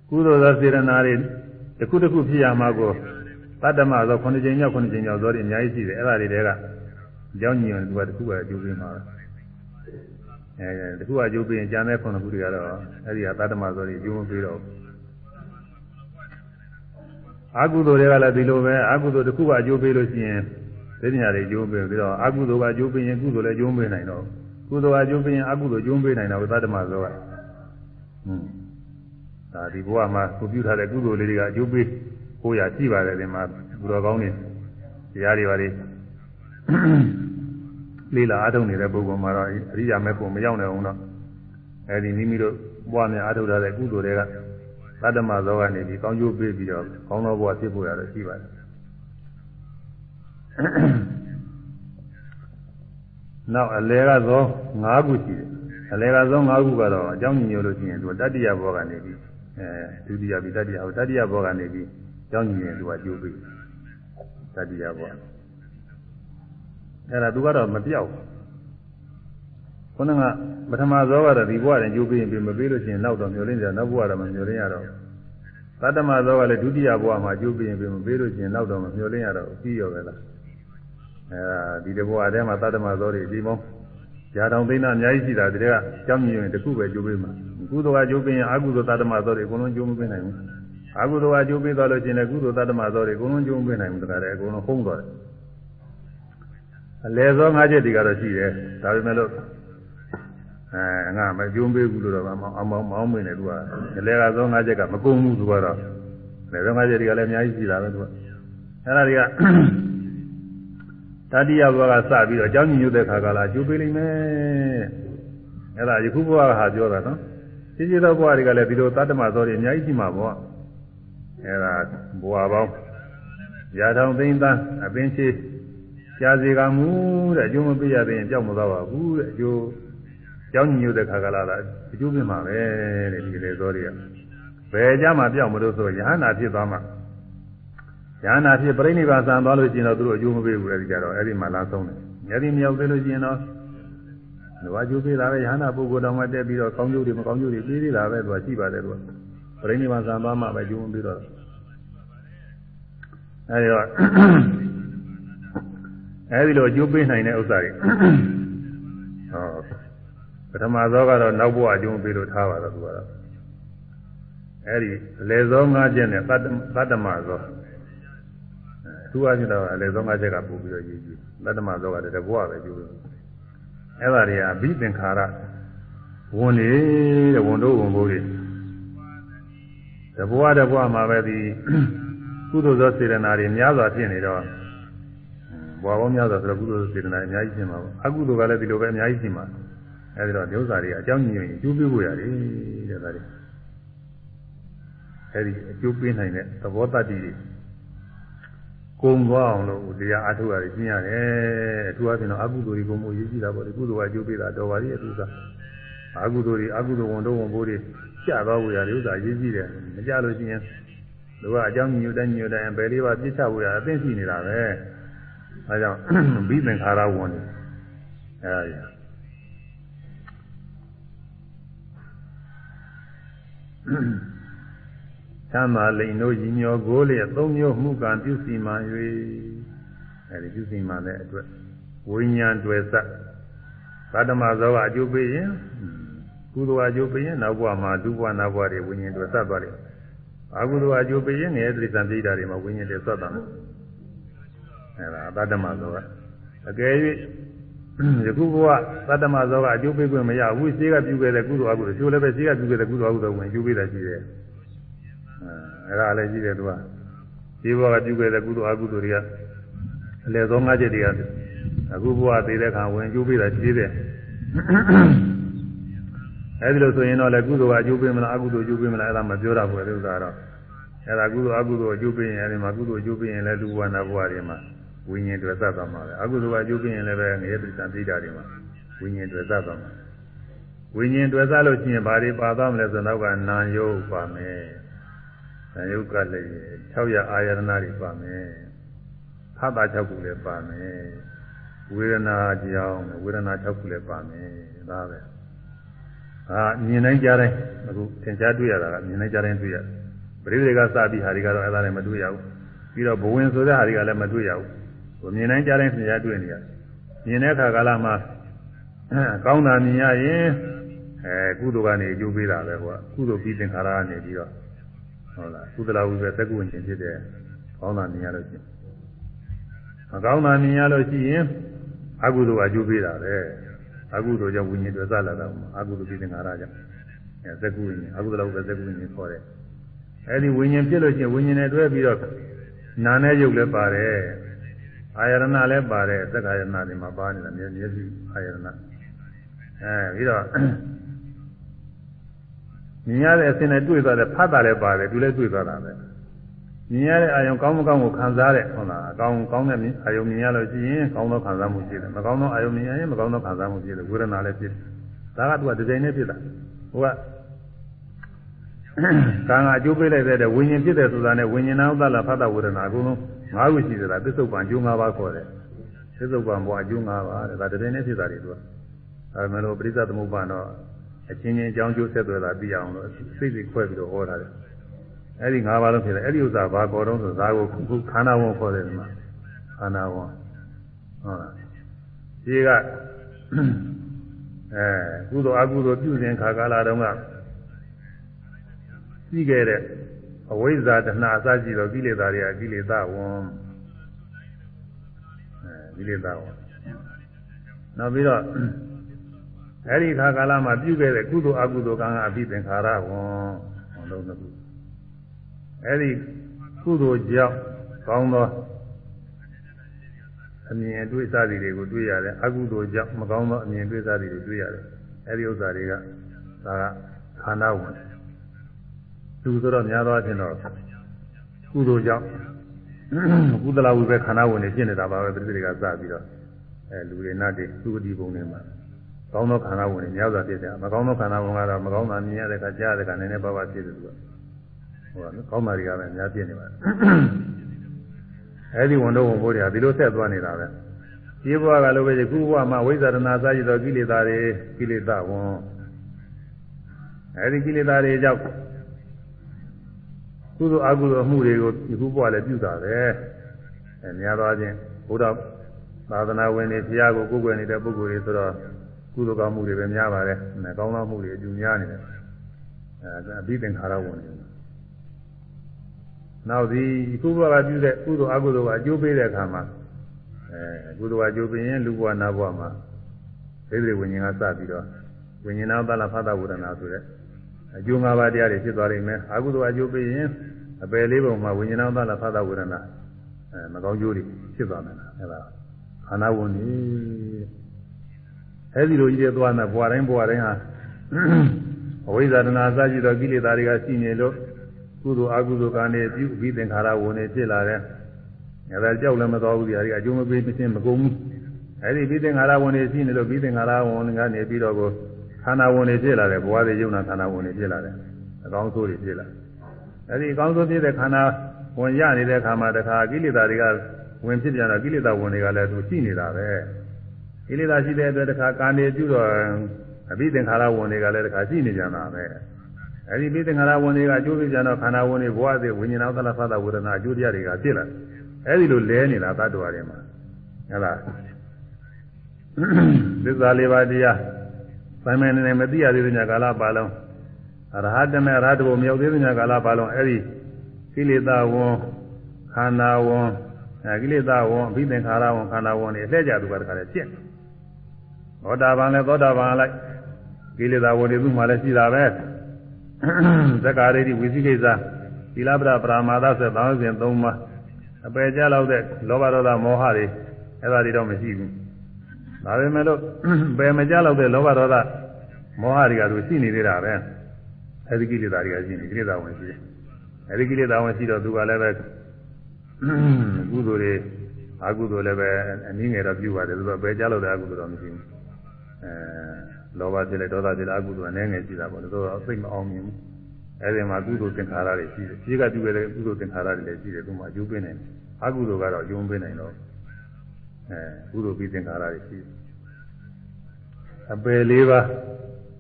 ကုသိုလ်သောစေတနာတွေတစ်ခုတစ်ခုဖြစ်ရမှာကိုတတ္တမသော9ချိန်မြောက်9ချိန်မြောက်သောတွေအများကြီးရှိတယ်အဲ့ဒါတွေတဲကအကြောင်းညင်သူကတစ်ခုကအကျိုးပေးမှာအဲတစ်ခုကအကျိုးပေးရင်ကျန်တဲ့9ခုတွေကတော့အဲ့ဒီကတတ္တမသောတွေအကျိုးမပေးတော့အကုသိုလ်တွေကလည်းဒီလိုပဲအကုသိုလ်တစ်ခုကအကျိုးပေးလို့ရှိရင်သိညာတွေအကျိုးပေးပြီးတော့အကုသိုလ်ကအကျိုးပေးရင်ကုသိုလ်လည်းအကျိုးပေးနိုင်တော့ကုသိုလ်ကအကျိုးပေးရင်အကုသိုလ်အကျိုးပေးနိုင်တော့သတ္တမသောကဟွန်း ဒါဒီဘဝမှာကိုပြုထားတဲ့ကုသိုလ်လေးတွေကအကျိုးပေးကိုရရှိပါတယ်ဒီမှာဘုရားကောင်းနေတရားတွေပါလေလေးလာအားထုတ်နေတဲ့ပုဂ္ဂိုလ်မှာတော့အရိယာမေဖို့မရောက်နိုင်အောင်တော့အဲဒီမိမိတို့ဘဝနဲ့အားထုတ်ထားတဲ့ကုသိုလ်တွေကသတ္တမဇောကနေပြီးကောင်းကျိုးပေးပြီးတော့ကောင်းသောဘဝဖြစ်ဖို့ရတယ်ရှိပါတယ်နောက်အလဲကဇော၅ခုရှိတယ်အလဲကဇော၅ခုကတော့အကြောင်းညို့လို့ရှိရင်သူတတ္တိယဘောကနေပြီး အဲဒုတိယပြီးတတိယဟိုတတိယဘောကနေပြီးကြောင်းညီရင်သူကကျိုးပြီတတိယဘောအဲ့ဒါသူကတော့မပြောက်ခုနကပထမဇောကတော့ဒီဘဝနဲ့ကျိုးပြီးရင်မပေးလို့ရှိရင်နောက်တော့မျောလင်းကြနောက်ဘဝတော့မမျောလင်းရတော့သတ္တမဇောကလည်းဒုတိယဘဝမှာကျိုးပြီးရင်မပေးလို့ရှိရင်နောက်တော့မမျောလင်းရတော့ပြီးရောပဲလားအဲဒါဒီတဘဝထဲမှာသတ္တမဇောတွေဒီမောင်းຢာတောင်သိန်းသားအများကြီးရှိတာဒီကကြောင်းမြင်ရင်တခုပဲကျိုးပေးမှာ ကုသိုလ်ကကျိုးပေးရင်အကုသိုလ်သတ္တမသောတွေအကုန်လုံးကျိုးမပေးနိုင်ဘူးအကုသိုလ်ကကျိုးပေးသွားလို့ရှိရင်လည်းကုသိုလ်သတ္တမသောတွေအကုန်လုံးကျိုးမပေးနိုင်ဘူးတခါတည်းအကုန်လုံးဟုံးသွားတယ်အလယ်သော၅ချက်တွေကတော့ရှိတယ်ဒါပေမဲ့လို့အဲငါမကျိုးပေးဘူးလို့တော့မအောင်မောင်းမင်းတယ်သူကအလယ်ကသော၅ချက်ကမကုန်ဘူးသူကတော့လယ်သော၅ချက်တွေကလည်းအများကြီးရှိတာပဲသူကအဲ့ဒါတွေကတတိယဘဝကစပြီးတော့အကြောင်းညွှန်တဲ့ခါကလာကျိုးပေးလိမ့်မယ်အဲ့ဒါယခုဘဝကဟာပြောတာနော် ရှိရှိသောဘဝတွေကလည်းဒီလိုတတ္တမသောတွေအများကြီးရှိမှာပေါ့အဲ့ဒါဘဝပေါင်းရာထောင်သိန်းသန်းအပင်ချေရှားစီကမူတဲ့အကျိုးမပေးရသေးရင်ကြောက်မသွားပါဘူးတဲ့အကျိုးကြောင်းညို့တဲ့ခါကလာတာအကျိုးပြမှာပဲတဲ့ဒီလေသောတွေကဘယ်ကြမှာပြောက်မလို့ဆိုရဟန္တာဖြစ်သွားမှာရဟန္တာဖြစ်ပြိဋိဘာသံသွားလို့ရှိရင်တော့သူတို့အကျိုးမပေးဘူးအဲဒီကြတော့အဲ့ဒီမှာလာဆုံးတယ်။ညတိမြောက်သေးလို့ရှိရင်တော့ လူဝါကျိုးပေးတာပဲယဟနာပုဂ္ဂိုလ်တော်မှတက်ပြီးတော့ကောင်းကျိုးတွေမကောင်းကျိုးတွေပေးသေးတာပဲသူကရှိပါတယ်သူကပြိဋိဘာသံသွားမှပဲကျိုးမပေးတော့အဲဒီတော့အဲဒီလိုအကျိုးပေးနိုင်တဲ့ဥစ္စာတွေဟောပထမသောကတော့နောက်ဘဝအကျိုးပေးလို့ထားပါတော့သူကတော့အဲဒီအလေသော၅ချက်နဲ့သတ္တမသောသူအချင်းတော့အလေသော၅ချက်ကပို့ပြီးတော့ရေးကြည့်သတ္တမသောကတည်းကဘဝပဲကျိုးလို့ အဲ့ဒါတွေကအဘိသင်္ခါရဝင်နေတဲ့ဝန်တို့ဝန်ဘိုးတွေတဘဝတဘဝမှာပဲဒီကုသိုလ်သောစေတနာတွေများစွာဖြစ်နေတော့ဘဝပေါင်းများစွာဆိုတော့ကုသိုလ်စေတနာအများကြီးဖြစ်မှာပေါ့အကုသိုလ်ကလည်းဒီလိုပဲအများကြီးဖြစ်မှာအဲဒီတော့ဒုစရတွေအကြောင်းညွှန်ရင်အကျိုးပေးဖို့ရတယ်တဲ့ဒါတွေအဲဒီအကျိုးပေးနိုင်တဲ့သဘောတတ္တိတွေ ကုံသွားအောင်လို့တရားအထုရတယ်ကျင့်ရတယ်အထူးအဖြင့်တော့အကုသိုလ်တွေကိုမို့ရေးကြည့်တာပေါ့ဒီကုသိုလ်ကအကျိုးပေးတာတော်ပါလိမ့်အထူးစားအကုသိုလ်တွေအကုသိုလ်ဝန်တော့ဝန်ဘိုးတွေကျသွားဖို့ရတယ်ဥစ္စာရေးကြည့်တယ်မကြလို့ရှိရင်လူကအကြောင်းညို့တိုင်းညို့တိုင်းဘယ်လေးပါပြစ်ချဖို့ရအသိရှိနေတာပဲအဲကြောင့်ဘိသင်္ခါရဝင်နေအဲဒါကြီး သမာလိန်တို့ညီမျောကိုလျက်သုံးမျိုးမှုကံပြုစီမှန်၍အဲဒီပြုစီမှန်တဲ့အတွက်ဝိညာဉ်တွေ့စသတ္တမဇောကအကျိုးပေးရင်ကုသိုလ်အကျိုးပေးရင်နောက်ဘဝမှာဒုဘဝနောက်ဘဝတွေဝိညာဉ်တွေ့စသွားတယ်အကုသိုလ်အကျိုးပေးရင်ငယ်တိရစ္ဆာန်ပြိတာတွေမှာဝိညာဉ်တွေဆွတ်သွားတယ်အဲဒါသတ္တမဇောကအကယ်၍ယခုဘဝသတ္တမဇောကအကျိုးပေးခွင့်မရဘူးရှိကပြုခဲ့တဲ့ကုသိုလ်အကုသိုလ်ချိုးလည်းပဲရှိကပြုခဲ့တဲ့ကုသိုလ်အကုသိုလ်ဝင်ကျိုးပေးတာရှိတယ် အဲဒါလည်းရှိတယ်သူကဒီဘဝကပြုခဲ့တဲ့ကုသိုလ်အကုသိုလ်တွေကအလယ်ဆုံးငါးချက်တွေကအခုဘဝသေးတဲ့ခါဝင်ကျိုးပေးတာရှိတယ်အဲဒီလိုဆိုရင်တော့လေကုသိုလ်ကအကျိုးပေးမလားအကုသိုလ်အကျိုးပေးမလားအဲ့ဒါမပြောတာဘူးလေဥစ္စာတော့အဲ့ဒါကုသိုလ်အကုသိုလ်အကျိုးပေးရင်အဲဒီမှာကုသိုလ်အကျိုးပေးရင်လည်းလူဘဝနာဘဝတွေမှာဝိညာဉ်တွေသတ်သွားမှာပဲအကုသိုလ်ကအကျိုးပေးရင်လည်းပဲငရေတိစံသိတာတွေမှာဝိညာဉ်တွေသတ်သွားမှာဝိညာဉ်တွေသတ်လို့ရှိရင်ဘာတွေပါသွားမလဲဆိုတော့ကနာယုတ်ပါမယ် နာယုတ်ကလည်း600အာယတနာတွေပါမယ်ဖတ်တာ6ခုလည်းပါမယ်ဝေဒနာကြောင့်ဝေဒနာ6ခုလည်းပါမယ်ဒါပဲအာမြင်နိုင်ကြတိုင်းအခုသင်ကြားတွေ့ရတာကမြင်နိုင်ကြတိုင်းတွေ့ရပရိသေကစပြီးဟာတွေကတော့အဲ့ဒါလည်းမတွေ့ရဘူးပြီးတော့ဘဝင်ဆိုတဲ့ဟာတွေကလည်းမတွေ့ရဘူးကိုမြင်နိုင်ကြတိုင်းသင်ကြားတွေ့နေရမြင်တဲ့အခါကာလမှာကောင်းတာမြင်ရရင်အဲကုသိုလ်ကနေအကျိုးပေးတာပဲကွာကုသိုလ်ပြီးသင်္ခါရကနေပြီးတော့ ဟုတ်လားကုသလဝိပဲသက်ကုဝင်ခြင်းဖြစ်တယ်ကောင်းတာမြင်ရလို့ရှိရင်မကောင်းတာမြင်ရလို့ရှိရင်အကုသိုလ်အကျိုးပေးတာပဲအကုသိုလ်ကြောင့်ဝိညာဉ်တွေစလာတာအကုသိုလ်ပြီးသင်္ခါရကြောင့်အဲသက်ကုဝင်အကုသလဝိပဲသက်ကုဝင်ခြင်းခေါ်တယ်အဲဒီဝိညာဉ်ဖြစ်လို့ရှိရင်ဝိညာဉ်နဲ့တွဲပြီးတော့နာနဲ့ရုပ်လည်းပါတယ်အာယရဏလည်းပါတယ်သက္ကာယရဏတွေမှာပါနေတာမျက်မျက်စိအာယရဏအဲပြီးတော့ မြင်ရတဲ့အစင်းနဲ့တွေ့သွားတဲ့ဖတ်တာလည်းပါတယ်သူလည်းတွေ့သွားတာပဲမြင်ရတဲ့အာယုံကောင်းမကောင်းကိုခံစားတဲ့ဟုတ်လားအကောင်းကောင်းတဲ့အာယုံမြင်ရလို့ရှိရင်ကောင်းသောခံစားမှုရှိတယ်မကောင်းသောအာယုံမြင်ရရင်မကောင်းသောခံစားမှုရှိတယ်ဝေဒနာလည်းဖြစ်တယ်ဒါကသူကဒီဇိုင်းနဲ့ဖြစ်တာဟိုကကံကအကျိုးပေးလိုက်တဲ့ဝိညာဉ်ဖြစ်တယ်ဆိုတာနဲ့ဝိညာဉ်နာဥဒ္ဒလာဖတ်တာဝေဒနာအကုန်လုံး၅ခုရှိတယ်လားသစ္စုပ္ပန်အကျိုး၅ပါးခေါ်တယ်သစ္စုပ္ပန်ဘောအကျိုး၅ပါးတဲ့ဒါတည်းနဲ့ဖြစ်တာတွေသူကအဲဒါမဲ့လို့ပရိသသမုပ္ပါတော့ အချင်းချင်းအကြောင်းကျိုးဆက်သွယ်တာသိအောင်လို့စိတ်စိတ်ခွဲပြီးတော့ဟောတာတယ်အဲ့ဒီ၅ပါးလုံးဖြစ်တယ်အဲ့ဒီဥစ္စာဘာခေါ်တော့ဆိုဇာကိုခုခန္ဓာဝန်ခေါ်တယ်ဒီမှာခန္ဓာဝန်ဟုတ်လားဒီကအဲကုသိုလ်အကုသိုလ်ပြုစဉ်ခါကာလတုန်းကရှိခဲ့တဲ့အဝိဇ္ဇာတဏှာအစရှိသောကိလေသာတွေကကိလေသာဝန်အဲကိလေသာဝန်နောက်ပြီးတော့ အဲဒီခါကာလမှာပြုခဲ့တဲ့ကုသိုလ်အကုသိုလ်ကံကအပြီးသင်္ခါရဝန်ဟောလုံးတစ်ခုအဲဒီကုသိုလ်ကြောင့်ကောင်းသောအမြင်အတွေ့အစသည်တွေကိုတွေ့ရတယ်အကုသိုလ်ကြောင့်မကောင်းသောအမြင်အတွေ့အစသည်တွေတွေ့ရတယ်အဲဒီဥစ္စာတွေကဒါကခန္ဓာဝင်သူဆိုတော့များသောအားဖြင့်တော့ကုသိုလ်ကြောင့်ကုသလဝိပဲခန္ဓာဝင်နေဖြစ်နေတာပါပဲပြိတိတွေကစပြီးတော့အဲလူတွေနတ်တွေသုတိဘုံတွေမှာ ကောင်းသောခန္ဓာဝင်နေများစွာဖြစ်တယ်မကောင်းသောခန္ဓာဝင်ကတော့မကောင်းတာမြင်ရတဲ့အခါကြားရတဲ့အခါနည်းနည်းပါးပါးဖြစ်တယ်သူကဟိုကကောင်းတာတွေကလည်းအများပြည့်နေပါတယ်အဲဒီဝန်တော့ဝန်ဖို့တွေကဒီလိုဆက်သွားနေတာပဲဒီဘဝကလိုပဲခုဘဝမှာဝိဇာရဏစာရည်သောကိလေသာတွေကိလေသာဝန်အဲဒီကိလေသာတွေကြောင့်ကုသိုလ်အကုသိုလ်အမှုတွေကိုဒီခုဘဝလည်းပြုတာပဲအဲများသောအားဖြင့်ဘုရားသာသနာဝင်တွေဘုရားကိုကိုးကွယ်နေတဲ့ပုဂ္ဂိုလ်တွေဆိုတော့ ကုသိုလ်ကောင်းမှုတွေပဲများပါတယ်။ကောင်းသောမှုတွေအကျူများနေတယ်။အဲအဘိသင်္ခါရဝင်နေတယ်နောက်ဒီကုသိုလ်ကပြုတဲ့ကုသိုလ်အကုသိုလ်ကအကျိုးပေးတဲ့အခါမှာအဲကုသိုလ်ကအကျိုးပေးရင်လူဘဝနာဘဝမှာသိတဲ့ဝိညာဉ်ကစပြီးတော့ဝိညာဉ်နာသလဖသဝရဏဆိုတဲ့အကျိုး၅ပါးတရားတွေဖြစ်သွားနိုင်မယ်အကုသိုလ်အကျိုးပေးရင်အပယ်လေးပုံမှာဝိညာဉ်နာသလဖသဝရဏအဲမကောင်းကျိုးတွေဖြစ်သွားနိုင်တာအဲဒါခန္ဓာဝင်နေ အဲဒီလိုကြီးတဲ့သွားမယ်ဘဝတိုင်းဘဝတိုင်းဟာအဝိဇ္ဇာတနာအစရှိသောကိလေသာတွေကရှိနေလို့ကုသိုလ်အကုသိုလ်ကံတွေပြုပြီးသင်္ခါရဝင်နေဖြစ်လာတယ်။အဲဒါကြောက်လည်းမတော်ဘူးဒီဟာတွေအကျိုးမပေးမချင်းမကုန်ဘူး။အဲဒီပြီးသင်္ခါရဝင်နေရှိနေလို့ပြီးသင်္ခါရဝင်ကနေပြီးတော့ကိုခန္ဓာဝင်နေဖြစ်လာတယ်ဘဝတွေယုံနာခန္ဓာဝင်နေဖြစ်လာတယ်။အကောင်းဆိုးတွေဖြစ်လာ။အဲဒီအကောင်းဆိုးဖြစ်တဲ့ခန္ဓာဝင်ရနေတဲ့အခါမှာတခါကိလေသာတွေကဝင်ဖြစ်ပြန်တော့ကိလေသာဝင်တွေကလည်းသူရှိနေတာပဲ ကိလေသာရှိတဲ့အတွက်တခါကာနေပြုတော့အဘိသင်္ခါရဝင်တွေကလည်းတခါရှိနေကြတာပဲအဲဒီဘိသင်္ခါရဝင်တွေကအကျိုးပြကြတော့ခန္ဓာဝင်တွေဘဝသေးဝိညာဏသလဖသဝေဒနာအကျိုးတရားတွေကဖြစ်လာအဲဒီလိုလဲနေတာသတ္တဝါတွေမှာဟုတ်လားသစ္စာလေးပါးတရားဆိုင်မယ်နေမသိရသေးတဲ့ညကာလပါလုံးအရဟတမေအရဟတဘုံမြောက်သေးတဲ့ညကာလပါလုံးအဲဒီကိလေသာဝန်ခန္ဓာဝန်အဲကိလေသာဝန်အဘိသင်္ခါရဝန်ခန္ဓာဝန်တွေအလှည့်ကြသူကတခါလဲကျင့် သောတာပန်လည်းသောတာပန်လိုက်ကိလေသာဝန်တွေသူ့မှာလည်းရှိတာပဲသက္ကာရိတိဝိသိကိစ္စသီလပဒပရာမာသဆိုသောင်းစဉ်သုံးပါးအပယ်ကြလောက်တဲ့လောဘဒေါသမောဟတွေအဲ့ဒါတွေတော့မရှိဘူးဒါပေမဲ့လို့ပယ်မကြလောက်တဲ့လောဘဒေါသမောဟတွေကသူရှိနေသေးတာပဲအဲဒီကိလေသာတွေကရှိနေကိလေသာဝင်ရှိတယ်အဲဒီကိလေသာဝင်ရှိတော့သူကလည်းပဲကုသိုလ်တွေအကုသိုလ်လည်းပဲအနည်းငယ်တော့ပြုပါတယ်သူကပယ်ကြလောက်တဲ့အကုသိုလ်တော့မရှိဘူးအဲ လောဘဖြစ်လေဒေါသဖြစ်လေအကုသိုလ်အနည်းငယ်ရှိတာပေါ့သူကတော့သိမအောင်မြင်ဘူးအဲဒီမှာကုသိုလ်သင်္ခါရတွေရှိတယ်ရှိကပြုခဲ့တဲ့ကုသိုလ်သင်္ခါရတွေလည်းရှိတယ်သူမှအကျိုးပေးနိုင်တယ်အကုသိုလ်ကတော့ယုံပေးနိုင်တော့အဲကုသိုလ်ပြီးသင်္ခါရတွေရှိတယ်အပယ်လေးပါ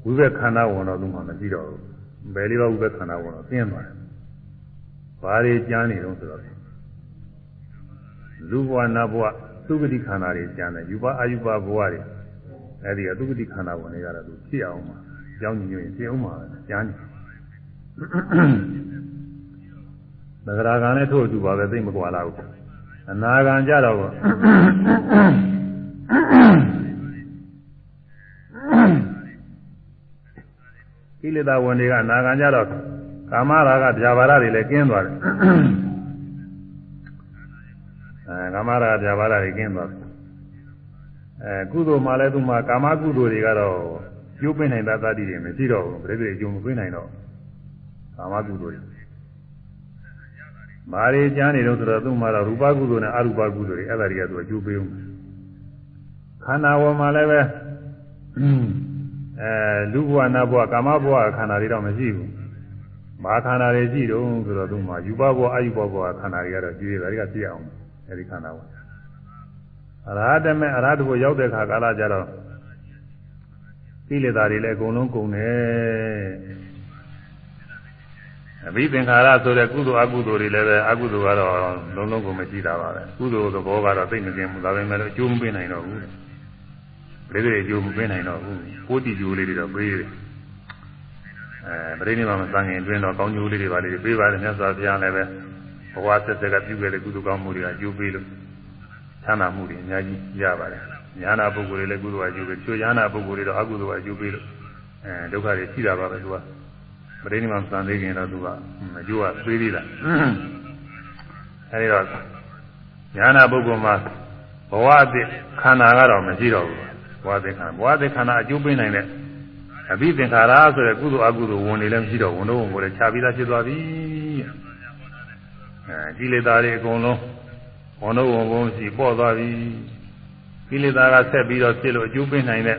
ဝိဘက်ခန္ဓာဝင်တော့သူမှမရှိတော့ဘူးအပယ်လေးပါဝိဘက်ခန္ဓာဝင်တော့သိသွားတယ်ဘာတွေကြမ်းနေတော့ဆိုတော့လူဘဝနဘဝသုဂတိခန္ဓာတွေကြမ်းတယ်ယူပါအာယူပါဘဝတွေ အဲဒီကသုဂတိခန္ဓာဝင်နေကြတော့သူဖြစ်အောင်မှာကြောင်းညွှန်ရင်ဖြစ်အောင်မှာကြမ်းတယ်သဂရာကံနဲ့ထို့အတူပါပဲသိမကွာလာဘူးအနာကံကြတော့ကိလေသာဝင်တွေကအနာကံကြတော့ကာမရာဂဗျာပါဒတွေလည်းကျင်းသွားတယ်အဲကာမရာဂဗျာပါဒတွေကျင်းသွားတယ် အဲကုသိုလ်မှလည်းသူမှကာမကုသိုလ်တွေကတော့ကျိုးပင်းနိုင်တာတတိတွေမရှိတော့ဘူးပြိတ္တိကျိုးမပင်းနိုင်တော့ကာမကုသိုလ်တွေမာရီကျမ်းနေတော့ဆိုတော့သူ့မှာတော့ရူပကုသိုလ်နဲ့အရူပကုသိုလ်တွေအဲ့ဒါတွေကသူအကျိုးပေးဦးခန္ဓာဝေါ်မှာလည်းပဲအဲလူဘဝနတ်ဘဝကာမဘဝခန္ဓာတွေတော့မရှိဘူးမာခန္ဓာတွေရှိတော့ဆိုတော့သူ့မှာယူပဘဝအယူပဘဝခန္ဓာတွေကတော့ကြည့်ရတာတွေကပြည့်အောင်အဲဒီခန္ဓာဝေါ် အရဟတမေအရဟတဘုရောက်တဲ့ခါကာလကျတော့ကိလေသာတွေလည်းအကုန်လုံးကုန်တယ်အဘိသင်္ခါရဆိုတဲ့ကုသိုလ်အကုသိုလ်တွေလည်းပဲအကုသိုလ်ကတော့လုံးလုံးကိုမရှိတာပါပဲကုသိုလ်သဘောကတော့သိမကျင်ဘူးဒါပေမဲ့လည်းအကျိုးမပေးနိုင်တော့ဘူးလေလေအကျိုးမပေးနိုင်တော့ဘူးကိုတိကျိုးလေးတွေတော့ပေးတယ်အဲပြိဋိနိဗ္ဗာန်သံဃင်အတွင်းတော့ကောင်းကျိုးလေးတွေပါလေပေးပါတယ်မြတ်စွာဘုရားလည်းပဲဘဝဆက်ဆက်ကပြုခဲ့တဲ့ကုသိုလ်ကောင်းမှုတွေအကျိုးပေးလို့ ချမ်းသာမှုတွေအများကြီးရပါတယ်ညာနာပုဂ္ဂိုလ်တွေလည်းကုသိုလ်အကျိုးပေးချိုးညာနာပုဂ္ဂိုလ်တွေတော့အကုသိုလ်အကျိုးပေးလို့အဲဒုက္ခတွေရှိတာပါပဲသူကပရိနိဗ္ဗာန်သံသေးခင်တော့သူကအကျိုးကသေးသေးတာအဲဒီတော့ညာနာပုဂ္ဂိုလ်မှာဘဝအသစ်ခန္ဓာကတော့မရှိတော့ဘူးဘဝအသစ်ခန္ဓာဘဝအသစ်ခန္ဓာအကျိုးပေးနိုင်တဲ့အဘိသင်္ခါရဆိုတဲ့ကုသိုလ်အကုသိုလ်ဝင်နေလည်းမရှိတော့ဝန်တော့ဝင်ကိုလည်းခြာပြီးသားဖြစ်သွားပြီအဲကိလေသာတွေအကုန်လုံး ဝန်တော့ဝင်ကုန်ရှိပေါ့သွားပြီကိလေသာကဆက်ပြီးတော့ဖြစ်လို့အကျိုးပေးနိုင်တဲ့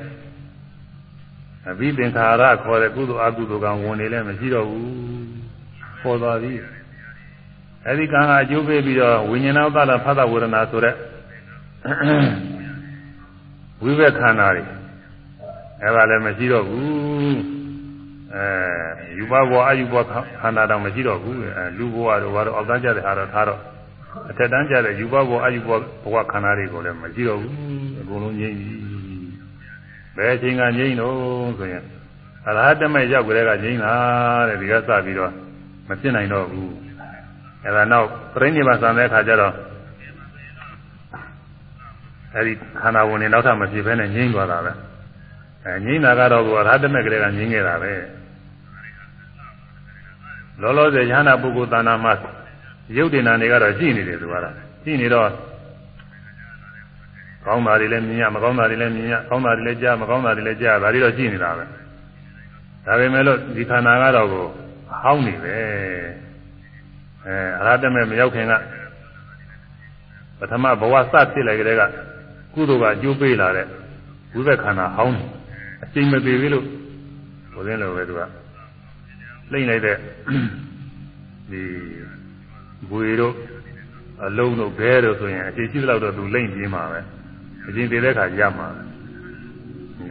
အဘိသင်္ခါရခေါ်တဲ့ကုသိုလ်အကုသိုလ်ကဝင်နေလည်းမရှိတော့ဘူးပေါ်သွားပြီအဲဒီကံကအကျိုးပေးပြီးတော့ဝိညာဏဥဒ္ဒလဖသဝေဒနာဆိုတဲ့ဝိဘက်ခန္ဓာတွေအဲဒါလည်းမရှိတော့ဘူးအဲယူဘဘဝအယူဘခန္ဓာတော့မရှိတော့ဘူးအဲလူဘဝတို့ဘာလို့အောက်တန်းကြတဲ့ဟာတော့ထားတော့ အထက်တန်းကြတဲ့ယူဘဘဝအယူဘဘဝခန္ဓာတွေကိုလည်းမရှိတော့ဘူးအကုန်လုံးငြိမ့်ပြီဘယ်အချိန်ကငြိမ့်တော့ဆိုရင်အရဟတမေရောက်ကြတဲ့ကငြိမ့်တာတဲ့ဒီကစပြီးတော့မဖြစ်နိုင်တော့ဘူးအဲဒါနောက်ပြိဋိဘာသံတဲ့အခါကျတော့အဲဒီခန္ဓာဝင်နေနောက်ထပ်မဖြစ်ဘဲနဲ့ငြိမ့်သွားတာပဲအဲငြိမ့်တာကတော့ကိုအရဟတမေကလေးကငြိမ့်ခဲ့တာပဲလောလောဆယ်ယဟနာပုဂ္ဂိုလ်တဏ္ဍာမှာ ရုပ်တင်တာတွေကတော့ရှိနေတယ်သူကတော့ရှိနေတော့ကောင်းတာတွေလည်းမြင်ရမကောင်းတာတွေလည်းမြင်ရကောင်းတာတွေလည်းကြားမကောင်းတာတွေလည်းကြားဒါတွေတော့ရှိနေတာပဲဒါပေမဲ့လို့ဒီခန္ဓာကတော့ကိုဟောင်းနေပဲအဲအရဟတမေမရောက်ခင်ကပထမဘဝစဖြစ်လိုက်ကြတဲ့ကကုသိုလ်ကအကျိုးပေးလာတဲ့ဝိဘက်ခန္ဓာဟောင်းနေအချိန်မသေးဘူးလို့ဘုရင်လိုပဲသူကလိမ့်လိုက်တဲ့ဒီ ဘွေတို့အလုံးတို့ဘဲတို့ဆိုရင်အချိန်ရှိသလောက်တော့သူလိမ့်ပြင်းမှာပဲအချိန်တည်တဲ့ခါရမှာ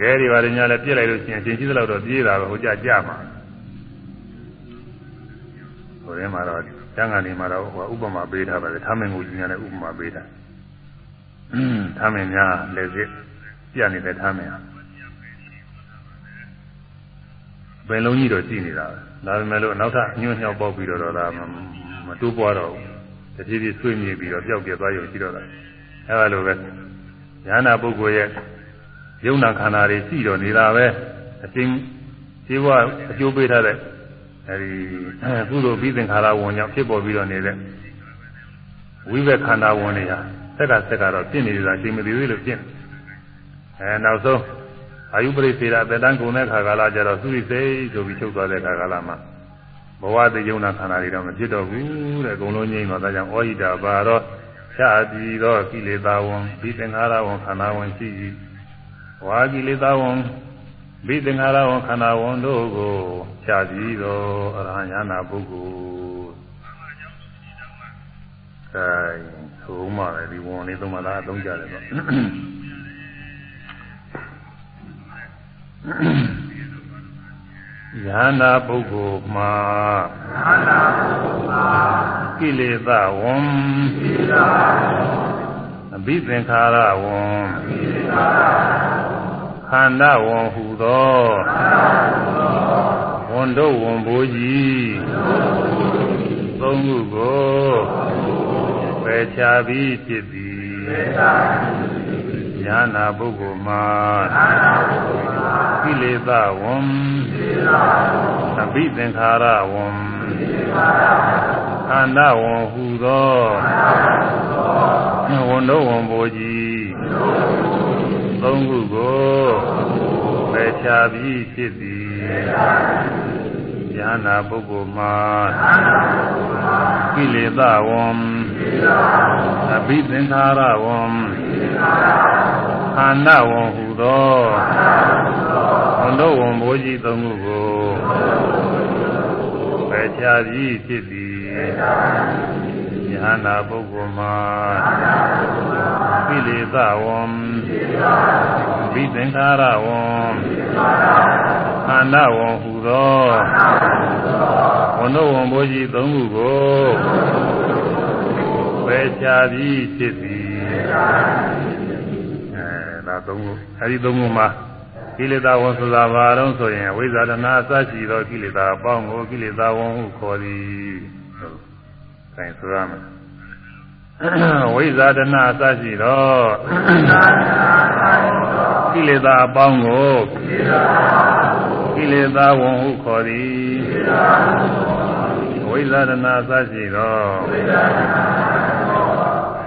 ငဲတွေပါတယ်ညာလည်းပြစ်လိုက်လို့ရှိရင်အချိန်ရှိသလောက်တော့ပြေးတာပဲဟိုကြကြမှာဟိုထဲမှာတော့ကျန်ကနေမှာတော့ဟိုဥပမာပေးထားပါတယ်ထားမင်ကိုကြီးများလည်းဥပမာပေးတာထားမင်များလည်းစစ်ပြနေတဲ့ထားမင်ဘယ်လုံးကြီးတော့ကြည့်နေတာပဲဒါပေမဲ့လို့နောက်ထပ်ညွန့်ညှောက်ပေါက်ပြီးတော့ဒါ မတိုးပွားတော့ဘူးတဖြည်းဖြည်းဆွေးမြေပြီးတော့ပျောက်ပြသွားရုံရှိတော့တာအဲလိုပဲဉာဏပုဂ္ဂိုလ်ရဲ့ယုံနာခန္ဓာတွေရှိတော့နေတာပဲအချင်းခြေဝအကျိုးပေးထားတဲ့အဲဒီကုသိုလ်ပြီးသင်္ခါရဝင်ကြောင့်ဖြစ်ပေါ်ပြီးတော့နေတဲ့ဝိဘက်ခန္ဓာဝင်တွေဟာဆက်ကဆက်ကတော့ပြင့်နေတာချိန်မသေးသေးလို့ပြင့်အဲနောက်ဆုံးအာယုပရိသေရအတ္တန်ကုန်တဲ့ခါကာလကျတော့သုရိစိတ်ဆိုပြီးချုပ်သွားတဲ့ခါကာလမှာ ဘဝတည်ယုံနာခန္ဓာတွေတော့မဖြစ်တော့ဘူးတဲ့အကုန်လုံးငြိမ်းတော့ဒါကြောင့်ဩဟိတာပါတော့ဖြာပြီးတော့ကိလေသာဝန်ဒီသင်္ခါရဝန်ခန္ဓာဝန်ရှိ၏ဝါကိလေသာဝန်ဒီသင်္ခါရဝန်ခန္ဓာဝန်တို့ကိုဖြာပြီးတော့အရဟံယနာပုဂ္ဂိုလ်အဲဆိုမှပဲဒီဝန်လေးသုံးပါးလားအသုံးကြတယ်တော့ ယန္တာပုဂ္ဂိုလ်မှာယန္တာပုဂ္ဂိုလ်မှာကိလေသာဝံကိလေသာဝံအဘိသင်္ခါရဝံအဘိသင်္ခါရခန္ဓာဝံဟူသောခန္ဓာဟူသောဝန်တို့ဝန်ဘိုးကြီးသုံးခုကိုပယ်ချပြီးဖြစ်သည်ပယ်ချပြီး ညာနာပုဂ္ဂိုလ်မှာညာနာပုဂ္ဂိုလ်မှာကိလေသာဝံအဘိသင်္ခါရဝံခန္ဓာဝံဟူသောဝန်တော်ဝန်ဘိုးကြီးသုံးခုကိုပယ်ချပြီးဖြစ်သည်ဉာဏပုဂ္ဂိုလ်မှာကိလေသာဝံအဘိသင်္ခါရဝံ ခန္ဓာဝံဟူသောဝန်တော်ဝန်ဘိုးကြီးသုံးခုကိုပယ်ချပြီးဖြစ်သည်ယဟနာပုဂ္ဂိုလ်မှာကိလေသာဝံဘိသင်္ခါရဝံခန္ဓာဝံဟူသောဝန်တော်ဝန်ဘိုးကြီးသုံးခုကိုပယ်ချပြီးဖြစ်သည် အဲဒါသုံးခုအဲဒီသုံးခုမှာကိလေသာဝန်ဆိုတာဘာတော့ဆိုရင်ဝိဇာတနာအစရှိသောကိလေသာအပေါင်းကိုကိလေသာဝန်ဟုခေါ်သည်ဟုတ်ဆိုင်ဆိုရမယ်ဝိဇာတနာအစရှိသောကိလေသာအပေါင်းကိုကိလေသာဝန်ဟုခေါ်သည်ဝိဇာတနာအစရှိသော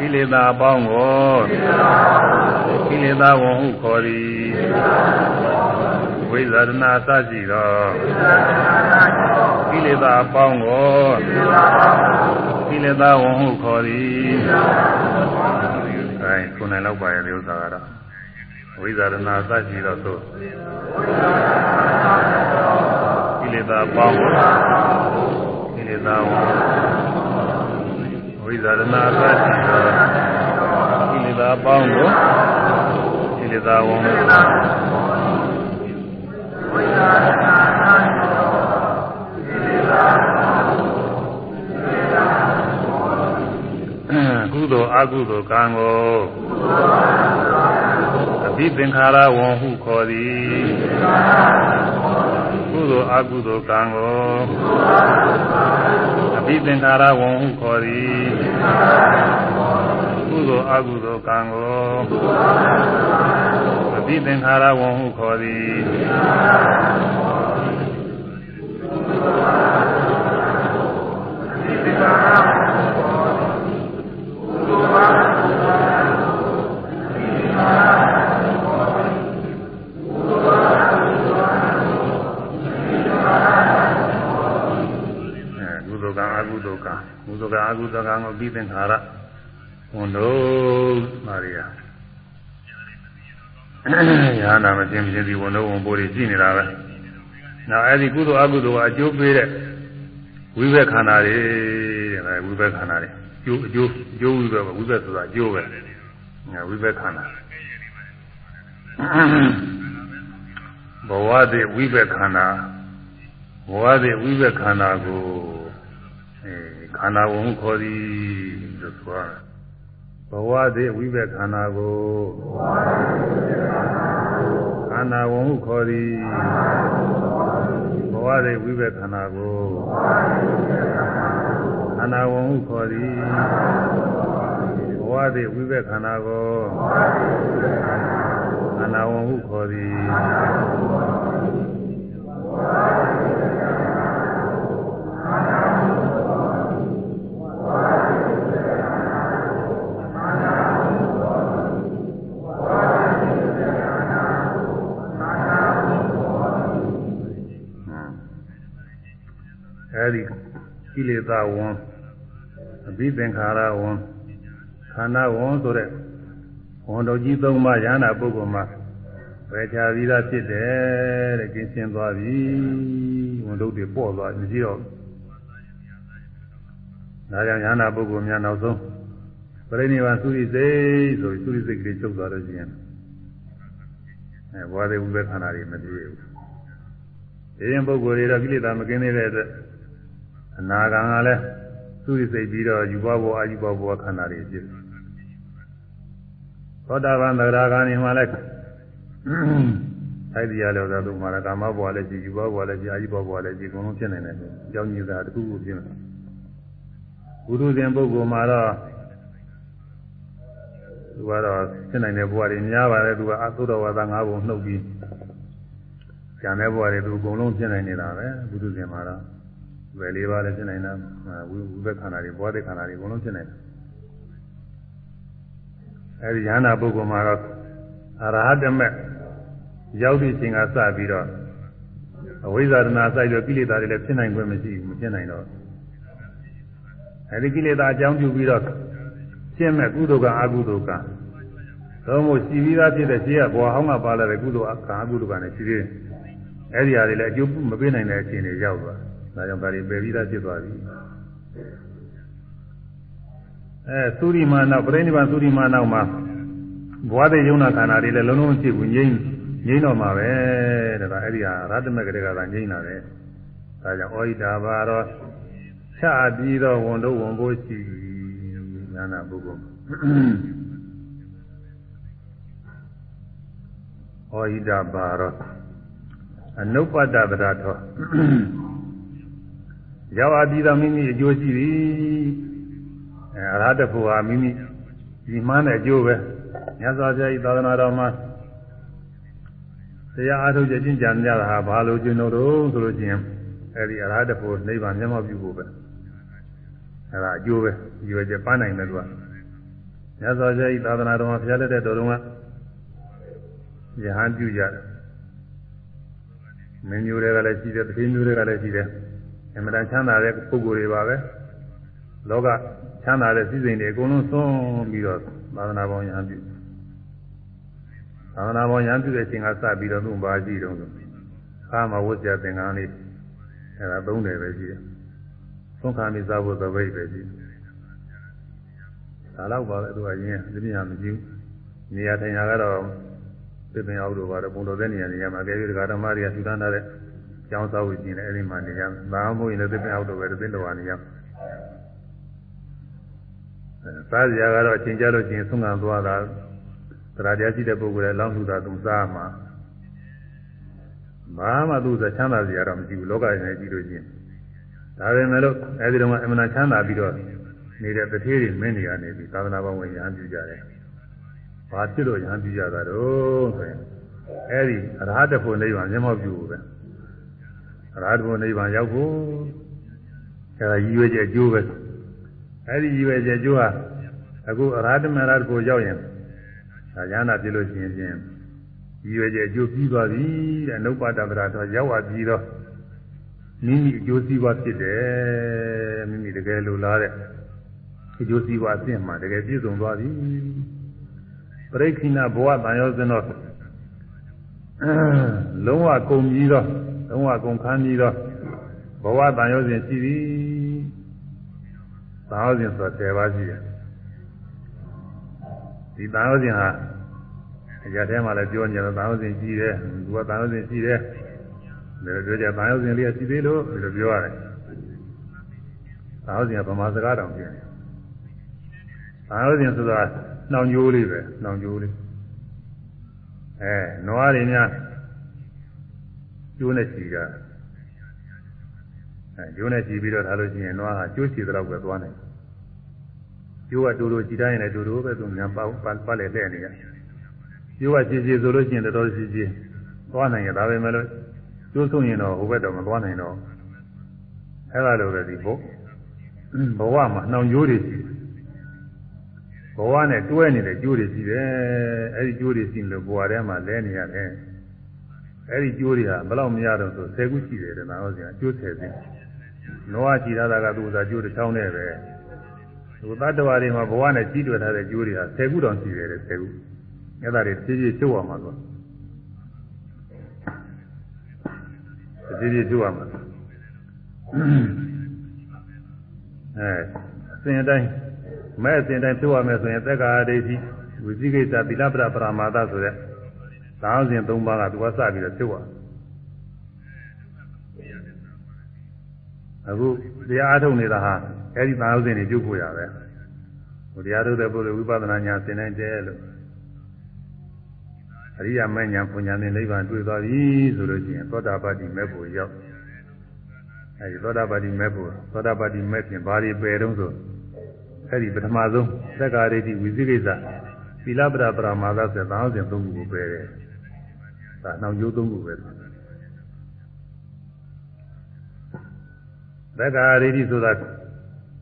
ကိလေသာအပေါင်းကိုကိလေသာဝန်ဟုခေါ်သည်ဝိဇာရဏသရှိသောကိလေသာအပေါင်းကိုကိလေသာဝန်ဟုခေါ်သည်အဲခုနိုင်လောက်ပါရဲ့ဒီဥစ္စာကတော့ဝိဇာရဏသရှိသောသို့ကိလေသာအပေါင်းကိုကိလေသာဝန် ဝိဇာရဏသရှိသောကိလေသာအပေါင်းကိုကိလေသာဝန်ကုသိုလ်အကုသိုလ်ကံကိုအဘိသင်္ခါရဝံဟုခေါ်သည်ကုသိုလ်အကုသိုလ်ကံကို အဘိသင်္ခါရဝံဟုခေါ်သည်ကုသိုလ်အကုသိုလ်ကံကိုအဘိသင်္ခါရဝံဟုခေါ်သည် ကုသကအကုသကံကိုပြီးသင်္ခါရဝန်တို့မာရိယာညာနာမသိမချင်းဒီဝန်တို့ဝန်ပိုးတွေရှိနေတာပဲနောက်အဲ့ဒီကုသိုလ်အကုသိုလ်ကအကျိုးပေးတဲ့ဝိဘက်ခန္ဓာတွေတဲ့ဝိဘက်ခန္ဓာတွေကျိုးအကျိုးအကျိုးဝိဘက်ဝိဘက်ဆိုတာအကျိုးပဲဝိဘက်ခန္ဓာဘဝသည်ဝိဘက်ခန္ဓာဘဝသည်ဝိဘက်ခန္ဓာကိုအဲ ခန္ဓာဝန်ခေါ်သည်လို့ဆိုရဘဝသည်ဝိဘက်ခန္ဓာကိုခန္ဓာဝန်ခေါ်သည်ဘဝသည်ဝိဘက်ခန္ဓာကိုခန္ဓာဝန်ခေါ်သည်ဘဝသည်ဝိဘက်ခန္ဓာကိုခန္ဓာဝန်ခေါ်သည် ကိလေသာဝန်အဘိသင်္ခါရဝန်ခန္ဓာဝန်ဆိုတဲ့ဝန်တော်ကြီးသုံးပါးရဟနာပုဂ္ဂိုလ်မှာဝေချာပြီးသားဖြစ်တယ်တဲ့ကျင်းရှင်းသွားပြီဝန်တို့တွေပေါ့သွားမရှိတော့ဒါကြောင့်ရဟနာပုဂ္ဂိုလ်များနောက်ဆုံးပရိနိဗ္ဗာန်သုရိစိတ်ဆိုသုရိစိတ်ကလေးချုပ်သွားလို့ရှိရင်အဲဘဝတွေဝိပဿနာတွေမပြေဘူးဒီရင်ပုဂ္ဂိုလ်တွေတော့ကိလေသာမကင်းသေးတဲ့အတွက် အနာဂံကလည်းသူ့စိတ်ပြီးတော့ယူဘဘောအာယူဘဘောခန္ဓာတွေဖြစ်သောတာပန်သဂရာဂန်မှာလည်းအဲ့ဒီရလို့သာသူမှာကာမဘဝလည်းရှိယူဘဘဝလည်းရှိအာယူဘဘဝလည်းရှိအကုန်လုံးဖြစ်နေတယ်။ကြောင်းကြီးတာတခုခုဖြစ်နေတယ်။ဘုရုဇဉ်ပုဂ္ဂိုလ်မှာတော့သူကတော့ဖြစ်နိုင်တဲ့ဘဝတွေများပါတယ်သူကအသုဒ္ဓဝါဒ၅ဘုံနှုတ်ပြီးကျန်တဲ့ဘဝတွေသူအကုန်လုံးဖြစ်နိုင်နေတာပဲဘုရုဇဉ်မှာတော့ ဝယ်လေးပါးလည်းဖြစ်နိုင်တာဝိဝိဘက်ခန္ဓာတွေဘောဓိခန္ဓာတွေအကုန်လုံးဖြစ်နိုင်တယ်အဲဒီယန္တာပုဂ္ဂိုလ်မှာတော့အရဟတမေရောက်သည့်ချိန်ကစပြီးတော့အဝိဇ္ဇာတနာစိုက်ပြီးကိလေသာတွေလည်းဖြစ်နိုင်ခွင့်မရှိဘူးမဖြစ်နိုင်တော့အဲဒီကိလေသာအကြောင်းပြုပြီးတော့ရှင်းမဲ့ကုသိုလ်ကအကုသိုလ်ကသို့မဟုတ်ရှိပြီးသားဖြစ်တဲ့ရှင်းကဘဝဟောင်းကပါလာတဲ့ကုသိုလ်ကအကုသိုလ်ကလည်းရှိသေးတယ်အဲဒီဟာတွေလည်းအကျိုးမပေးနိုင်တဲ့အခြေအနေရောက်သွား ဒါကြောင့်ဒါတွေပယ်ပြီးသားဖြစ်သွားပြီအဲသုရိမာနောက်ပြိဋိဘံသုရိမာနောက်မှာဘဝတဲ့ယုံနာခန္ဓာတွေလည်းလုံးလုံးဖြစ်ဘူးငြိမ့်ငြိမ့်တော့မှာပဲတဲ့ဒါအဲ့ဒီဟာရတ္တမကလေးကသာငြိမ့်တာပဲဒါကြောင့်ဩဟိတာဘာတော့ချပြီးတော့ဝန်တို့ဝန်ဖို့ရှိညာနာပုဂ္ဂိုလ်ဩဟိတာဘာတော့အနုပ္ပတ္တပဒထော ရောက်အပြီးတော့မိမိအကျိုးရှိပြီအဲအရဟတဖို့ဟာမိမိဒီမှန်းတဲ့အကျိုးပဲမြတ်စွာဘုရားဤသာသနာတော်မှာတရားအားထုတ်ခြင်းကြံကြတာဟာဘာလို့ကျင့်လို့တော့ဆိုလို့ချင်းအဲဒီအရဟတဖို့နိဗ္ဗာန်မျက်မှောက်ပြုဖို့ပဲအဲဒါအကျိုးပဲဒီဝေကျပန်းနိုင်တယ်သူကမြတ်စွာဘုရားဤသာသနာတော်မှာဘုရားလက်တဲ့တော်တော်ကယဟန်ပြုကြတယ်မင်းမျိုးတွေကလည်းရှိတယ်တတိမျိုးတွေကလည်းရှိတယ် အမှန်တန်ချမ်းသာတဲ့ပုဂ္ဂိုလ်တွေပါပဲလောကချမ်းသာတဲ့စည်းစိမ်တွေအကုန်လုံးဆုံးပြီးတော့သာသနာပေါင်းရဟန်းပြုသာသနာပေါင်းရဟန်းပြုတဲ့အချိန်ကစပြီးတော့သူ့ဘာရှိတုံးဆိုအာမဝတ်ကြသင်္ကန်းလေးအဲဒါသုံးတယ်ပဲရှိတယ်သုံးခါမိစားဖို့သပိတ်ပဲရှိတယ်ဒါတော့ပါပဲသူကရင်းဒီမြာမရှိဘူးနေရာထိုင်ရာကတော့ပြပင်အောင်လို့ပါတော့ပုံတော်တဲ့နေရာနေရာမှာအကယ်၍ဒကာဓမ္မတွေကသူတန်းထားတဲ့ ကျောင်းစားဖို့ရှိနေအဲ့ဒီမှာနေရမယ်။ဘာမှမဟုတ်ရင်လည်းသစ်ပင်အောက်တော့ပဲသစ်တော်ကနေရမယ်။အဲစားစရာကတော့အချိန်ကြလို့ရှိရင်ဆုံးခံသွားတာတရားတရားရှိတဲ့ပုဂ္ဂိုလ်လည်းလောင်းလှူတာသူစားမှာဘာမှသူစချမ်းသာစရာတော့မရှိဘူးလောကရင်လည်းကြည့်လို့ရှိရင်ဒါပေမဲ့လို့အဲဒီတော့အမှန်ချမ်းသာပြီးတော့နေတဲ့တထေးတွေမင်းတွေကနေပြီးသာသနာ့ဘောင်ဝင်ရဟန်းပြုကြတယ်။ဘာဖြစ်လို့ရဟန်းပြုကြတာတော့ဆိုရင်အဲဒီအရဟတဖို့နိဗ္ဗာန်မျက်မှောက်ပြုဖို့ပဲ။ အရဟတဘုနိဗ္ဗာန်ရောက်ဖို့အဲဒါရည်ရွယ်ချက်အကျိုးပဲအဲဒီရည်ရွယ်ချက်အကျိုးဟာအခုအရဟတမရတ်ကိုရောက်ရင်ဒါဉာဏ်နာပြလို့ရှိရင်ချင်းရည်ရွယ်ချက်အကျိုးပြီးသွားပြီတဲ့နုပ္ပါဒပရာတော့ရောက်သွားပြီးတော့မိမိအကျိုးစီးပွားဖြစ်တယ်မိမိတကယ်လိုလားတဲ့အကျိုးစီးပွားအစ်မှတကယ်ပြည့်စုံသွားပြီပရိခိဏဘဝတန်ရောစင်တော့လုံးဝကုန်ပြီးတော့ လုံးဝကုန်ခန်းပြီးတော့ဘဝတန်ရုံးစဉ်ရှိသည်ဘသာဝစဉ်ဆို10ပါးရှိတယ်ဒီသာဝစဉ်ဟာအရာထဲမှာလည်းပြောနေတယ်သာဝစဉ်ရှိတယ်သူကသာဝစဉ်ရှိတယ်ဒါပြောကြသာဝစဉ်လေးရှိသေးလို့ဒီလိုပြောရတယ်သာဝစဉ်ကဗမာစကားတောင်ပြောတယ်သာဝစဉ်ဆိုတာနှောင်ကြိုးလေးပဲနှောင်ကြိုးလေးအဲနွားတွေများ ကျိုးနဲ့ချီတာအဲကျိုးနဲ့ချီပြီးတော့ထားလို့ရှိရင်နွားဟာကျိုးချီတဲ့လောက်ပဲသွားနိုင်ကျိုးကတူတူချီတိုင်းလည်းတူတူပဲသူညာပတ်ပတ်လေတဲ့နေရကျိုးကချီချီဆိုလို့ရှိရင်တော်တော်ချီချီသွားနိုင်ရဒါပဲမဲ့လို့ကျိုးဆုံးရင်တော့ဟိုဘက်တော့မသွားနိုင်တော့အဲ့ဒါလိုပဲဒီဘုဘဝမှာနှောင်ကြိုးတွေရှိဘဝနဲ့တွဲနေတဲ့ကြိုးတွေရှိတယ်အဲ့ဒီကြိုးတွေရှိလို့ဘဝထဲမှာလဲနေရတယ် အဲ့ဒီကြိုးတွေဟာဘယ်လောက်မရတော့ဆို10ခုရှိတယ်တဲ့နာဟုတ်စီကျိုး10စင်းနောကကြည်ရတာကသူ့ဥစားကျိုးတစ်ချောင်းနဲ့ပဲသူသတ္တဝါတွေမှာဘဝနဲ့ကြီးတွယ်ထားတဲ့ကျိုးတွေဟာ10ခုတောင်ရှိတယ်တဲ့10ခုအဲ့ဒါတွေဖြည်းဖြည်းကျုပ်ရမှာလို့ဖြည်းဖြည်းကျုပ်ရမှာအဲအစဉ်အတိုင်းမဲ့အစဉ်တိုင်းကျုပ်ရမယ်ဆိုရင်သက္ကာဒိဋ္ဌိဝိသိကိစ္စသီလပရပရမာသဆိုတဲ့ သာဝစဉ်၃ပါးကသူကစပြီးတော့ကျုပ်ရအခုတရားအားထုတ်နေတာဟာအဲဒီသာဝစဉ်တွေကျုပ်ဖို့ရပဲဟိုတရားထုတ်တဲ့ပုဂ္ဂိုလ်ဝိပဿနာညာသင်နိုင်တယ်လို့အရိယာမဉ္ဇဉ်ပညာနဲ့နိဗ္ဗာန်တွေ့သွားပြီဆိုလို့ရှိရင်သောတာပတ္တိမဲ့ဖို့ရောက်အဲဒီသောတာပတ္တိမဲ့ဖို့သောတာပတ္တိမဲ့ဖြင့်ဘာတွေပယ်တော့ဆိုအဲဒီပထမဆုံးသက္ကာရိတိဝိသိကိစ္စသီလပရပရမာသဆိုတဲ့သာဝစဉ်၃ခုကိုပယ်တယ် ဒါနှောင်ကျိုး၃ခုပဲသက္ကာရိတိဆိုတာ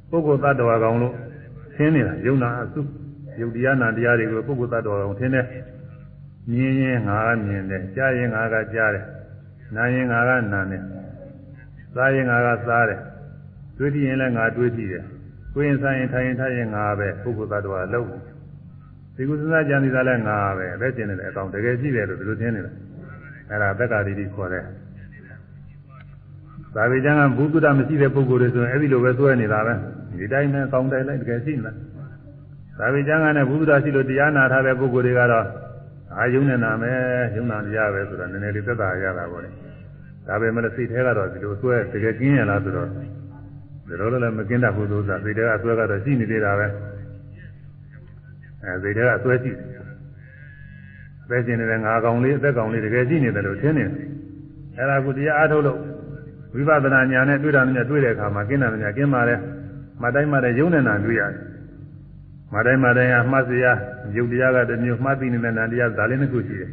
ပုဂ္ဂိုလ်တ attva ကောင်လို့သင်နေတာယုံနာအစုယုတ်တရားနာတရားတွေကိုပုဂ္ဂိုလ်တ attva ကောင်သင်တယ်မြင်ရင်ငါကမြင်တယ်ကြားရင်ငါကကြားတယ်နားရင်ငါကနားတယ်စားရင်ငါကစားတယ်တွေးကြည့်ရင်လည်းငါတွေးကြည့်တယ်ကိုယ်ရင်စားရင်ထိုင်ရင်ထိုင်ရင်ငါပဲပုဂ္ဂိုလ်တ attva လုံးဒီကုသနာကြံနေတာလည်းငါပဲပဲကျင်နေတယ်အကောင်တကယ်ကြည့်တယ်လို့ဒီလိုသင်နေတာ အဲ့ဒါသက္ကာရိတိခေါ်တယ်သာဝေကျမ်းကဘုသူတ္တမရှိတဲ့ပုဂ္ဂိုလ်တွေဆိုရင်အဲ့ဒီလိုပဲသွဲနေတာပဲဒီတိုင်းနဲ့ကောင်းတိုင်းလိုက်တကယ်ရှိနေလားသာဝေကျမ်းကနဲ့ဘုသူတ္တရှိလို့တရားနာထားတဲ့ပုဂ္ဂိုလ်တွေကတော့အာယုံနဲ့နာမယ်ယုံနာတရားပဲဆိုတော့နည်းနည်းလေးသက်သာရတာပေါ့လေဒါပေမဲ့စိတ်ထဲကတော့ဒီလိုသွဲတကယ်ကျင်းရလားဆိုတော့ဒီလိုလည်းမကင်းတတ်ဘူးလို့ဆိုတာစိတ်ထဲကသွဲကတော့ရှိနေသေးတာပဲအဲစိတ်ထဲကသွဲရှိတယ် ပဲကျင်နေတဲ့ငါကောင်လေးအသက်ကောင်လေးတကယ်ရှိနေတယ်လို့ထင်နေတယ်အဲ့ဒါကိုတရားအားထုတ်လို့ဝိပဿနာဉာဏ်နဲ့တွေ့တာနဲ့တွေ့တဲ့အခါမှာကင်းတာနဲ့ကင်းပါတယ်မတိုင်းမတဲ့ယုံနေတာတွေ့ရတယ်မတိုင်းမတိုင်းအမှတ်စရာယုတ်တရားကတစ်မျိုးမှတ်သိနေတဲ့နာတရားဒါလေးနှစ်ခုရှိတယ်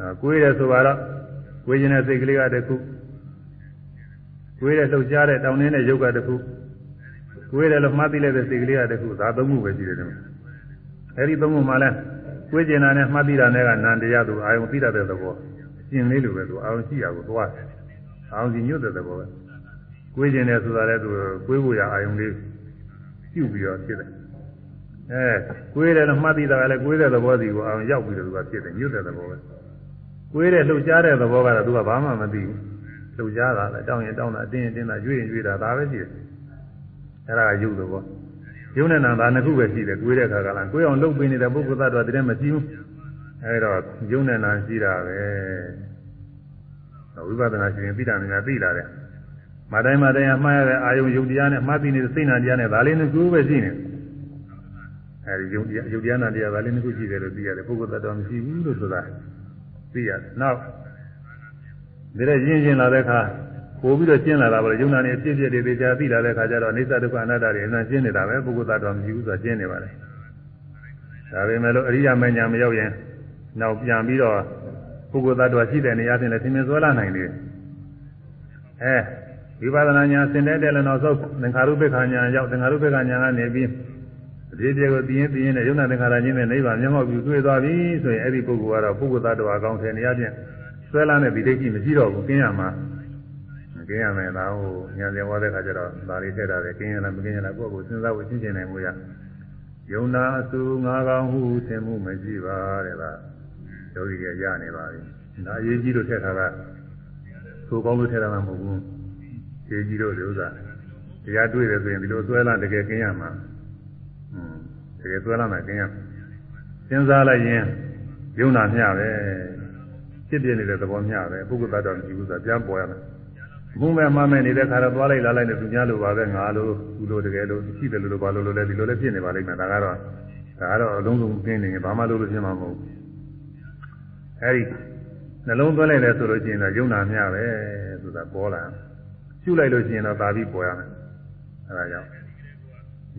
အဲကိုယ်ရဆိုတော့ကိုယ်ရင်တဲ့စိတ်ကလေးကတစ်ခုကိုယ်ရလှုပ်ရှားတဲ့တောင်းနေတဲ့ယုတ်ကတစ်ခုကိုယ်ရလို့မှတ်သိလိုက်တဲ့စိတ်ကလေးကတစ်ခုဒါသုံးခုပဲရှိတယ်ဒီမှာအဲဒီသုံးခုမှလည်း ကိုယ်ကျင်တာနဲ့မှတ်သိတာနဲ့ကနန္တရားသူအာယုံသိတတ်တဲ့သဘောအရှင်လေးလိုပဲသူအာယုံရှိရကိုသွားတယ်အောင်စီညွတ်တဲ့သဘောပဲကိုယ်ကျင်တယ်ဆိုတာလည်းသူကိုယ်ဖို့ရအာယုံလေးပြုပြီးတော့ဖြစ်တယ်အဲကိုယ်တယ်လို့မှတ်သိတာကလည်းကိုယ်တဲ့သဘောစီကိုအာယုံရောက်ပြီးတော့သူကဖြစ်တယ်ညွတ်တဲ့သဘောပဲကိုယ်တဲ့လှုပ်ရှားတဲ့သဘောကတော့သူကဘာမှမသိဘူးလှုပ်ရှားတာလည်းတောင်းရင်တောင်းတာအတင်းရင်တင်းတာရွေ့ရင်ရွေ့တာဒါပဲရှိတယ်အဲဒါကယုတ်သဘော ယုံနဲ့နာဒါနှစ်ခုပဲရှိတယ်ကိုယ်တဲ့အခါကလည်းကိုယ်အောင်လှုပ်ပေးနေတဲ့ပုဂ္ဂိုလ်သားတော်တည်းမရှိဘူးအဲဒါယုံနဲ့နာရှိတာပဲဝိပဿနာရှင်ရင်သိတာများသိလာတယ်မတိုင်းမတိုင်းအမှားရတဲ့အာယုံယုတ်တရားနဲ့မှားပြီးနေတဲ့စိတ်နာတရားနဲ့ဒါလေးနှစ်ခုပဲရှိနေအဲဒီယုတ်တရားယုတ်တရားနာတရားဒါလေးနှစ်ခုရှိတယ်လို့သိရတယ်ပုဂ္ဂိုလ်သတ္တဝါမရှိဘူးလို့ဆိုတာသိရတယ်နောက်ဒါလည်းရင်းရှင်းလာတဲ့အခါ ပို့ပြီးတော့ရှင်းလာတာပဲယုံနာနေအဖြစ်အပျက်တွေသိချာသိလာတဲ့အခါကျတော့အိသဒုက္ခအနတ္တတွေအမှန်ရှင်းနေတာပဲပုဂ္ဂိုလ်သတ္တဝါမရှိဘူးဆိုတာရှင်းနေပါလေဒါပေမဲ့လို့အရိယာမညာမရောက်ရင်နောက်ပြန်ပြီးတော့ပုဂ္ဂိုလ်သတ္တဝါရှိတဲ့နေရာချင်းလည်းသင်္မြင်စွဲလာနိုင်တယ်အဲဝိပဿနာညာသင်တဲ့တဲ့လည်းနောက်ဆုံးသင်္ခါရုပ္ပခာညာရောက်သင်္ခါရုပ္ပခာညာကနေပြီးဒီပြေကိုသိရင်သိရင်နဲ့ယုံနာသင်္ခါရချင်းနဲ့နိဗ္ဗာန်မျက်မှောက်ပြုတွေ့သွားပြီဆိုရင်အဲ့ဒီပုဂ္ဂိုလ်ကတော့ပုဂ္ဂိုလ်သတ္တဝါကောင်းတဲ့နေရာချင်းဆွဲလာတဲ့ဒီဒိဋ္ဌိမရှိတော့ဘူးကျင်းရမှာ ကျင်းရမယ်ဒါဟိုဉာဏ်သင်ဝါတဲ့ခါကျတော့ဒါလေးထည့်တာပဲကျင်းရလားမကျင်းရလားကိုယ့်ကိုစဉ်းစားဖို့ရှင်းရှင်းနိုင်မှုရယုံနာအစုငါးကောင်းဟုသင်မှုမရှိပါတဲ့ဗျာယောဂီကရနေပါပြီ။ဒါအရေးကြီးလို့ထည့်ထားတာသိုးကောင်းလို့ထည့်ထားမှာမဟုတ်ဘူး။ရေးကြီးလို့ဒီဥစ္စာထတရားတွေ့တယ်ဆိုရင်ဒီလိုဆွဲလာတကယ်ကင်းရမှာอืมတကယ်ဆွဲလာမှကင်းရစဉ်းစားလိုက်ရင်ယုံနာမျှပဲဖြစ်ပြနေတဲ့သဘောမျှပဲပုဂ္ဂိုလ်တ attva မရှိဘူးဆိုတာပြန်ပေါ်ရမယ် မှုမဲ့မမဲ့နေတဲ့ခါတော့သွားလိုက်လာလိုက်နဲ့သူများလိုပါပဲငါလိုသူလိုတကယ်လို့ရှိတယ်လို့ဘာလို့လို့လဲဒီလိုလည်းဖြစ်နေပါလိမ့်မယ်ဒါကတော့ဒါကတော့အလုံးစုံကင်းနေရင်ဘာမှလုပ်လို့ဖြစ်မှာမဟုတ်ဘူးအဲဒီနှလုံးသွင်းလိုက်လဲဆိုလို့ရှိရင်တော့ယုံနာမျှပဲဆိုတာပေါ်လာရှုလိုက်လို့ရှိရင်တော့သာပြီးပေါ်ရမယ်အဲဒါကြောင့်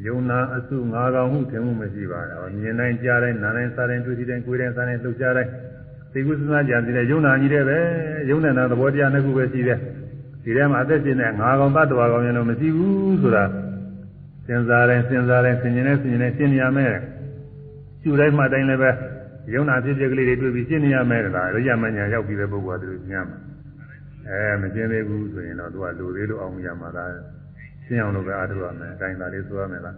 ယုံနာအစုငါးကောင်မှုထင်မှုမရှိပါဘူးမြင်တိုင်းကြားတိုင်းနားတိုင်းစားတိုင်းတွေ့တိုင်းကိုယ်တိုင်းစားတိုင်းလှုပ်ရှားတိုင်းသိကုသနာကြံစီတဲ့ယုံနာကြီးတဲ့ပဲယုံနေတာသဘောတရားနှစ်ခုပဲရှိတယ် ဒီထဲမှာအသက်ရှင်တဲ့ငါးကောင်သတ္တဝါကောင်ရင်တော့မရှိဘူးဆိုတာစဉ်းစားတိုင်းစဉ်းစားတိုင်းဆင်ញင်နဲ့ဆင်ញင်နဲ့ရှင်းနေရမယ်ရှုတိုင်းမှတိုင်းလည်းပဲယုံနာဖြစ်ဖြစ်ကလေးတွေတွေ့ပြီးရှင်းနေရမယ်ဒါရိယာမညာရောက်ပြီးတဲ့ပုဂ္ဂိုလ်ကသူညမ်းအဲမရှင်းသေးဘူးဆိုရင်တော့သူကလူသေးလို့အောင်မရမှာလားရှင်းအောင်လို့ပဲအားထုတ်ရမယ်အတိုင်းသာလေးဆိုရမယ်လား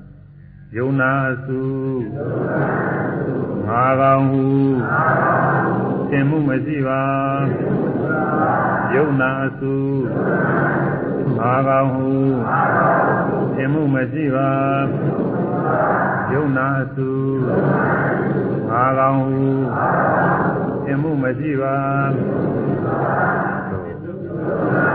ယုံနာစုငါကောင်ဟုသင်မှုမရှိပါယုံနာစုငါကောင်ဟုသင်မှုမရှိပါယုံနာစုငါကောင်ဟုသင်မှုမရှိပါအဲဒီ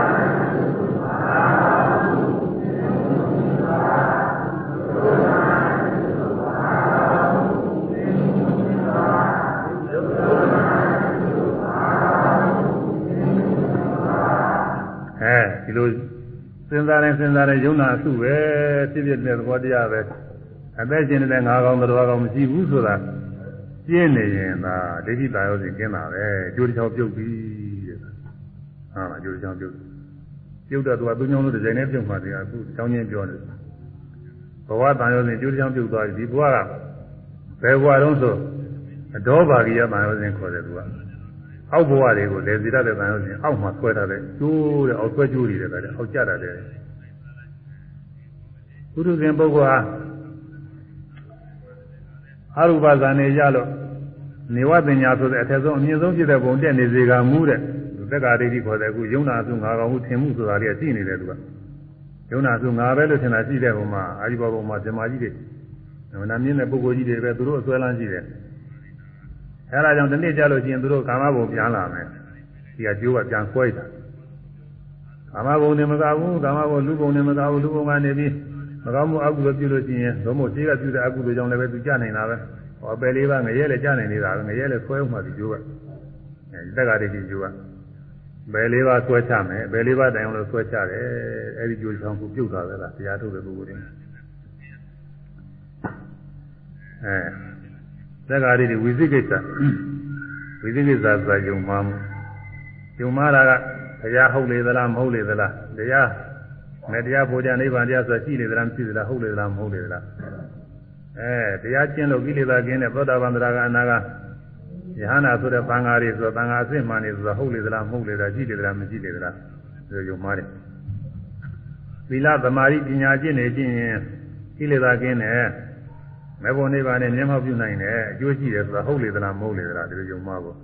စဉ်းစားရင်စဉ်းစားရင်ယုံနာအစုပဲဖြစ်ဖြစ်တဲ့သဘောတရားပဲအသက်ရှင်နေတဲ့ငါးကောင်တော်ကောင်မရှိဘူးဆိုတာပြင်းနေရင်သာဒိဋ္ဌိတာယောစီကျင်းတာပဲကြိုးတစ်ချောင်းပြုတ်ပြီးတဲ့ဟာလားကြိုးတစ်ချောင်းပြုတ်ပြုတ်တော့သူကသူညောင်းလို့ဒီဇိုင်းနဲ့ပြုတ်မှတရားအခုချောင်းချင်းပြောနေဘဝတန်ရောစဉ်ကြိုးတစ်ချောင်းပြုတ်သွားပြီဒီဘဝကဘယ်ဘဝတုန်းဆိုအတော်ဘာဂိယတန်ရောစဉ်ခေါ်တယ်သူက အောက်ဘဝတွေကိုလေစီရတဲ့တန်ရုံးရှင်အောက်မှာဆွဲထားတဲ့ကျိုးတဲ့အောက်ဆွဲကျိုးတွေတဲ့အောက်ကျတာတဲ့ပုရုဇဉ်ပုဂ္ဂိုလ်ဟာအရူပဇာနေရလို့နေဝပညာဆိုတဲ့အထက်ဆုံးအမြင့်ဆုံးဖြစ်တဲ့ဘုံတက်နေစေကမူတဲ့သက္ကာဒိဋ္ဌိခေါ်တဲ့အခုယုံနာစုငါကောင်မှုထင်မှုဆိုတာလေးရှိနေတယ်သူကယုံနာစုငါပဲလို့ထင်တာရှိတဲ့ဘုံမှာအာရိဘဘုံမှာဇမာကြီးတွေနာမြင့်တဲ့ပုဂ္ဂိုလ်ကြီးတွေပဲသူတို့အစွဲလန်းရှိတယ် အဲဒါကြောင့်ဒီနေ့ကြလို့ရှိရင်သူတို့ကာမဘုံပြန်လာမယ်ဒီကကျိုးကပြန်ဆွဲတာကာမဘုံနဲ့မကဘူးကာမဘုံလူဘုံနဲ့မကဘူးလူဘုံကနေပြီးမကောင်းမှုအကုသိုလ်ပြုလို့ရှိရင်ဘုံမို့ရှိကပြုတဲ့အကုသိုလ်ကြောင့်လည်းပဲသူကြနိုင်တာပဲဟောပယ်လေးပါငရဲလည်းကြနိုင်နေတာပဲငရဲလည်းဆွဲဥမှဒီကျိုးကအဲဒီတက္ကရာတိကျိုးကဘယ်လေးပါဆွဲချမယ်ဘယ်လေးပါတိုင်အောင်လို့ဆွဲချတယ်အဲဒီကျိုးချောင်းကိုပြုတ်တာပဲလားတရားထုတ်တဲ့ပုဂ္ဂိုလ်တွေအဲ သက္ကာရိဝိသိကိစ္စဝိသိကိစ္စဆိုတာယုံမှားမှုယုံမှားတာကတရားဟုတ်လေသလားမဟုတ်လေသလားတရားမဲ့တရားဘုရားနိဗ္ဗာန်တရားဆိုတာရှိလေသလားမရှိသလားဟုတ်လေသလားမဟုတ်လေသလားအဲတရားကျင့်လို့ကိလေသာကင်းတဲ့သောတာပန်တရားကအနာကယဟနာဆိုတဲ့သံဃာတွေဆိုသံဃာအစစ်မှန်နေဆိုတာဟုတ်လေသလားမဟုတ်လေသလားရှိလေသလားမရှိလေသလားဆိုယုံမှားတယ်သီလသမာဓိပညာကျင့်နေခြင်းရင်ကိလေသာကင်းတယ် မေဖို့နိဗ္ဗာန်နဲ့မျက်မှောက်ပြုနိုင်တယ်အကျိုးရှိတယ်ဆိုတာဟုတ်လေသလားမဟုတ်လေသလားဒီလိုယုံမှားဖို့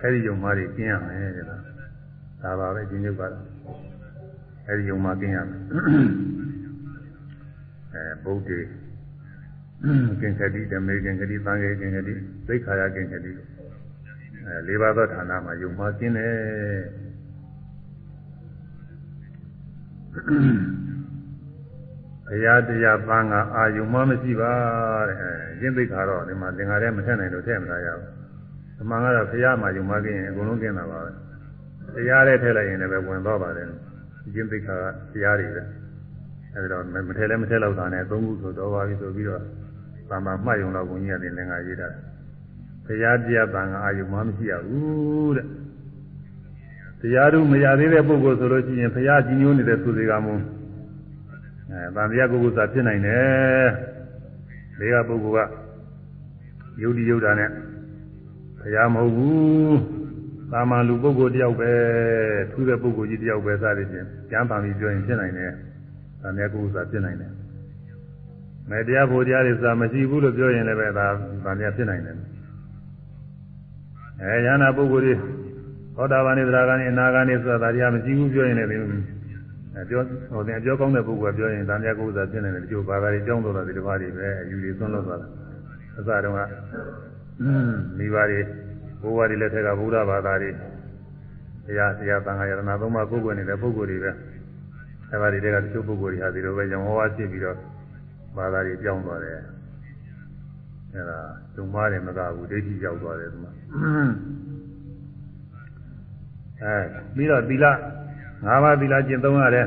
အဲဒီယုံမှားတွေကျင်းရမယ်တဲ့လားဒါပါပဲကျင်းချုပ်ကတော့အဲဒီယုံမှားကျင်းရမယ်အဲဗုဒ္ဓေကင်္ခတိဓမေကင်္ခတိသံဃေကင်္ခတိသိခါယကင်္ခတိအဲလေးပါးသောဌာနမှာယုံမှားကျင်းတယ် ဘုရားတရားပန်းကအာယုံမမရှိပါတဲ့ရင်းသိခါတော့ဒီမှာသင်္ခါရဲမထက်နိုင်လို့ထည့်မလာရဘူးအမှန်ကတော့ဘုရားမှာယုံမကင်းရင်အကုန်လုံးကင်းတာပါပဲတရားနဲ့ထည့်လိုက်ရင်လည်းဝင်တော့ပါတယ်ရင်းသိခါကတရားတွေပဲအဲဒီတော့မထည့်လည်းမထည့်တော့တာနဲ့သုံးခုဆိုတော့ပါပြီဆိုပြီးတော့ဘာမှမှတ်ယုံတော့ဘုန်းကြီးကသင်္ခါရေးတာဘုရားတရားပန်းကအာယုံမမရှိရဘူးတဲ့တရားတို့မရသေးတဲ့ပုဂ္ဂိုလ်ဆိုလို့ရှိရင်ဘုရားကြီးညိုးနေတဲ့သူတွေကမှ အဲဗန္ဓယပုဂ္ဂိုလ်သာဖြစ်နိုင်တယ်ဒီကပုဂ္ဂိုလ်ကယုတ်တိယုတ်တာနဲ့ဘုရားမဟုတ်ဘူးသာမန်လူပုဂ္ဂိုလ်တယောက်ပဲထူးတဲ့ပုဂ္ဂိုလ်ကြီးတယောက်ပဲစသည်ဖြင့်ကျမ်းပါပြီးပြောရင်ဖြစ်နိုင်တယ်ဗန္ဓယပုဂ္ဂိုလ်သာဖြစ်နိုင်တယ်မဲတရားဖို့တရားတွေစာမရှိဘူးလို့ပြောရင်လည်းပဲဒါဗန္ဓယဖြစ်နိုင်တယ်အဲယန္နာပုဂ္ဂိုလ်တွေသောတာပန်နေသရဂန်နေအနာဂန်နေဆိုတာဒါတရားမရှိဘူးပြောရင်လည်း အဲပြောဟိုတင်အပြောကောင်းတဲ့ပုဂ္ဂိုလ်ကပြောရင်တန်မြတ်ကုသဖြစ်နေတယ်ဒီလိုဘာသာတွေကြောင်းတော့တယ်ဒီတစ်ပါးတွေပဲအယူတွေသွန်းလို့သွားတာအစတုန်းကမိဘတွေဘိုးဘွားတွေလက်ထက်ကဗုဒ္ဓဘာသာတွေတရားတရားသံဃာယရနာသုံးပါးကိုယ်ကိုယ်နေတဲ့ပုဂ္ဂိုလ်တွေပဲအဲပါတွေကတချို့ပုဂ္ဂိုလ်တွေဟာဒီလိုပဲရောင်ဟောဝါဖြစ်ပြီးတော့ဘာသာတွေကြောင်းသွားတယ်အဲဒါဒုမားတယ်မကဘူးဒိဋ္ဌိရောက်သွားတယ်ဒီမှာအဲပြီးတော့သီလ ၅ပါးသီလကျင့်သုံးရတယ်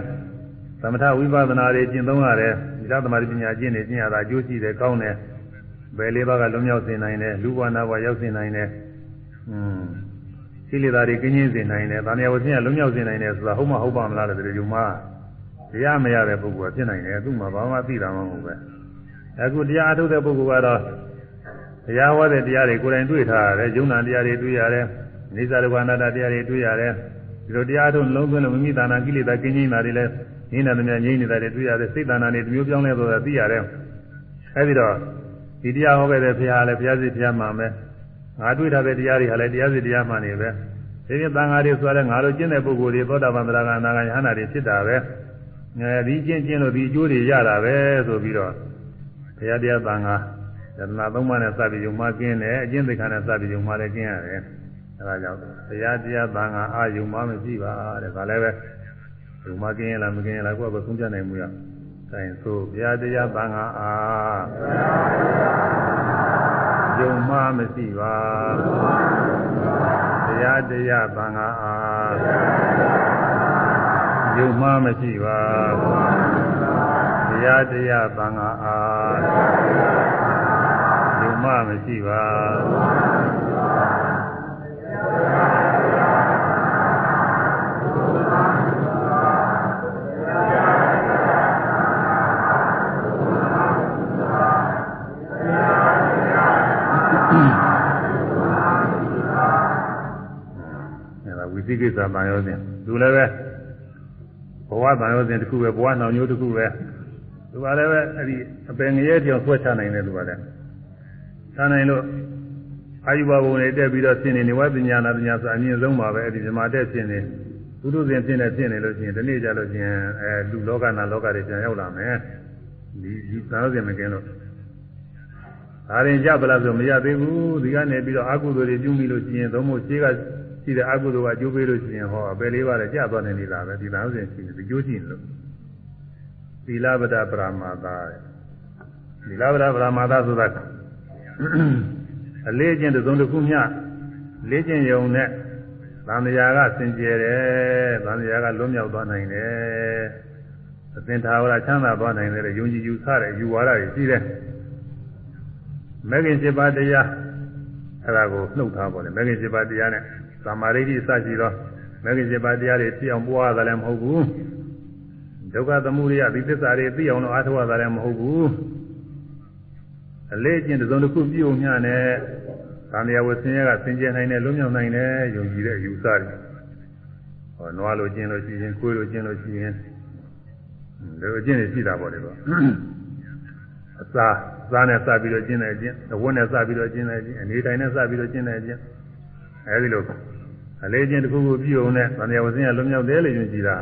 သမထဝိပဿနာတွေကျင့်သုံးရတယ်သီလသမာဓိပညာကျင့်နေကျင့်ရတာအကျိုးရှိတယ်ကောင်းတယ်ဘယ်လေးပါးကလွန်မြောက်စေနိုင်တယ်လူဘဝနာဘဝရောက်စေနိုင်တယ်อืมကိလေသာတွေကင်းကျင်းစေနိုင်တယ်။ဗာမယဝဆင်းကလွန်မြောက်စေနိုင်တယ်ဆိုတာဟုတ်မှဟုတ်ပါမလားလို့ဒီလိုမှတရားမရတဲ့ပုဂ္ဂိုလ်ကဖြစ်နိုင်တယ်။သူ့မှာဘာမှသိတာမဟုတ်ပဲ။အခုတရားအထုတ်တဲ့ပုဂ္ဂိုလ်ကတော့တရားဟောတဲ့တရားတွေကိုယ်တိုင်တွေ့ထားရတယ်။ယုံနာတရားတွေတွေ့ရတယ်။နေသာရဝနာတတရားတွေတွေ့ရတယ်။ ဒီလိုတရားထုတ်လုံးသွင်းလို့မိမိတဏ္ဍာကိလေသာကင်းကျင်းတာတွေလည်းငြိမ်းတာများငြိမ်းနေတာတွေတွေ့ရတယ်။စိတ်တဏ္ဍာတွေတမျိုးပြောင်းလဲသွားတာသိရတယ်။အဲဒီတော့ဒီတရားဟောခဲ့တဲ့ဘုရားလည်းဘုရားစီဘုရားမှမယ်။ငါတွေ့ထားတဲ့တရားတွေဟာလည်းတရားစီတရားမှနေပဲ။ဒီပြင်သံဃာတွေဆိုရတဲ့ငါတို့ကျင့်တဲ့ပုဂ္ဂိုလ်တွေသောတာပန်သရဂံအနာဂံယဟနာတွေဖြစ်တာပဲအဲဒီကျင့်ကျင့်လို့ဒီအကျိုးတွေရတာပဲဆိုပြီးတော့ဘုရားတရားသံဃာသဒ္ဒနာသုံးပါးနဲ့စပြီးယုံမှကျင်းတယ်အကျင့်သိက္ခာနဲ့စပြီးယုံမှလည်းကျင်းရတယ် အဲဒါကြောင့်ဘုရားတရားသံဃာအာယုံမှမရှိပါတဲ့ဒါလည်းပဲယုံမှကျင်းရလားမကျင်းရလားကိုယ့်ဘက်ဆုံးဖြတ်နိုင်မှုရဆိုင်ဆိုဘုရားတရားသံဃာအာယုံမှမရှိပါတရားတရားသံဃာအားယုံမှမရှိပါတရားတရားသံဃာအားယုံမှမရှိပါ ဝိသိကိစ္စတန်ရောစဉ်သူလည်းပဲဘဝတန်ရောစဉ်တစ်ခုပဲဘဝနှောင်မျိုးတစ်ခုပဲသူကလည်းပဲအဲ့ဒီအပင်ငရဲပြောင်းဆွဲချနိုင်တယ်သူကလည်းချနိုင်လို့အာယုဘဘုံတွေတက်ပြီးတော့ဖြစ်နေနေဝပညာနာပညာဆိုအမြင့်ဆုံးပါပဲအဲ့ဒီမြမတက်ဖြစ်နေဘုသူစဉ်ဖြစ်နေဖြစ်နေလို့ရှိရင်ဒီနေ့ကြလို့ရှိရင်အဲလူလောကနာလောကတွေပြန်ရောက်လာမယ်ဒီဒီတန်ရောစဉ်မကင်းလို့ဒါရင်ကြပလားဆိုမရသေးဘူးဒီကနေပြီးတော့အကုသိုလ်တွေပြုမိလို့ရှိရင်သုံးဖို့ခြေက ရှိတဲ့အကုသိုလ်ကအကျိုးပေးလို့ရှိရင်ဟောအပယ်လေးပါးလည်းကြာသွားနေနေတာပဲဒီလားစဉ်ရှိနေဒီကျိုးရှိနေလို့သီလဗဒပရမသာသီလဗဒပရမသာဆိုတာအလေးချင်းသုံးတစ်ခုမျှလေးချင်းယုံနဲ့သံဃာကစင်ကြယ်တယ်သံဃာကလွတ်မြောက်သွားနိုင်တယ်အသင်္ထာဝရချမ်းသာသွားနိုင်တယ်ယုံကြည်ယူဆတဲ့ယူဝါဒတွေရှိတယ်မဂ္ဂင်7ပါးတရားအဲ့ဒါကိုနှုတ်ထားပါလေမဂ္ဂင်7ပါးတရားနဲ့ သမာဓိတိစရှိသောမဂ္ဂင်7ပါးတရားတွေသိအောင်ပွားရတာလည်းမဟုတ်ဘူးဒုက္ခသမုဒယဒီသစ္စာတွေသိအောင်လို့အားထုတ်ရတာလည်းမဟုတ်ဘူးအလေးအကျင့်တစ်စုံတစ်ခုပြုံညနဲ့သံဃာဝဆင်းရဲကစင်ကြယ်နိုင်တယ်လွတ်မြောက်နိုင်တယ်ယုံကြည်တဲ့ယူဆတွေဟောနွားလိုကျင့်လို့ရှိရင်ကိုယ်လိုကျင့်လို့ရှိရင်ဒီအကျင့်တွေရှိတာပေါ့လေတော့အစာစားနဲ့စပြီးတော့ကျင့်တဲ့အကျင့်အဝတ်နဲ့စပြီးတော့ကျင့်တဲ့အကျင့်အနေတိုင်းနဲ့စပြီးတော့ကျင့်တဲ့အကျင့်အဲဒီလို အလေးချင်းတစ်ခုခုပြုံနဲ့သံဃာဝဆင်းရလွန်မြောက်တယ်လို့ယုံကြည်တာ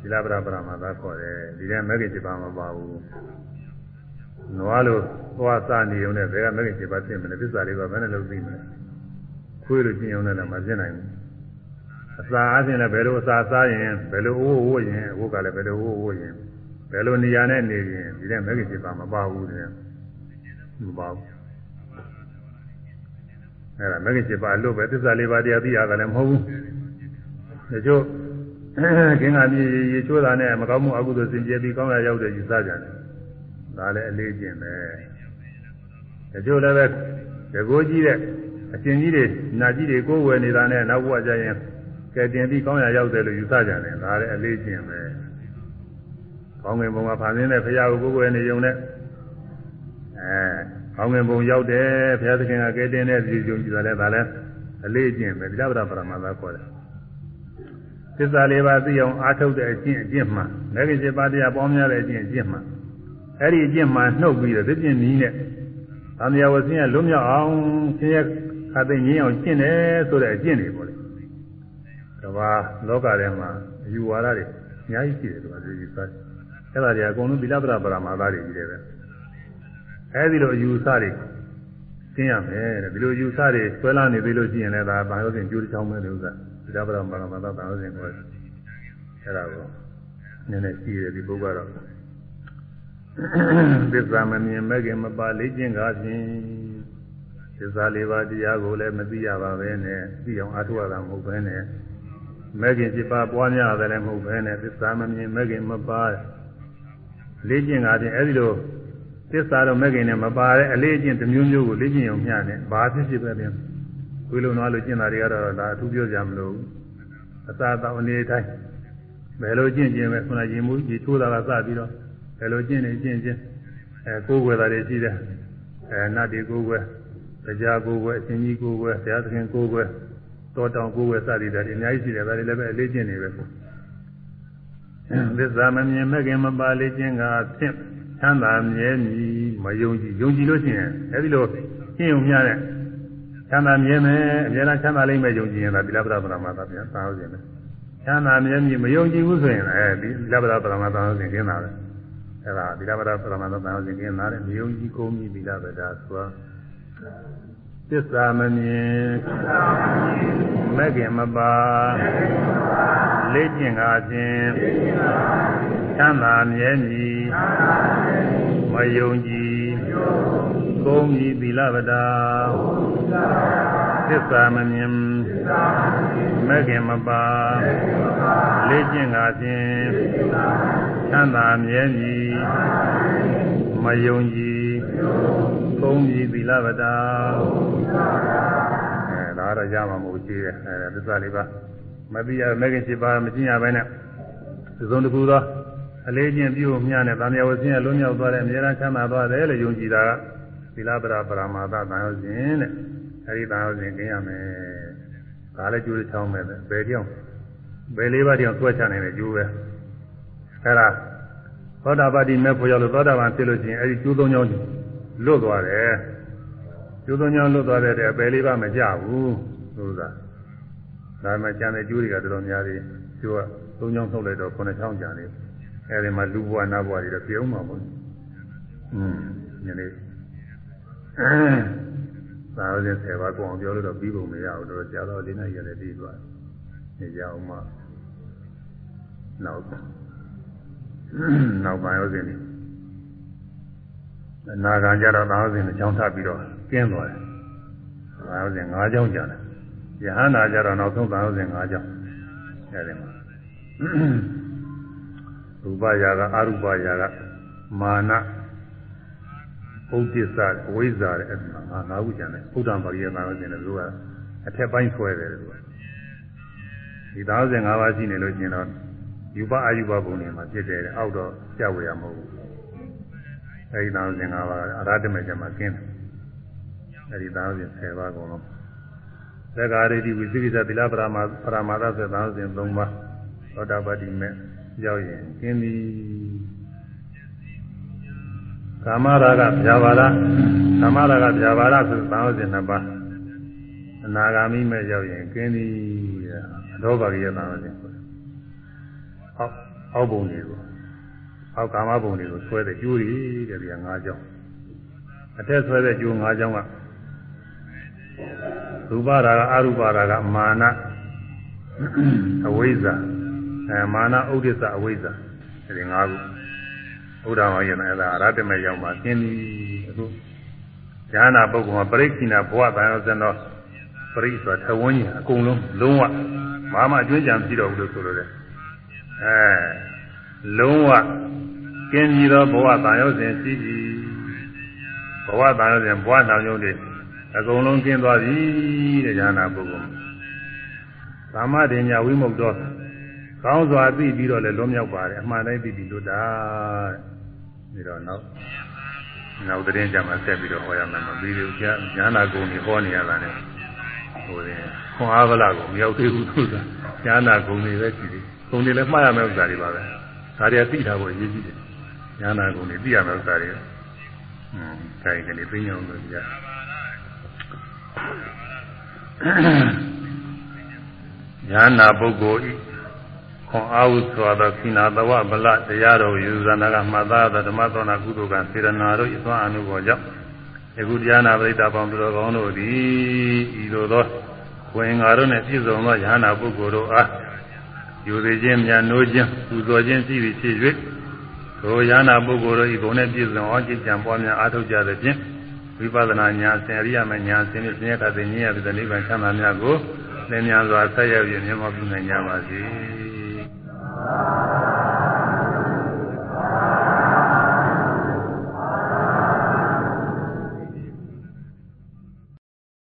ဒီလာပရပရမသာခေါ်တယ်ဒီထဲမဂ္ဂင်7ပါးမပါဘူးနွားလိုသွားစနေုံနဲ့ဘယ်ကမဂ္ဂင်7ပါးသိမလဲသစ္စာလေးပါဘယ်နဲ့လုပ်သိမလဲခွေးလိုကျင့်ုံနဲ့လည်းမသိနိုင်ဘူးအစာအချင်းလည်းဘယ်လိုအစာစားရင်ဘယ်လိုအိုးဝိုးရင်အိုးကလည်းဘယ်လိုအိုးဝိုးရင်ဘယ်လိုနေရာနဲ့နေရင်ဒီထဲမဂ္ဂင်7ပါးမပါဘူးတဲ့မပါဘူး အဲ့ဒါမဂ္ဂင်7ပါးလို့ပဲသစ္စာလေးပါးတရားသိရတယ်လည်းမဟုတ်ဘူးတချို့ခင်ဗျာမြေရေချိုးတာနဲ့မကောင်းမှုအကုသိုလ်စင်ကြယ်ပြီးကောင်းရရောက်တဲ့ယူဆကြတယ်ဒါလည်းအလေးကျင့်ပဲတချို့လည်းပဲတကိုးကြီးတဲ့အရှင်ကြီးတွေနာကြီးတွေကိုယ်ဝယ်နေတာနဲ့နောက်ဘဝကျရင်ကဲတင်ပြီးကောင်းရရောက်တယ်လို့ယူဆကြတယ်ဒါလည်းအလေးကျင့်ပဲကောင်းငင်ဘုံကဖန်ဆင်းတဲ့ဘုရားကိုကိုယ်ဝယ်နေုံနဲ့အဲ ကောင်းငင်ဘုံရောက်တယ်ဘုရားသခင်ကကဲတင်တဲ့ဒီကြုံကြည့်တယ်ဒါလည်းအလေးကျင့်ပဲဒီလဗ္ဗဒပရမသာခေါ်တယ်သစ္စာလေးပါးသိအောင်အားထုတ်တဲ့အကျင့်အကျင့်မှမဂ္ဂင်7ပါးတရားပေါင်းများတဲ့အကျင့်အကျင့်မှအဲ့ဒီအကျင့်မှနှုတ်ပြီးတော့သိကျင့်နည်းနဲ့သံဃာဝဆင်းရလွတ်မြောက်အောင်ဆင်းရဲခါသိငြင်းအောင်ကျင့်တယ်ဆိုတဲ့အကျင့်တွေပေါ့လေကဘာလောကထဲမှာအယူဝါဒတွေများကြီးရှိတယ်သူကဒီယူဆတယ်အဲ့ဒါတွေအကုန်လုံးသီလပဒပရမာသတွေကြီးတယ်ပဲ အဲဒီလိုအယူဆတွေကျင်းရမယ်တဲ့ဒီလိုယူဆတွေဆွဲလာနေသေးလို့ရှိရင်လည်းဒါဘာလို့ဆိုရင်ကျိုးတစ်ချောင်းပဲလို့ဥစ္စာသီလပဒပရမာသဘာလို့ဆိုရင်ကိုယ်အဲ့ဒါကိုနည်းနည်းရှိတယ်ဒီပုဂ္ဂိုလ်တော့သစ္စာမမြင်မဲ့ခင်မပါလေ့ကျင့်ကားဖြင့်သစ္စာလေးပါးတရားကိုလည်းမသိရပါပဲနဲ့သိအောင်အားထုတ်ရတာမဟုတ်ပဲနဲ့မဲ့ခင်7ပါးပွားများတယ်လည်းမဟုတ်ပဲနဲ့သစ္စာမမြင်မဲ့ခင်မပါလေ့ကျင့်ကားဖြင့်အဲဒီလို သစ္စာတော့မဲ့ခင်နဲ့မပါတဲ့အလေးအကျင့်တစ်မျိုးမျိုးကိုလေ့ကျင့်အောင်မျှနဲ့ဘာဖြစ်ဖြစ်ပဲပြင်ဝိလုံသွားလို့ကျင့်တာတွေကတော့ဒါအထူးပြောကြမလို့အသာတောင်းအနေတိုင်းဘယ်လိုကျင့်ကျင့်ပဲခုနရင်မှုကြီးထိုးတာကစပြီးတော့ဘယ်လိုကျင့်နေကျင့်ချင်းအဲကိုယ်ွယ်တာတွေရှိတယ်အဲနတ်တွေကိုယ်ွယ်တရားကိုယ်ွယ်အရှင်ကြီးကိုယ်ွယ်ဘုရားသခင်ကိုယ်ွယ်တောတောင်ကိုယ်ွယ်စသည်တွေအများကြီးရှိတယ်ဒါတွေလည်းပဲအလေးကျင့်နေပဲသစ္စာမမြင်မဲ့ခင်မပါလေးခြင်းကဖြင့် ချမ်းသာမြဲမြည်မယုံကြည်ယုံကြည်လို့ရှိရင်အဲဒီလိုရှင်းုံမျှတဲ့ချမ်းသာမြဲမယ်အများအားချမ်းသာလိမ့်မယ်ယုံကြည်ရင်ဒါသီလပဒပရမသာပြန်သာဟုတ်ခြင်းပဲချမ်းသာမြဲမြည်မယုံကြည်ဘူးဆိုရင်အဲဒီသီလပဒပရမသာဟုတ်ခြင်းကျင်းတာပဲအဲဒါသီလပဒပရမသာသာဟုတ်ခြင်းကျင်းတာတဲ့မယုံကြည်ကုန်ပြီသီလပဒဆို သစ္စာမမြင်မဲ့ခင်မပါလေ့ကျင့်ကားခြင်းချမ်းသာမြဲမြည်မယုံကြည်ကုန်းဤသီလပဒါသစ္စာမမြင်မဲ့ခင်မပါလေ့ကျင့်ကားခြင်းချမ်းသာမြဲမြည်မယုံကြည် ကုန်းဤသီလပဒါအဲဒါတော့ရမှာမဟုတ်သေးတယ်အဲသစ္စာလေးပါမသိရမဲ့ခင်7ပါးမကျင့်ရဘဲနဲ့သုံးတစ်ခုသောအလေးချင်းပြုမျှနဲ့ဗာမယဝဆင်းရလွတ်မြောက်သွားတဲ့အမြဲတမ်းချမ်းသာသွားတယ်လို့ယုံကြည်တာကသီလပရပရမာသတန်ရောစဉ်တဲ့အဲဒီတန်ရောစဉ်ကျင်းရမယ်ဒါလည်းကျိုးချောင်းပဲဘယ်ကြောင့်ဘယ်လေးပါးတောင်ဆွဲချနိုင်တဲ့ကျိုးပဲအဲဒါသောတာပတိမဲ့ဖို့ရောက်လို့သောတာပန်ဖြစ်လို့ရှိရင်အဲဒီကျိုးသုံးချောင်း လွတ်သွားတယ်ကျိုးသုံးချောင်းလွတ်သွားတဲ့အပယ်လေးပါမကြဘူးဆိုတာဒါမှကျန်တဲ့ကျိုးတွေကတော်တော်များတယ်ကျိုးကသုံးချောင်းထုတ်လိုက်တော့9ချောင်းကျန်တယ်အဲဒီမှာလူဘဝနတ်ဘဝတွေတော့ပြုံးမှာပေါ့อืมညနေသာဝတိ10ပါးကိုအောင်ပြောလို့တော့ပြီးပုံမရဘူးတော့ကြာတော့လေးနဲ့ရတယ်ပြီးသွားနေကြအောင်မှနောက်နောက်ပိုင်းဥစဉ်နေ နာဂံကြတော့သာဝစဉ်အကြောင်းထပ်ပြီးတော့ကျင်းသွားတယ်သာဝစဉ်၅ကြောင်းကြာတယ်ယဟန္တာကြတော့နောက်ဆုံးသာဝစဉ်၅ကြောင်းအဲဒီမှာရူပယာကအရူပယာကမာနဥဒိစ္စအဝိဇ္ဇာတဲ့အဲ့ဒါငါငါးခုကျန်တယ်ဥဒ္ဒံပါရိယသာဝစဉ်လည်းသူကအထက်ပိုင်းဆွဲတယ်သူကဒီသာဝစဉ်၅ပါးရှိနေလို့ရှင်တော့ယူပအယူပဘုံတွေမှာဖြစ်တယ်အောက်တော့ကြောက်ရမှာမဟုတ်ဘူး အဲဒီသာဝစဉ်၅ပါးအရဟတမေကျမှာကျင်းတယ်အဲဒီသာဝစဉ်10ပါးကုန်လုံးသက္ကာရိတိဝိသိကိစ္စသီလပရမပရမာသဆိုသာဝစဉ်3ပါးသောတာပတိမေရောက်ရင်ကျင်းပြီကာမရာဂဗျာပါဒကာမရာဂဗျာပါဒဆိုသာဝစဉ်နှစ်ပါးအနာဂါမိမဲ့ရောက်ရင်ကျင်းပြီအသောဘာကြီးရသာဝစဉ်အောက်အောက်ပုံတွေကို အောက်ကာမပုံတွေကိုဆွဲတဲ့ကျိုးတွေတဲ့ဒီက၅ကြောင်းအထက်ဆွဲတဲ့ကျိုး၅ကြောင်းကရူပရာဂအရူပရာဂမာနအဝိဇ္ဇာအဲမာနဥဒိစ္စအဝိဇ္ဇာဒီ၅ခုဘုရားမောင်ရင်အဲ့ဒါအရတမေရောက်မှသင်ပြီအခုဉာဏနာပုဂ္ဂိုလ်မှာပရိခိဏဘဝတန်ရောစံတော့ပရိဆိုတာထဝန်းကြီးအကုန်လုံးလုံးဝဘာမှအကျွမ်းကြံမရှိတော့ဘူးလို့ဆိုလိုတယ်အဲလုံးဝ ကျင်းပြီးတော့ဘဝတန်ရောစဉ်ရှိပြီဘဝတန်ရောစဉ်ဘဝနောင်ရုံတွေအကုန်လုံးကျင်းသွားပြီတဲ့ဉာဏနာပုဂ္ဂိုလ်သမ္မာဒိညာဝိမု ക്ത ကောင်းစွာသိပြီးတော့လည်းလွန်မြောက်ပါတယ်အမှန်တိုင်းသိပြီးလွတ်တာတဲ့ဒါတော့နောက်နောက်သတင်းကြမှာဆက်ပြီးတော့ဟောရမယ်မပြီးဘူးကြာညာနာကုန်ကြီးဟောနေရတာနဲ့ဟိုရင်ခွန်အားဗလာကိုမရောက်သေးဘူးသူကညာနာကုန်တွေပဲရှိတယ်ကုန်တွေလည်းမှားရမယ့်ဥစ္စာတွေပါပဲဒါတွေသိတာကိုအရေးကြီးတယ် ညာနာကုန်တွေသိရမယ့်ဥစ္စာတွေอืมခိုင်ကနေသိအောင်လို့ကြာညာနာပုဂ္ဂိုလ်ဤခွခွန်အားဟုဆိုသောခိနာတဝဗလတရားတော်ယူဇာနာကမှတ်သားသောဓမ္မသောနာကုသိုလ်ကစေရနာတို့ဤသွမ်းအမှုပေါ်ကြောင့်ယခုတရားနာပရိသတ်ပေါင်းသူတော်ကောင်းတို့သည်ဤသို့သောဝင်ငါတို့နှင့်ပြည့်စုံသောယ ahanan ပုဂ္ဂိုလ်တို့အားယူသေးခြင်းမြန်နိုးခြင်းပူဇော်ခြင်းရှိသည်ဖြစ်၍ ထိုယန္နာပုဂ္ဂိုလ်တို့ဤဘုံနဲ့ပြည့်စုံအောင်ကြည်ကြံပွားများအားထုတ်ကြသဖြင့်ဝိပဿနာဉာဏ်ဆင်ရိယမဉာဏ်ဆင်ဖြင့်ဆင်းရဲတဲ့ဉာဏ်ရတဲ့နိဗ္ဗာန်ချမ်းသာများကိုလင်းမြန်စွာဆက်ရောက်ပြီးမြတ်မောပြုနိုင်ကြပါစေ။